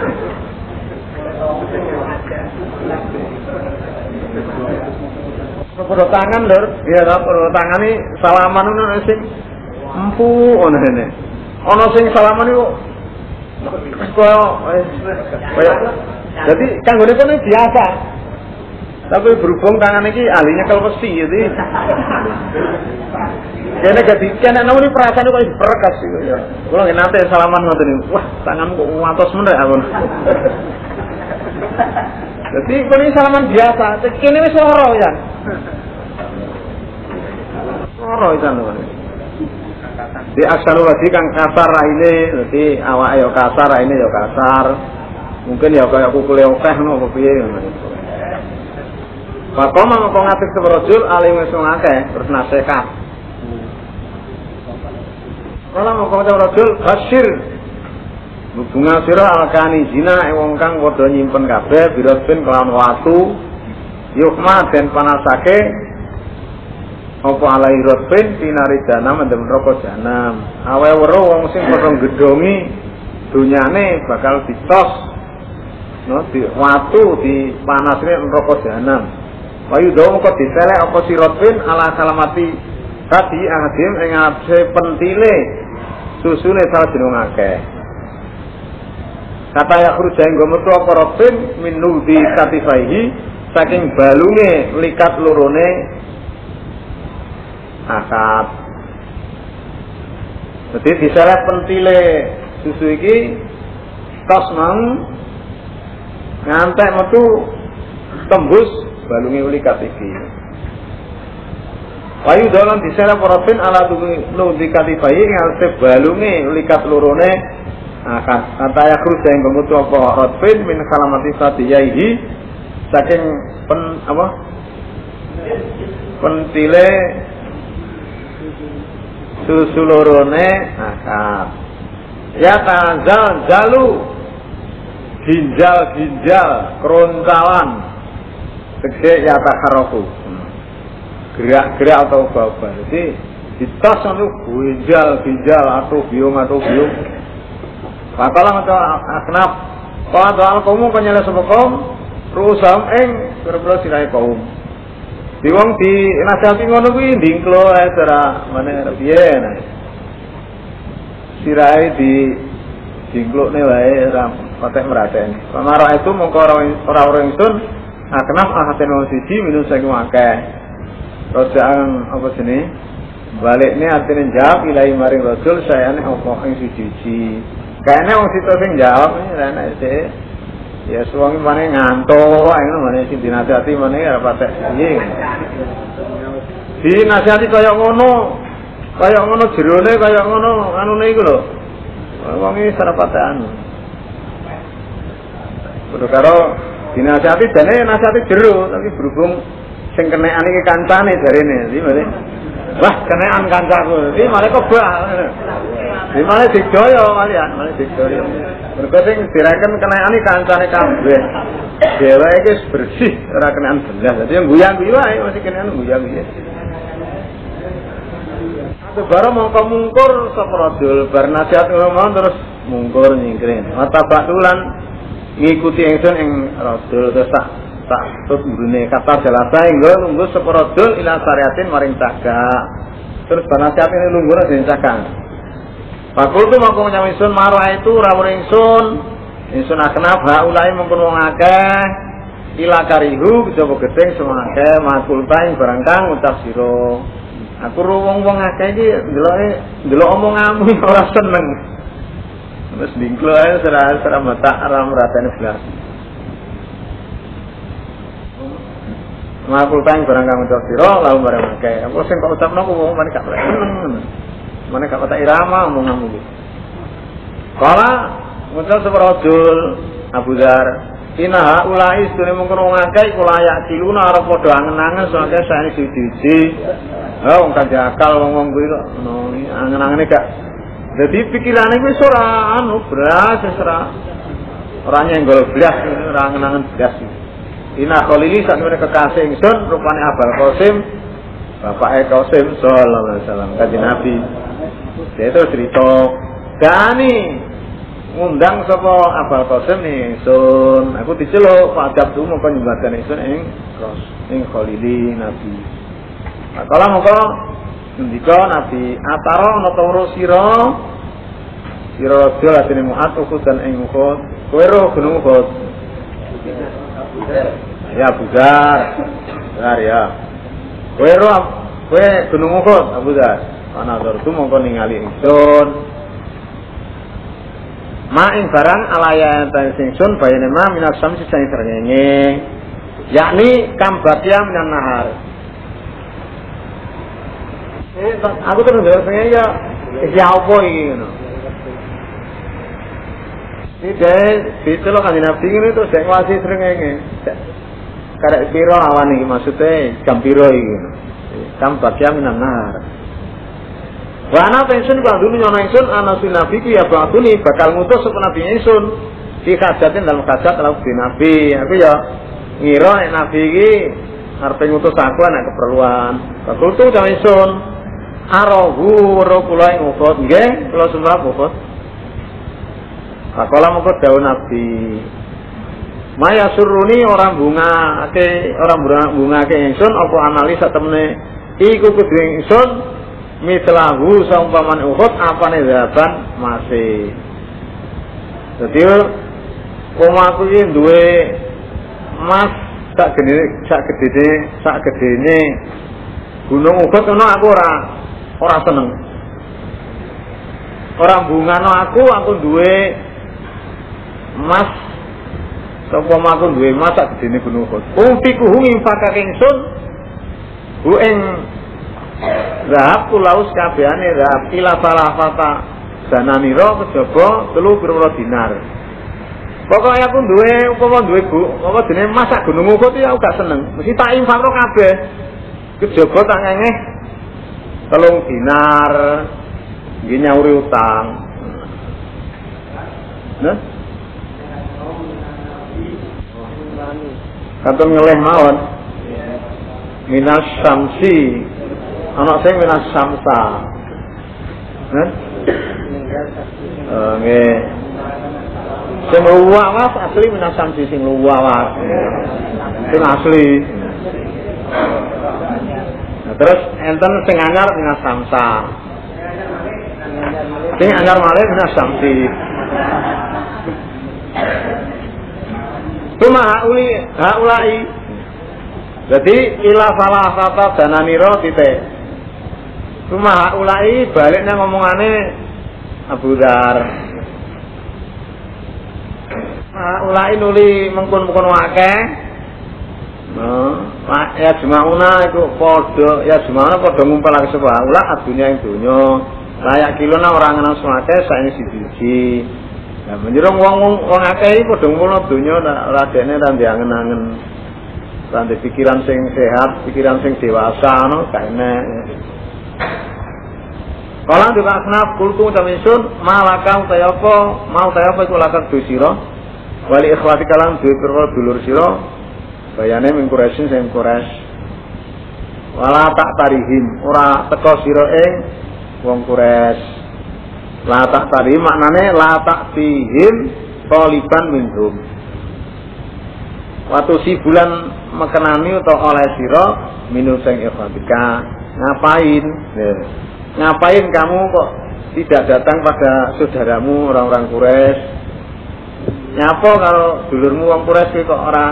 Perut tangan lur, ya perut tangan ini salaman ngono sing empu ngono ngene. Ana sing salaman iku kaya kaya jadi kanggone kono biasa. Tapi berhubung tangan iki ahlinya kalau besi jadi Kene jadi kene namun ini perasaan kok berkas gitu ya. Kalau nanti salaman ngoten niku, wah tanganku kok ngantos men rek aku. Jadi ini salaman biasa, kene wis loro ya. Loro itu lho. Di asal lagi kang kasar raine, jadi awak yo kasar raine yo kasar. Mungkin ya kayak okeh ngono apa piye ngono. Maka mangko ngatik sebrojul alim wis ngakeh terus nasihat. Kala mangko sebrojul basyir Bunga sira alkani zina wong kang padha nyimpen kabeh birosbin kelawan watu yukma den panasake apa alai rosbin pinari janam mendem rokok janam awe weruh wong sing padha gedhongi dunyane bakal ditos. No di watu di panasne rokok janam Wayu dawa mengko diselek apa sirotbin ala salamati tadi ahadim ing atase pentile susune salah jeneng akeh. Kata ya kru jenggo metu apa robin min nudi katifaihi saking balunge likat lorone akad. Jadi diseret pentile susu iki tos mang ngantek metu tembus balunge likat iki. Wayu dalam diseret robin ala nudi katifaihi ngantek balunge likat lorone akan kata ya kru yang kemutu apa rotbin min kalamati sadiyaihi saking pen apa pentile susu lorone akad ya tanzal jalu. Ginjal ginjal kerontalan. Tegese ya takharofu gerak-gerak atau baba jadi di tas itu ginjal ginjal atau biung. Atau biung Fakala maca aknaf Qad al kaum kanyala sapa kaum? Rusam pira-pira sirahe kaum. Di wong di nasihati ngono kuwi ndingklo ae cara mane piye nah. Sirahe di dingklokne wae ora patek merateni. Pamara itu mongko ora ora ingsun aknaf ahaten wong siji minus saking akeh. Rojaan apa sini? Baliknya artinya jawab ilahi maring rasul saya ini apa yang siji Kayaknya wong situ sing jawab rene sih. Ya suwangi mana ngantuk, ngono mana sing dinasihati mana ya patek piye. Dinasihati kaya ngono. Kaya ngono jerone kaya ngono anune iku lho. Wong iki sarapate anu. Kudu karo dinasihati jane nasihati jero tapi berhubung sing kenekan iki kancane jarene. Jadi Wah, kenekan kancaku. Iki malah kebak. Di mana dijoyo kalian, mana dijoyo. Mergo sing direken kenekane kancane kabeh. Dheweke iki bersih, ora kenaan belas. Dadi yang guyu-guyu wae masih kenaan guyu-guyu. Baru mongko mungkur sapa rajul bar nasihat terus mungkur nyingkring. Mata batulan ngikuti ingsun ing rajul terus tak tak terus mrene kata jalasa enggo nunggu rajul ila syariatin maring cagak. Terus nasihat ini nunggu ning cagak. Fakul tu mongko nyam ingsun marah itu rawuh ingsun. Ingsun akenap ulai mengkon wong akeh ila karihu kejaba gedeng semua akeh makul taing barang kang ucap sira. Aku ro wong-wong akeh iki ndeloke ndelok omonganmu ora seneng. Wis dingklo ae sera sera mata aram ratene belas. Makul tang barang kamu cok sira lalu barang akeh. Aku sing kok ucapno wong mana gak seneng. Mana gak kata irama omonganmu iki. Kala ngucap separojul Abu Dar Ina haulai sedene mung kena ngakeh kula ayak kiluna arep padha angen-angen soalnya saya siji-siji. Ha wong kan akal wong-wong kuwi kok angen-angene gak. Dadi pikirane wis ora anu blas wis ora ora nyenggol blas ora angen-angen blas. Ina khalili sak meneh kekasih ingsun rupane Abul Qasim Bapak Qasim sallallahu alaihi wasallam kanjeng Nabi. Dia itu cerita Gani ngundang sapa Abul Qasim nih sun. Aku diceluk Pak tuh mau nyembahkan sun ing ing Khalili Nabi. Nah, kalau mau ngendika Nabi ataro ana ta ora sira? Sira raja latine muat ukut dan ing ukut kowe gunung ukut ya Budar Budar ya. Kowe ro kowe gunung ukut Abu Dar. Ana tur mongko ningali ingsun? Ma'ing barang alaya tan singsun bayane ma minas samsi sing srengenge. Yakni kambatya minan nahar. Eh aku terus srengenge ya apa iki ngono Tidak, itu loh kan nabi. Ini tuh saya ngasih srengenge karek piro awan iki maksudnya? Jam piro iki? Kambatya minan nahar Wa ana pensun kang dulu nyono ingsun ana sin nabi ku ya batuni bakal ngutus sapa nabi ingsun. Di kajatin dalam kajat lalu di nabi. Aku ya ngira nek nabi iki arep ngutus aku ana keperluan. Bakul tu kang ingsun. Arahu ro kula ing ukut nggih kula sembah ukut. Pakola mengko dawuh nabi Maya suruni orang bunga ake orang bunga bunga ke ingsun apa analisa temene iku kudu ingsun mitlahu saumpaman Uhud apane zaban masih. Dadi omahku iki duwe emas sak gede sak gedene sak gedene gunung Uhud ngono aku ora ora seneng. Ora bungano aku aku duwe emas sapa aku duwe emas sak gunung Uhud. Umpiku ngifakake ingsun hu ing Zahab kulaus kabehane zahab ila salafata dananira kejaba telu pira dinar. Pokoknya aku duwe upama duwe bu, apa jenenge masak gunung ukut ya aku gak seneng. Mesti tak infakno kabeh. Kejaba tak ngengeh telung dinar. Nggih nyauri utang. Nah? Kanton ngeleh mawon. Minas samsi anak sing minas samsa. Eh, nggih. Sing luwawas asli minas samsi sing luwawas. Sing asli. Nah, terus enten sing anyar minas samsa. Sing anyar malih minas samsi. Tuma hauli haulai. Jadi ila salah kata dananiro titik. Cuma ulai baliknya ngomongane Abu Dar. Nah, ulai nuli mengkon-mengkon akeh. Nah, ya jumauna itu podo, ya jumauna podo ngumpul lagi sebuah ula adunya yang dunya. Layak kilo na orang ngenang semake saya siji. Ya menjerong wong wong akeh iki padha ngumpul dunya ora dene ra diangen-angen. Rantai pikiran sing sehat, pikiran sing dewasa no, gak enak. Kala juga asnaf kultu sun malaka utawa apa? Mau utawa apa iku lakak du sira? Wali ikhwati kalam duwe pira dulur sira? Bayane ming Quraisyin sing Quraisy. Wala tak tarihim. Ora teko sira ing wong Quraisy la tak tarihim maknane la tak tihim taliban minhum. Waktu si bulan mekenani atau oleh siro minum sing ikhwatika ngapain? Ngapain kamu kok tidak datang pada saudaramu orang-orang Quraisy? Nyapa kalau dulurmu orang Quraisy kok ora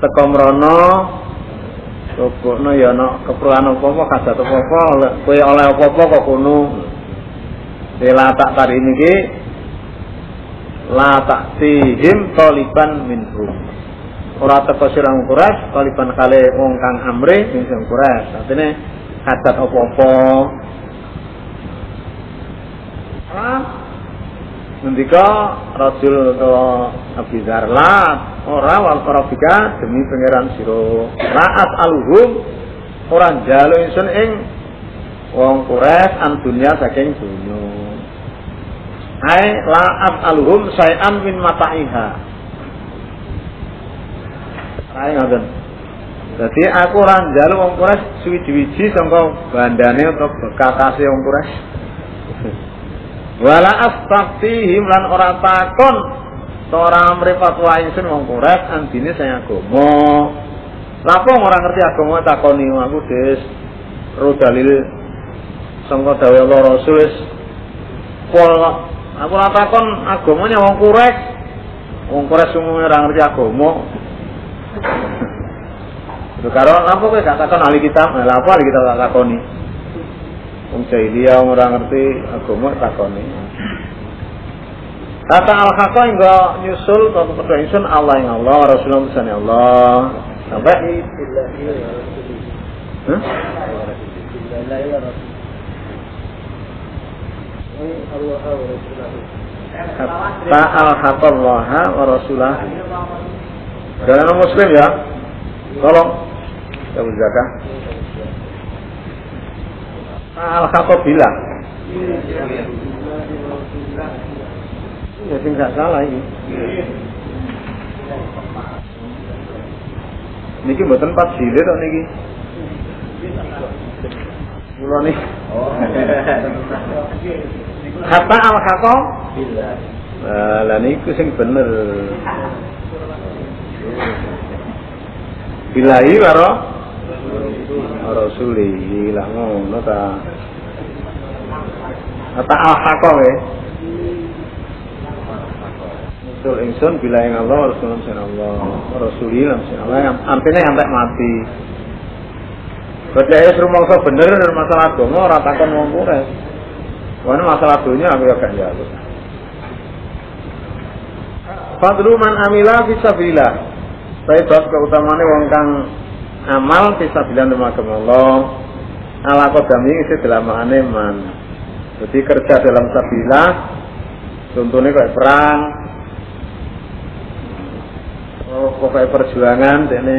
teko mrono? Pokoknya ya ana keperluan apa-apa kasat apa-apa oleh apa-apa kok kono. Dela tak tari niki la taktihim taliban minhum. Ora teko sirang Quraisy taliban kale wong kang amre min sing Quraisy. Artine kasat apa-apa. Ah, Ngendika rajul utawa Abi Zarlat ora wal demi pangeran sira. Ra'at aluhum ora njalu ingsun ing wong Quraisy an dunya saking dunya. Ai la'at aluhum sayan min mataiha. Ai ngoten. Dadi aku ora njalu wong Quraisy suwi-wiji sangka bandane utawa bekakase wong Quraisy. wala astaftihim lan ora takon ora mripat wae ingsun wong Quraisy andine saya agama Lapo ora ngerti agama takoni aku Des ro dalil sangka dawuh Allah Rasul wis aku ora takon wong Quraisy wong Quraisy umumnya ora ngerti agama Lho karo lapo kowe gak takon ahli kitab, lha apa ahli kitab tak takoni? Wong jahiliyah ora ngerti agama takoni. Kata al haqqo hingga nyusul ke kepada insun Allah yang Allah, Rasulullah misalnya Allah. Sampai Hah? Kata al Allah wa Rasulah. Jangan muslim ya. Tolong. Kita zakah. Al-Khatobila. Ya sing gak salah ini. Niki mboten pas jilid kok niki. Mula nih. Kata al-Khato Nah, lah niku sing bener. Bilahi karo Rasuli lah ngono ta. Kata al-haqqo we. Rasul ingsun bila yang Allah Rasulullah sallallahu Rasuli Allah artinya sampai mati. Berarti rumangsa bener masalah agama ora takon wong kures. Wana masalah dunia aku ya gak njaluk. Fadlu man amila fisabilillah. Saya bab keutamane wong kang amal fisabilillah nama Allah. Ala kodami isi dalam man. Jadi kerja dalam sabilah contohnya kayak perang oh, kayak perjuangan ini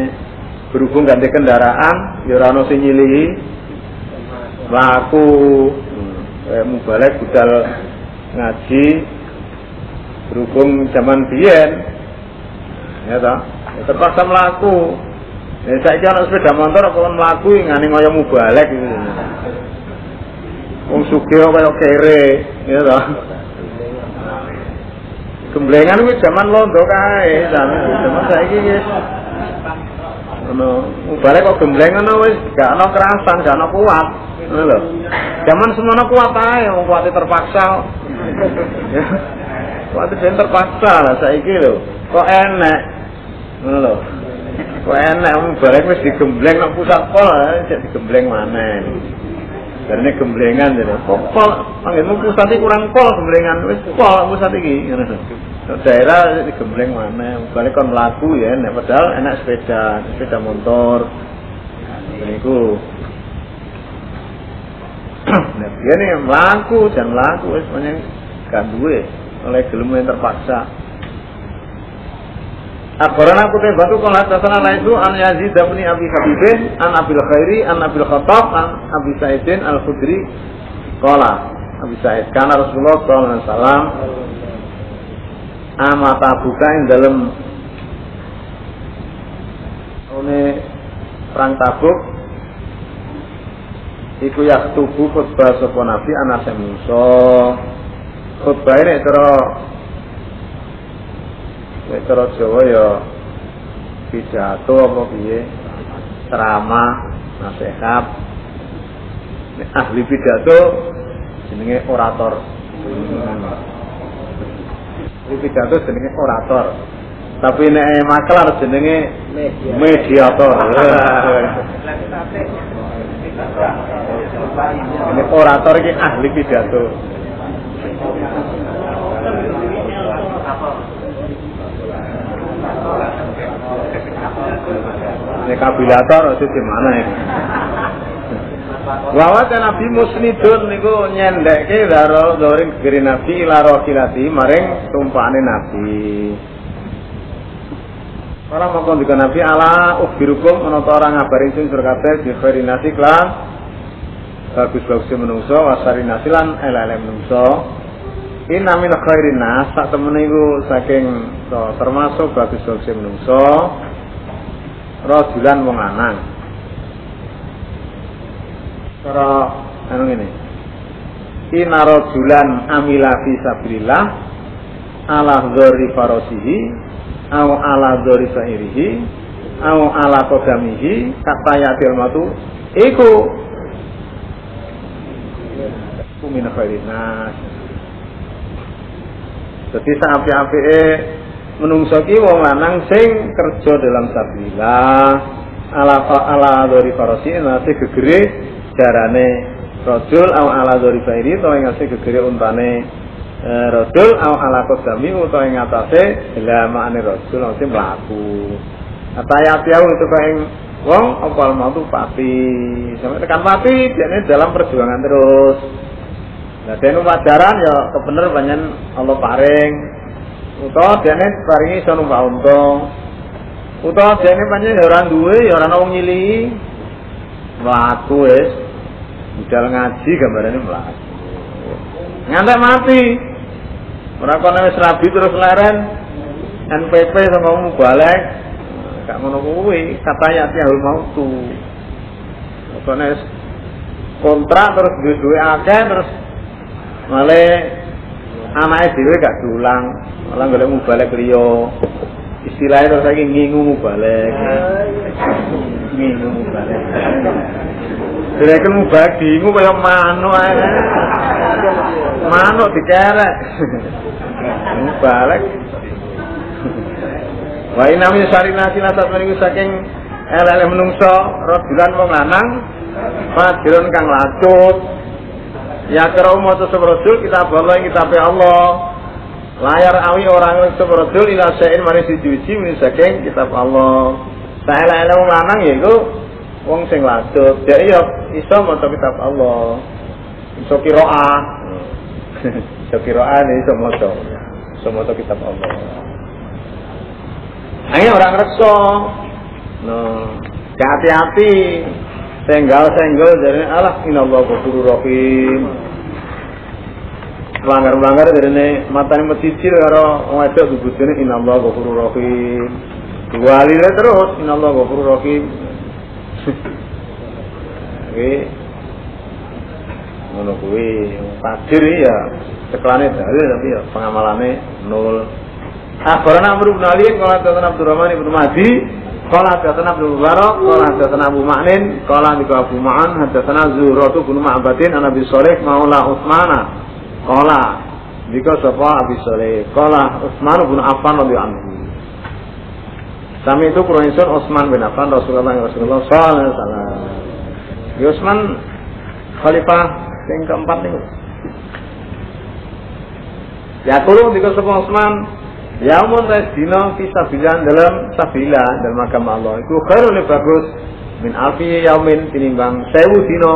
berhubung ganti kendaraan ya ora ono sing nyilihi. Laku. Hmm, kayak mubalek budal ngaji. Berhubung zaman biyen. Ya ta ya terpaksa melaku ya saya kira sepeda motor kalau melaku ngani ngoyo mubalek gitu. Wong sugih kaya kere, ya ta. Gemblengan kuwi zaman londo kae, zaman saiki wis ono balik kok gembleng ngono wis gak ono kerasan, gak ono kuat. Ngono lho. Zaman semono kuat ae, wong kuat terpaksa. Kuat ben terpaksa lah saiki lho. Kok enek. Ngono lho. Kok enek wong balik wis digembleng nang pusat pol, cek digembleng maneh. Karena gemblengan jadi. Kok pol, panggilmu pusat kurang pol gemblengan, wis pol pusat iki. Daerah digembleng mana? Balik kon melaku ya, nek padahal enak sepeda, sepeda motor. Niku. Nah, dia nih melaku, jangan melaku, wis banyak gak duwe oleh gelem yang terpaksa. Akbaran aku tebatu kalau hatasana laitu an Yazid bin Abi Habibin an Abil Khairi an Abil Khattab an Abi Sa'idin Al Khudri Kala Abi Sa'id karena Rasulullah sallallahu alaihi wasallam amata buka ing dalem one perang Tabuk iku yak tubuh khutbah sapa Nabi anase Musa khutbah ini cara Nek cara Jawa ya pidato apa piye? Ceramah, nasihat. Nek ahli pidato jenenge orator. Ahli pidato jenenge orator. Tapi nek maklar jenenge mediator. Ini orator iki ahli pidato. Ini kabilator itu gimana ini? Bahwa Nabi musnidun niku nyendekke daro doring gegeri Nabi laro kilati maring tumpane Nabi. Orang mau juga Nabi ala ukhbirukum menonton orang ngabarin sing surkate di khairin nasi klan bagus-bagusnya menungso wasari nasilan elele menungso Inna min khairin nas tak temen iku saking termasuk bagus-bagusnya menungso rajulan wong lanang. Cara anu ngene. Inna rajulan amila fi sabilillah ala dzari farasihi au ala dzari sa'irihi au ala qadamihi kata yatil matu iku min khairin nas. Jadi saapi-apike menungso ki wong lanang sing kerja dalam sabilillah ala ala dari farasi nate gegere jarane rajul au ala dari fairi to ing ase gegere untane e, rajul au ala qadami utawa ing atase lamane rajul ate mlaku Ataya tiau itu kayak wong opal mau pati sampai tekan pati dia dalam perjuangan terus Nah, dene pacaran ya kebener banyak Allah paring. Utawa dene paringi iso numpak unta. Utawa dene pancen ya ora duwe ya ora wong nyili. Mlaku wis. Budal ngaji gambarane mlaku. Ngantek mati. Ora kono wis rabi terus leren. NPP sama balik. Gak ngono kuwi, katanya tiahul mautu. Kono wis kontrak terus duwe-duwe akeh terus Male anake dhewe gak diulang, malah golek mubalek liya. Istilahnya terus saiki ngingu mubalek. Ngingu mubalek. Mubalek dingu kaya manuk ae. Manuk dikerek. Mubalek. Wa inna min sari nasi nasat meniku saking elek menungso rodulan wong lanang Fajrun kang lacut Ya kerau maca rasul kitab Allah kitab Allah. Layar awi orang yang rasul ila sain manis dicuci min saking kitab Allah. Saya elek wong lanang ya iku wong sing. Jadi ya iso maca kitab Allah. Iso qiraah. Iso qiraah iso maca. Iso maca kitab Allah. Ayo orang rekso. No, hati-hati. Senggal senggal dari Allah inallahu ghafurur rahim. Melanggar-melanggar dari ini matanya mesicil karo wong wedok dibujune inallahu ghafurur rahim. Diwalile terus inallahu ghafurur rahim. Oke. Ngono kuwi takdir ya ceklane dalil tapi ya pengamalane nol. Akhbarana Amr bin Ali qala hadatsana Abdurrahman bin Mahdi qala hadatsana Abdul Mubarak qala hadatsana Abu Ma'nin qala juga Abu Ma'an hadatsana Zuhratu bin Ma'badin an Abi Shalih maula Utsmana qala jika sapa Abi Shalih qala Utsman bin Affan radhiyallahu anhu Sami itu Quraisy Utsman bin Affan Rasulullah Rasulullah sallallahu alaihi wasallam. Utsman khalifah yang keempat nih. Ya kulo dika sapa Utsman Yaumun tes dino fisabilan dalam sabila dalam agama Allah. Iku khairul bagus min alfi yaumin tinimbang sewu dino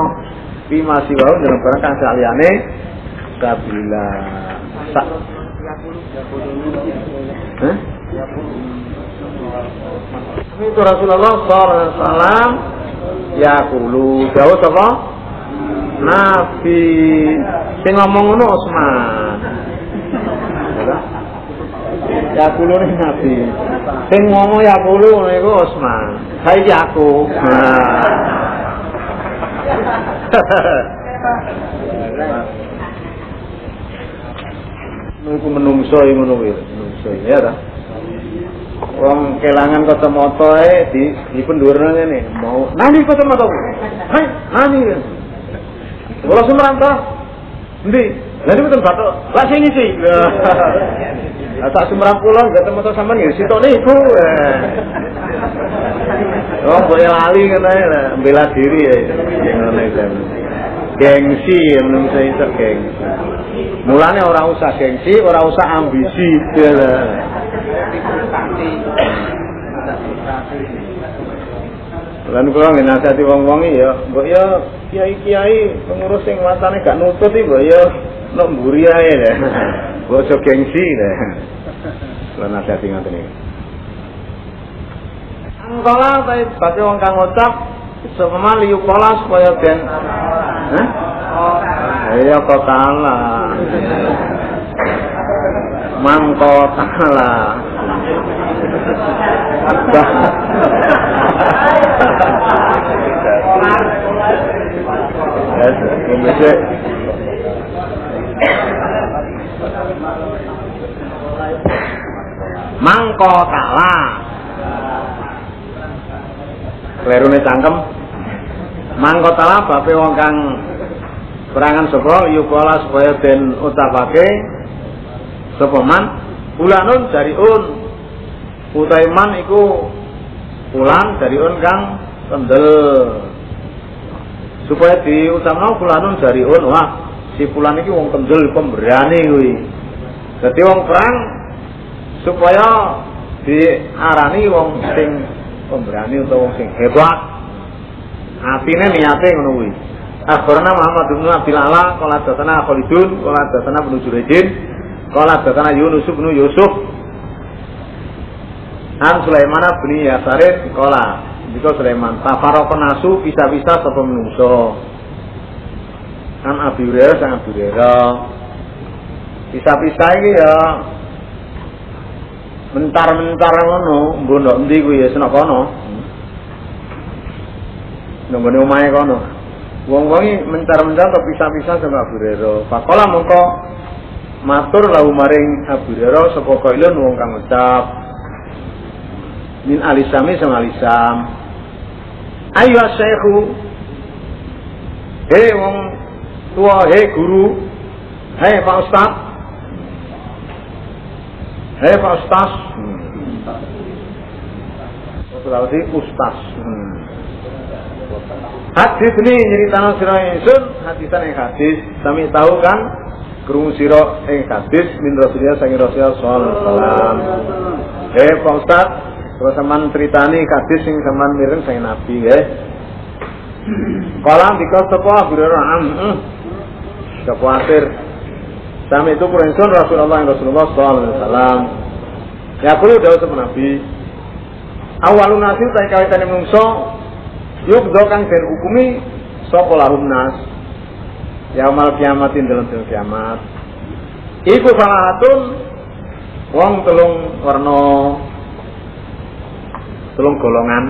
fi masih wau dalam barang kang saliyane sabila. Sa Hah? Itu Rasulullah SAW ya kulu jauh apa? Nabi sing ngomong ngono Utsman. Ya kulo ning Nabi. Sing ngomong ya kulo niku Utsman. Saiki aku. Niku menungso ngono kuwi, menungso ya ta. Wong kelangan kacamata e di di pendurna ngene, mau nani kacamata ku. Hai, nani. Kula sumranta. Endi? Nanti betul batuk, lah sini sih. Lah tak semerang pulang gak temu sampean ya sitone iku. Oh, boleh lali kan lah, bela diri ya. Kan. Gengsi ya menurut saya itu gengsi. Mulanya orang usah gengsi, orang usah ambisi. Ya. Lan kula nggih nasihati wong-wong ya, mbok ya kiai-kiai pengurus sing watane gak nutut iki mbok ya nek mburi ae ya. Mbok aja gengsi ya. Kula nasihati ngoten iki. Angkola tapi bagi wong kang ngucap semua liu pola supaya ben Hah? Iya kok kalah. Mangko. Bisa. Mangko kala. Klerune cangkem. Mangko kala bape wong kang perangan sapa yukola supaya den ucapake sapa man? Bulanun dari un. Utai man iku dari un kang kendel supaya diutamno fulanun jariun wah si fulan iki wong kendel pemberani kuwi. Dadi wong perang supaya diarani wong sing pemberani utawa wong sing hebat. Atine niate ngono kuwi. Akhbarana Muhammad bin Abdul Ala qala datana Khalidun qala datana Ibnu Jurayjin qala datana Yunus bin Yusuf. An Sulaiman bin Yasarin qala jika Sulaiman tafaroko nasu bisa-bisa sapa menungso kan Abi Hurairah sang Abi Hurairah. Bisa-bisa iki ya mentar-mentar ngono mbok ndok kuwi ya senok kono. Nggone omahe kono. Wong-wong mentar-mentar kok bisa-bisa sama Abu Hurairah. Pakola mongko matur lahu maring Abu Hurairah sapa kailun wong kang ngucap min alisami sama alisam. Ayo syekhu. He wong tua he guru. He pak ustad he pak ustaz. Sulawesi ustaz. Hadis ini nyeritaan sirah ingsun hadisan yang hadis. Kami tahu kan kerungu siro yang hadis min rasulullah sangi rasulullah sallallahu alaihi eh pak ustad Terus sampean critani hadis sing sampean mireng saya Nabi nggih. Kala dika sapa Hurairah am. Sapa akhir Sami itu kurensun Rasulullah Rasulullah sallallahu alaihi wasallam. Ya kulo dawuh sapa Nabi. Awalun nasil ta kawitane menungso yuk do kang den hukumi sapa lahum nas. Yaumal kiamatin dalam dina kiamat. Iku salahatun wong telung warna telung golongan.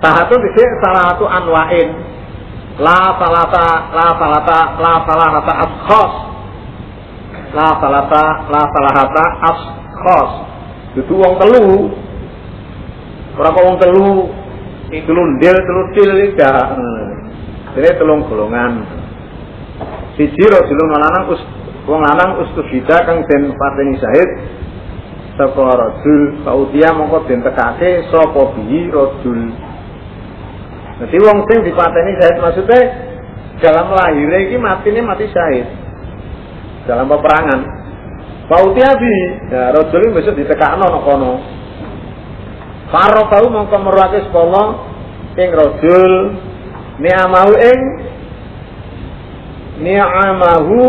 Sahatu salah satu anwain. La salata la salata la salata ashkhas la salata la salata ashkhas dudu wong telu. Kok wong telu? Iki telu ndil telu til iki Ini telung golongan. Siji rajulun lanang us wong lanang ustufida kang den pateni syahid. Sapa rajul saudia mongko den tekake sapa bihi rajul? Jadi wong sing dipateni syahid maksudnya dalam lahirnya iki matine mati syahid. Dalam peperangan. Pautia bi ya rajul besok ditekakno nang kono. Faro bau mongko meruake sepolo ing rajul ni'amahu ing ni'amahu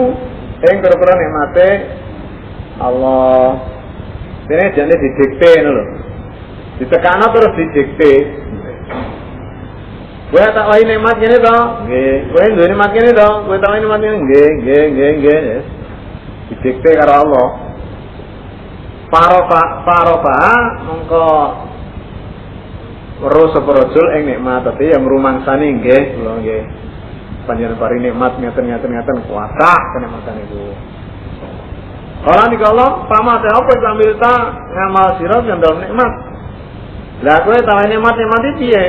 ing kira-kira nikmate Allah ini jane didikte ngono lho. Ditekano terus didikte. Kowe tak wae nikmat ngene to? Nggih. Kowe duwe nikmat ngene to? Kowe tak wae nikmat ngene nggih, nggih, nggih, nggih. Didikte karo Allah. Parofa parofa mongko weruh sapa rajul ing nikmat tapi yang rumangsani nggih, kula nggih. Panjenengan pari nikmat ngeten-ngeten ngeten kuasa kenikmatan itu. Kalau nih kalau pama teh apa itu ambil ta ngamal sirot yang dalam nikmat. Lah kowe tahu nikmat nikmat itu piye?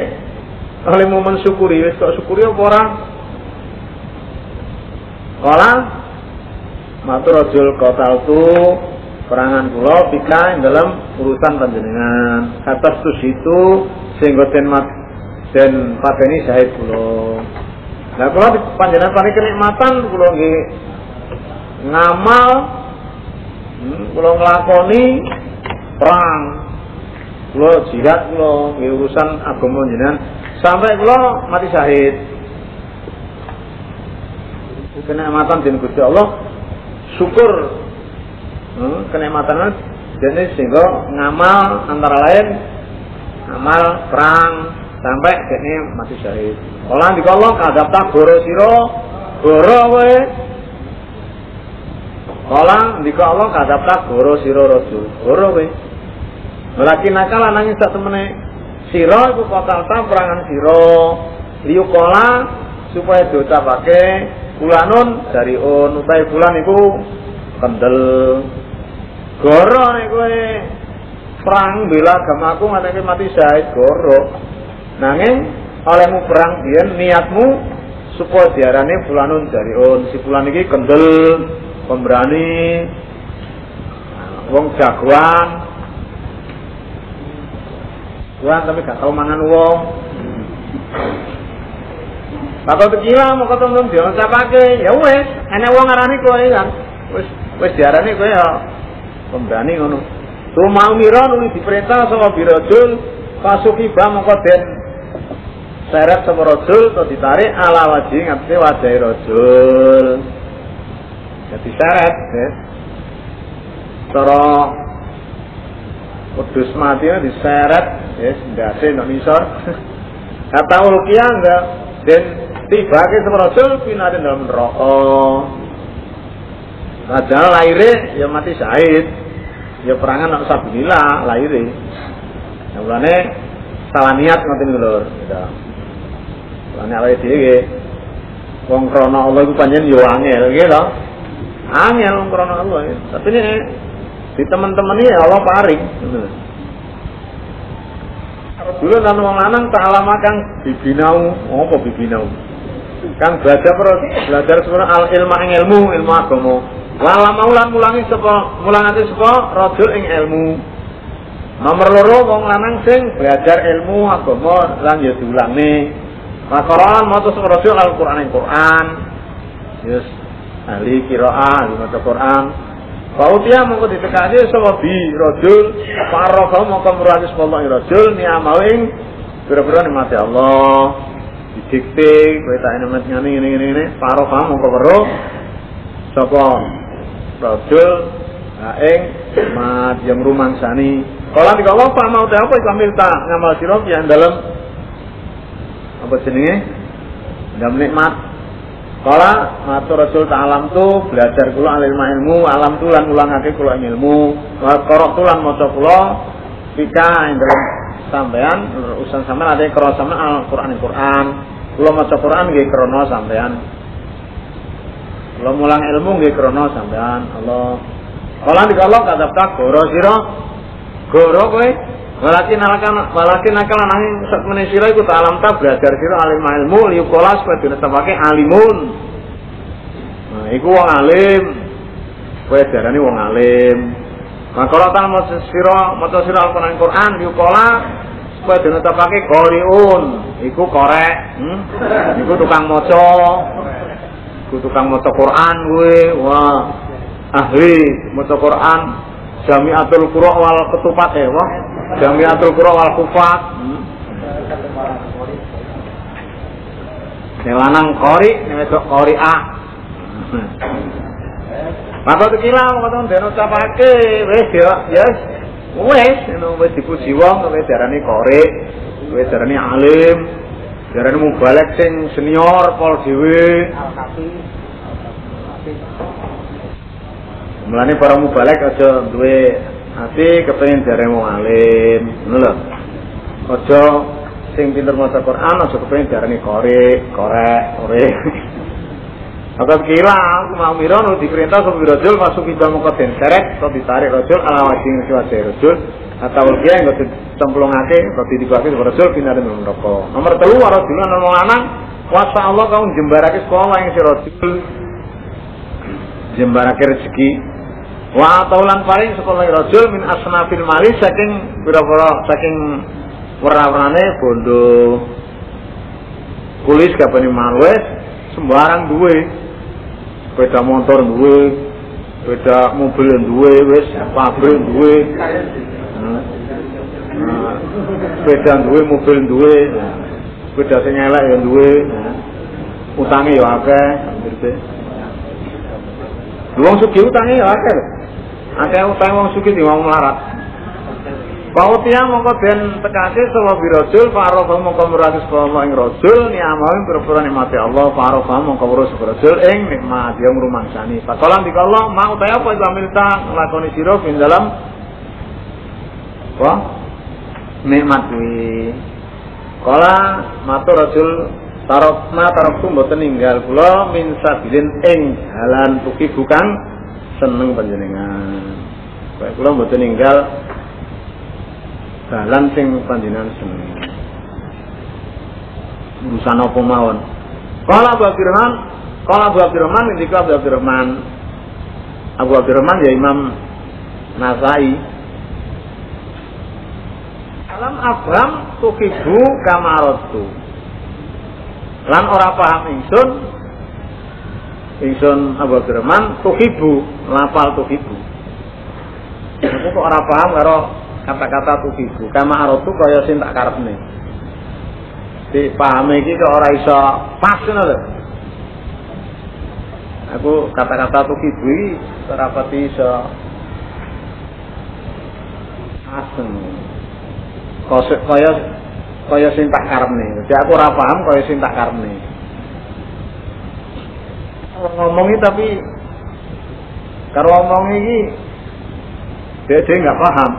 Oleh mau mensyukuri, wis kok syukuri apa ora? Kala matur rajul tu perangan kula pika ing dalam urusan panjenengan atas tus itu sehingga den mat den pateni syahid kula nah kula panjenengan paling kenikmatan kula nggih ngamal hmm, kula nglakoni perang. Kula jihad nggih urusan agama jenengan. Sampai kula mati syahid. Kenikmatan den Gusti Allah syukur. Hmm, kenikmatan jadi sehingga ngamal antara lain ngamal perang sampai kene mati syahid. Kalau di kalau kadap tak goro siro goro we. Kalau di kalau kadap tak goro siro rojo goro we. Lagi nakal nangis satu menit siro itu kota perangan siro liu kola supaya dosa pakai Fulanun dari on utai fulan iku kendel. Goro nek kowe perang bela agamaku ngatake mati syahid goro. Nanging olehmu perang biyen niatmu supaya diarani fulanun dari on si fulan iki kendel, pemberani, wong jagoan. Tuhan tapi gak tau mangan wong. Bakal ketemu dia sapake, ya wes, enak wong ngarani kowe kan. Wes wes diarani kowe ya pemberani ngono. mau mira nuli diperintah sama birojul pasuki ba mongko den seret sama rojul atau ditarik ala wajih ngatasi wajah rojul. Jadi seret, ya. Cara kudus mati diseret, ya, ndase ndak misor. Kata ulkiah enggak, dan tiba ke sama Rasul pindah dalam rokok. Padahal lahirnya ya mati syahid. Ya perangan nak sabilillah lahirnya. Nah, mulane salah niat niku lho. Gitu. Mulane awake dhewe wong krana Allah iku pancen yo angel gitu lho. Angel wong krana Allah. Tapi ini di teman-teman ini Allah paring. Dulu kan wong lanang tak alama kang bibinau, apa bibinau? Kang belajar belajar sebenarnya al ilmu ilmu, ilmu agama. Wala maulan mulangi sapa mulangake sapa rajul ing ilmu. Nomor loro wong lanang sing belajar ilmu agama lan ya diulangi. Makaran maca sapa rajul Al-Qur'an ing Qur'an. Yes, ahli qiraah, ahli maca Qur'an. Fautia mongko ditekake sapa bi rajul faraka mongko murahis Allah rajul niamawing pira-pira nikmate Allah. Didikte kowe tak nemet ngene ngene ngene. Ngene faraka mongko weruh. Sapa? Rajul ing mat yang rumangsani. Kala dikala pak mau apa iku ambil tak ngamal sira yang dalam apa jenenge dalam nikmat Kala matur Rasul ta'alam tu belajar kula alim ilmu, alam tu lan ulangake kula ilmu, korok tu lan maca kula pika ing dalam sampean urusan sampean ada karo sampean Al-Qur'an Al-Qur'an. Kula maca Qur'an nggih krana sampean. Kula mulang ilmu nggih krana sampean. Allah. Kala dikala kadapta goro sira. Goro kowe Walakin alakan walakin akal nanging sak menisira iku alam ta belajar sira alim ilmu liu kolas kowe ditetepake alimun. Nah, iku wong alim. Kowe darani wong alim. Maka ta maca sira maca sira Al-Qur'an Qur'an kolas kowe ditetepake qoriun. Iku korek, hmm? Iku tukang maca. Iku tukang maca Qur'an kowe. Wah. Ahli maca Qur'an Jami'atul Qura wal ketupat eh wah Jamiatul Qura wal Kufat. Ini lanang kori, ini wedok kori ah. Mata tu kila, mau tahu wis nusa pakai, wes dia, yes, wes, ini wes dipuji wong, wes darah ni kori, wes alim, darah ni mubalek sing senior, pol dewi. Mulane para mubalek aja duwe Ati kepengen jare wong alim, ngono lho. Aja sing pinter maca Quran aja kepengen jarane korek, korek, korek. Maka kira aku mau mira nu diperintah ke rajul masuk kita muka seret atau ditarik rajul ala wajing wajah rajul atau dia yang nggak cemplungake roti dibagi kepada rajul pindah dengan rokok. Nomor telu rajul nomor lanang kuasa Allah kau jembarake sekolah yang si rajul jembarake rezeki wa taulan paring sekolah rajul min asnafil mali saking pira-pira saking warna-warnane bondo. Kulis kapane malwes sembarang duwe. Sepeda motor duwe sepeda mobil duwe wis pabrik duwe. Nah, sepeda duwe mobil duwe. Sepeda sing elek ya duwe. Utange ya akeh ngerti Wong sugih utange ya akeh. Akeh utang wong sugih wong melarat. Pautia mongko den tekake sapa birajul farofa mongko murati sapa ing rajul ni'amahin pira-pira nikmate Allah farofa mongko weruh sapa rajul ing nikmat yang rumangsani. Fakalan dikala mau ta apa itu amilta nglakoni sira ing dalam apa? Nikmat kuwi. Kala matur rajul tarokna tarokku mboten ninggal kula min sabilin ing dalan tuki bukan seneng panjenengan. Baik kula mboten ninggal dalan sing panjenengan seneng. Urusan apa mawon. Kala Abu Abdurrahman, kala Abu Abdurrahman ngendika Abu Abdurrahman. Abu Abdurrahman ya Imam Nasai. Alam Abram tukibu kamarotu. Lan ora paham ingsun ingsun Abu Abdurrahman tukibu, lapal tukibu. Aku kok ora paham karo kata-kata tukibu kama arotu kaya sing tak karepne. Di paham iki kok ora iso pas ngono lho. Aku kata-kata tukibu iki ora pati iso asem. Kaya kaya sing tak karepne. Jadi aku ora paham kaya sing tak karepne ngomongi tapi karo ngomong iki dia dia nggak paham.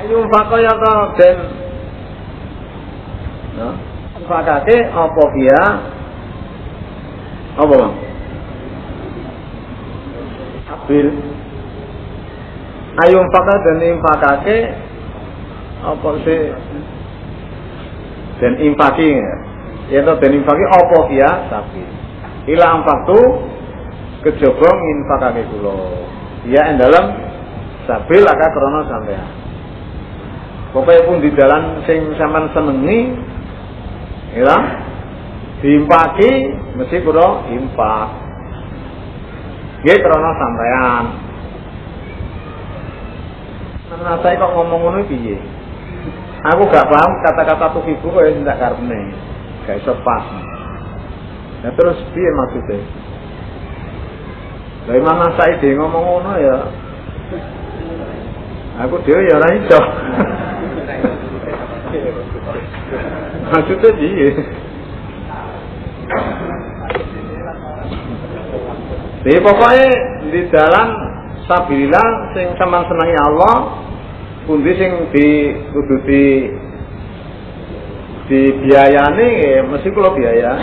Ayo fakaya to no fakate apa dia? Apa bang? Abil. Ayo fakate dan infakake apa sih? Dan infaki ya to dan infaki apa dia? Tapi ila amfaktu kejaba nginfakake kula. Ya ing dalem sabil aka krana sampean. Pokoke pun di dalan sing sampean senengi ya diimpaki mesti kula impak. Nggih krana sampean. Nah, saya kok ngomong ngono piye? Aku gak paham kata-kata tuh ibu kok ya tidak karene. Gak iso pas. Nah terus piye maksudnya? Lah Imam Sa'id ngomong ngono ya. Aku dhewe ya ora iso. Maksudnya piye? Jadi pokoknya di dalam sabilillah sing sampean senangi Allah pundi sing di kudu di di biayane ya mesti kula biaya.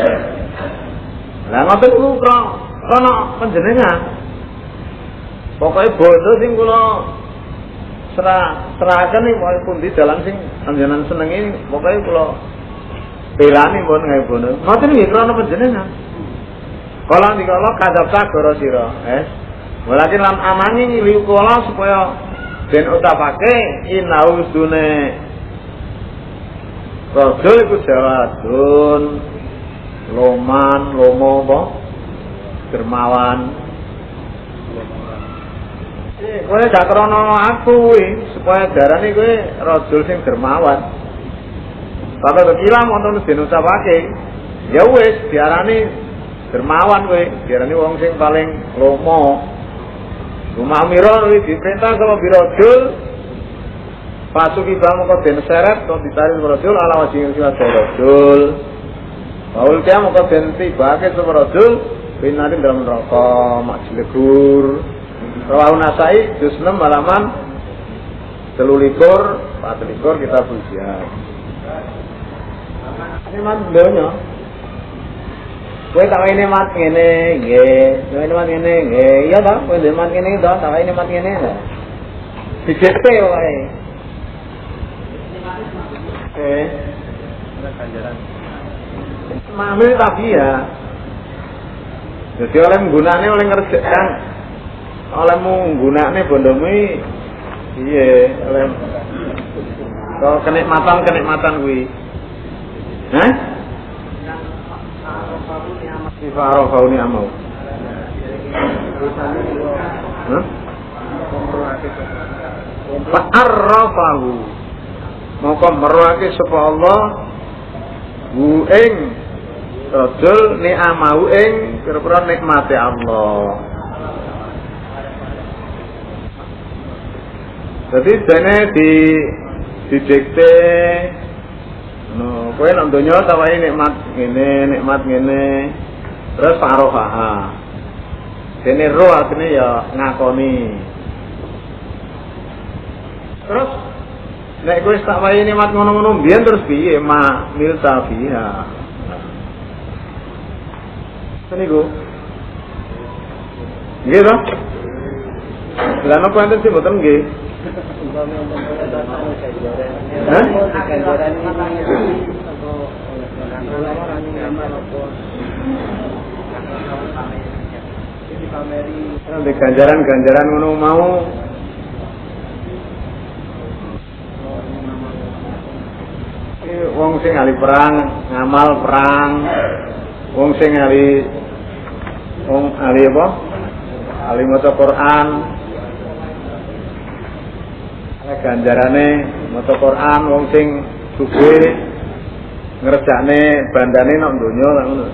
Lah ngoten kuwi ana panjenengan. Pokoke bondo sing kula serah serahaken iki pokoke pundi dalan sing panjenengan senengi pokoke kula belani pun gawe bondo. Ngoten nggih krana panjenengan. Kala dikala kadap sagara sira, eh. Walakin lan amani liu kala supaya den utapake inau Rasul iku jawadun. Loman lomo apa? Dermawan. Kowe gak krana aku kuwi supaya darane kowe rajul sing dermawan. Tapi kekilam wonten den ucapake ya wis diarani dermawan kowe diarani wong sing paling lomo. Rumah Miro kuwi diperintah sama birojul Pasuki bamu kok den seret kok ditarik birojul ala wajib sing birojul Paul kia mau den tibake sama birojul Binarin dalam neraka mak jelegur Rawahu Nasai juz 6 halaman telulikur, patelikur kita pujian. Ini man donya. Kowe tak ini mat ngene, nggih. Kowe ini mat ngene, nggih. Iya ta? Kowe ini mat ngene to, tak ini mat ngene. Dijepe wae. Eh. Mamil tapi ya. Jadi oleh menggunanya oleh ngerjakan oleh menggunanya bondomi iya oleh kalau kenikmatan kenikmatan gue Hah? Sifa arafau ni amau. Hah? Fa'arrafahu Maka merwake sapa Allah. Hu ing Rajul ni'amahu ing Kira-kira nikmati Allah. Jadi dene di didikte no kowe nang donya tawahi nikmat ngene nikmat ngene. Terus farofaha dene ro artine ya ngakoni. Terus nek kowe tak wahi nikmat ngono-ngono mbiyen terus piye ma milta fiha Seniku. Nggih to? Lah napa enten sing boten nggih? Hah? Ganjaran-ganjaran ngono mau wong sing ahli perang, ngamal perang, wong sing ahli wong ahli apa? Ahli maca Quran, ganjarane maca Quran wong sing sugih ngerjakne bandane nang donya ngono.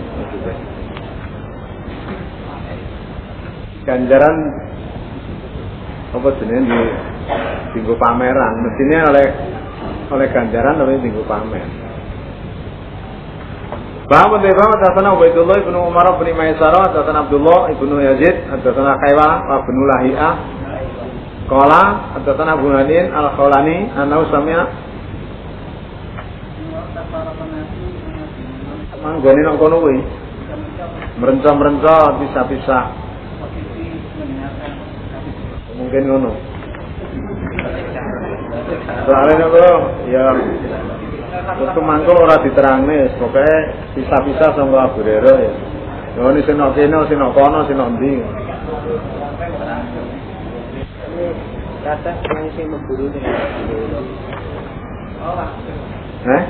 Ganjaran apa jenenge di tinggu pameran, mestinya oleh oleh ganjaran tapi tinggu pamer. Bahwa Bahwa Hadatana Ubaidullah ibnu Umar bin Maisarah, Hadatana Abdullah ibnu Yazid, Hadatana Kaiwa, ibnu Lahiyah, Kala Hadatana Abu Hanin Al-Khawlani Anau Samia. Manggoni nang kono kuwi. Merenca-merenca pisah-pisah. Mungkin ngono Soale niku ya Waktu mangkel ora diterangne, pokoke sisa-sisa sanggo aburero ya. Yo ni sing nokene, sing kono, sing ndi. Kata sing mburu ning Eh?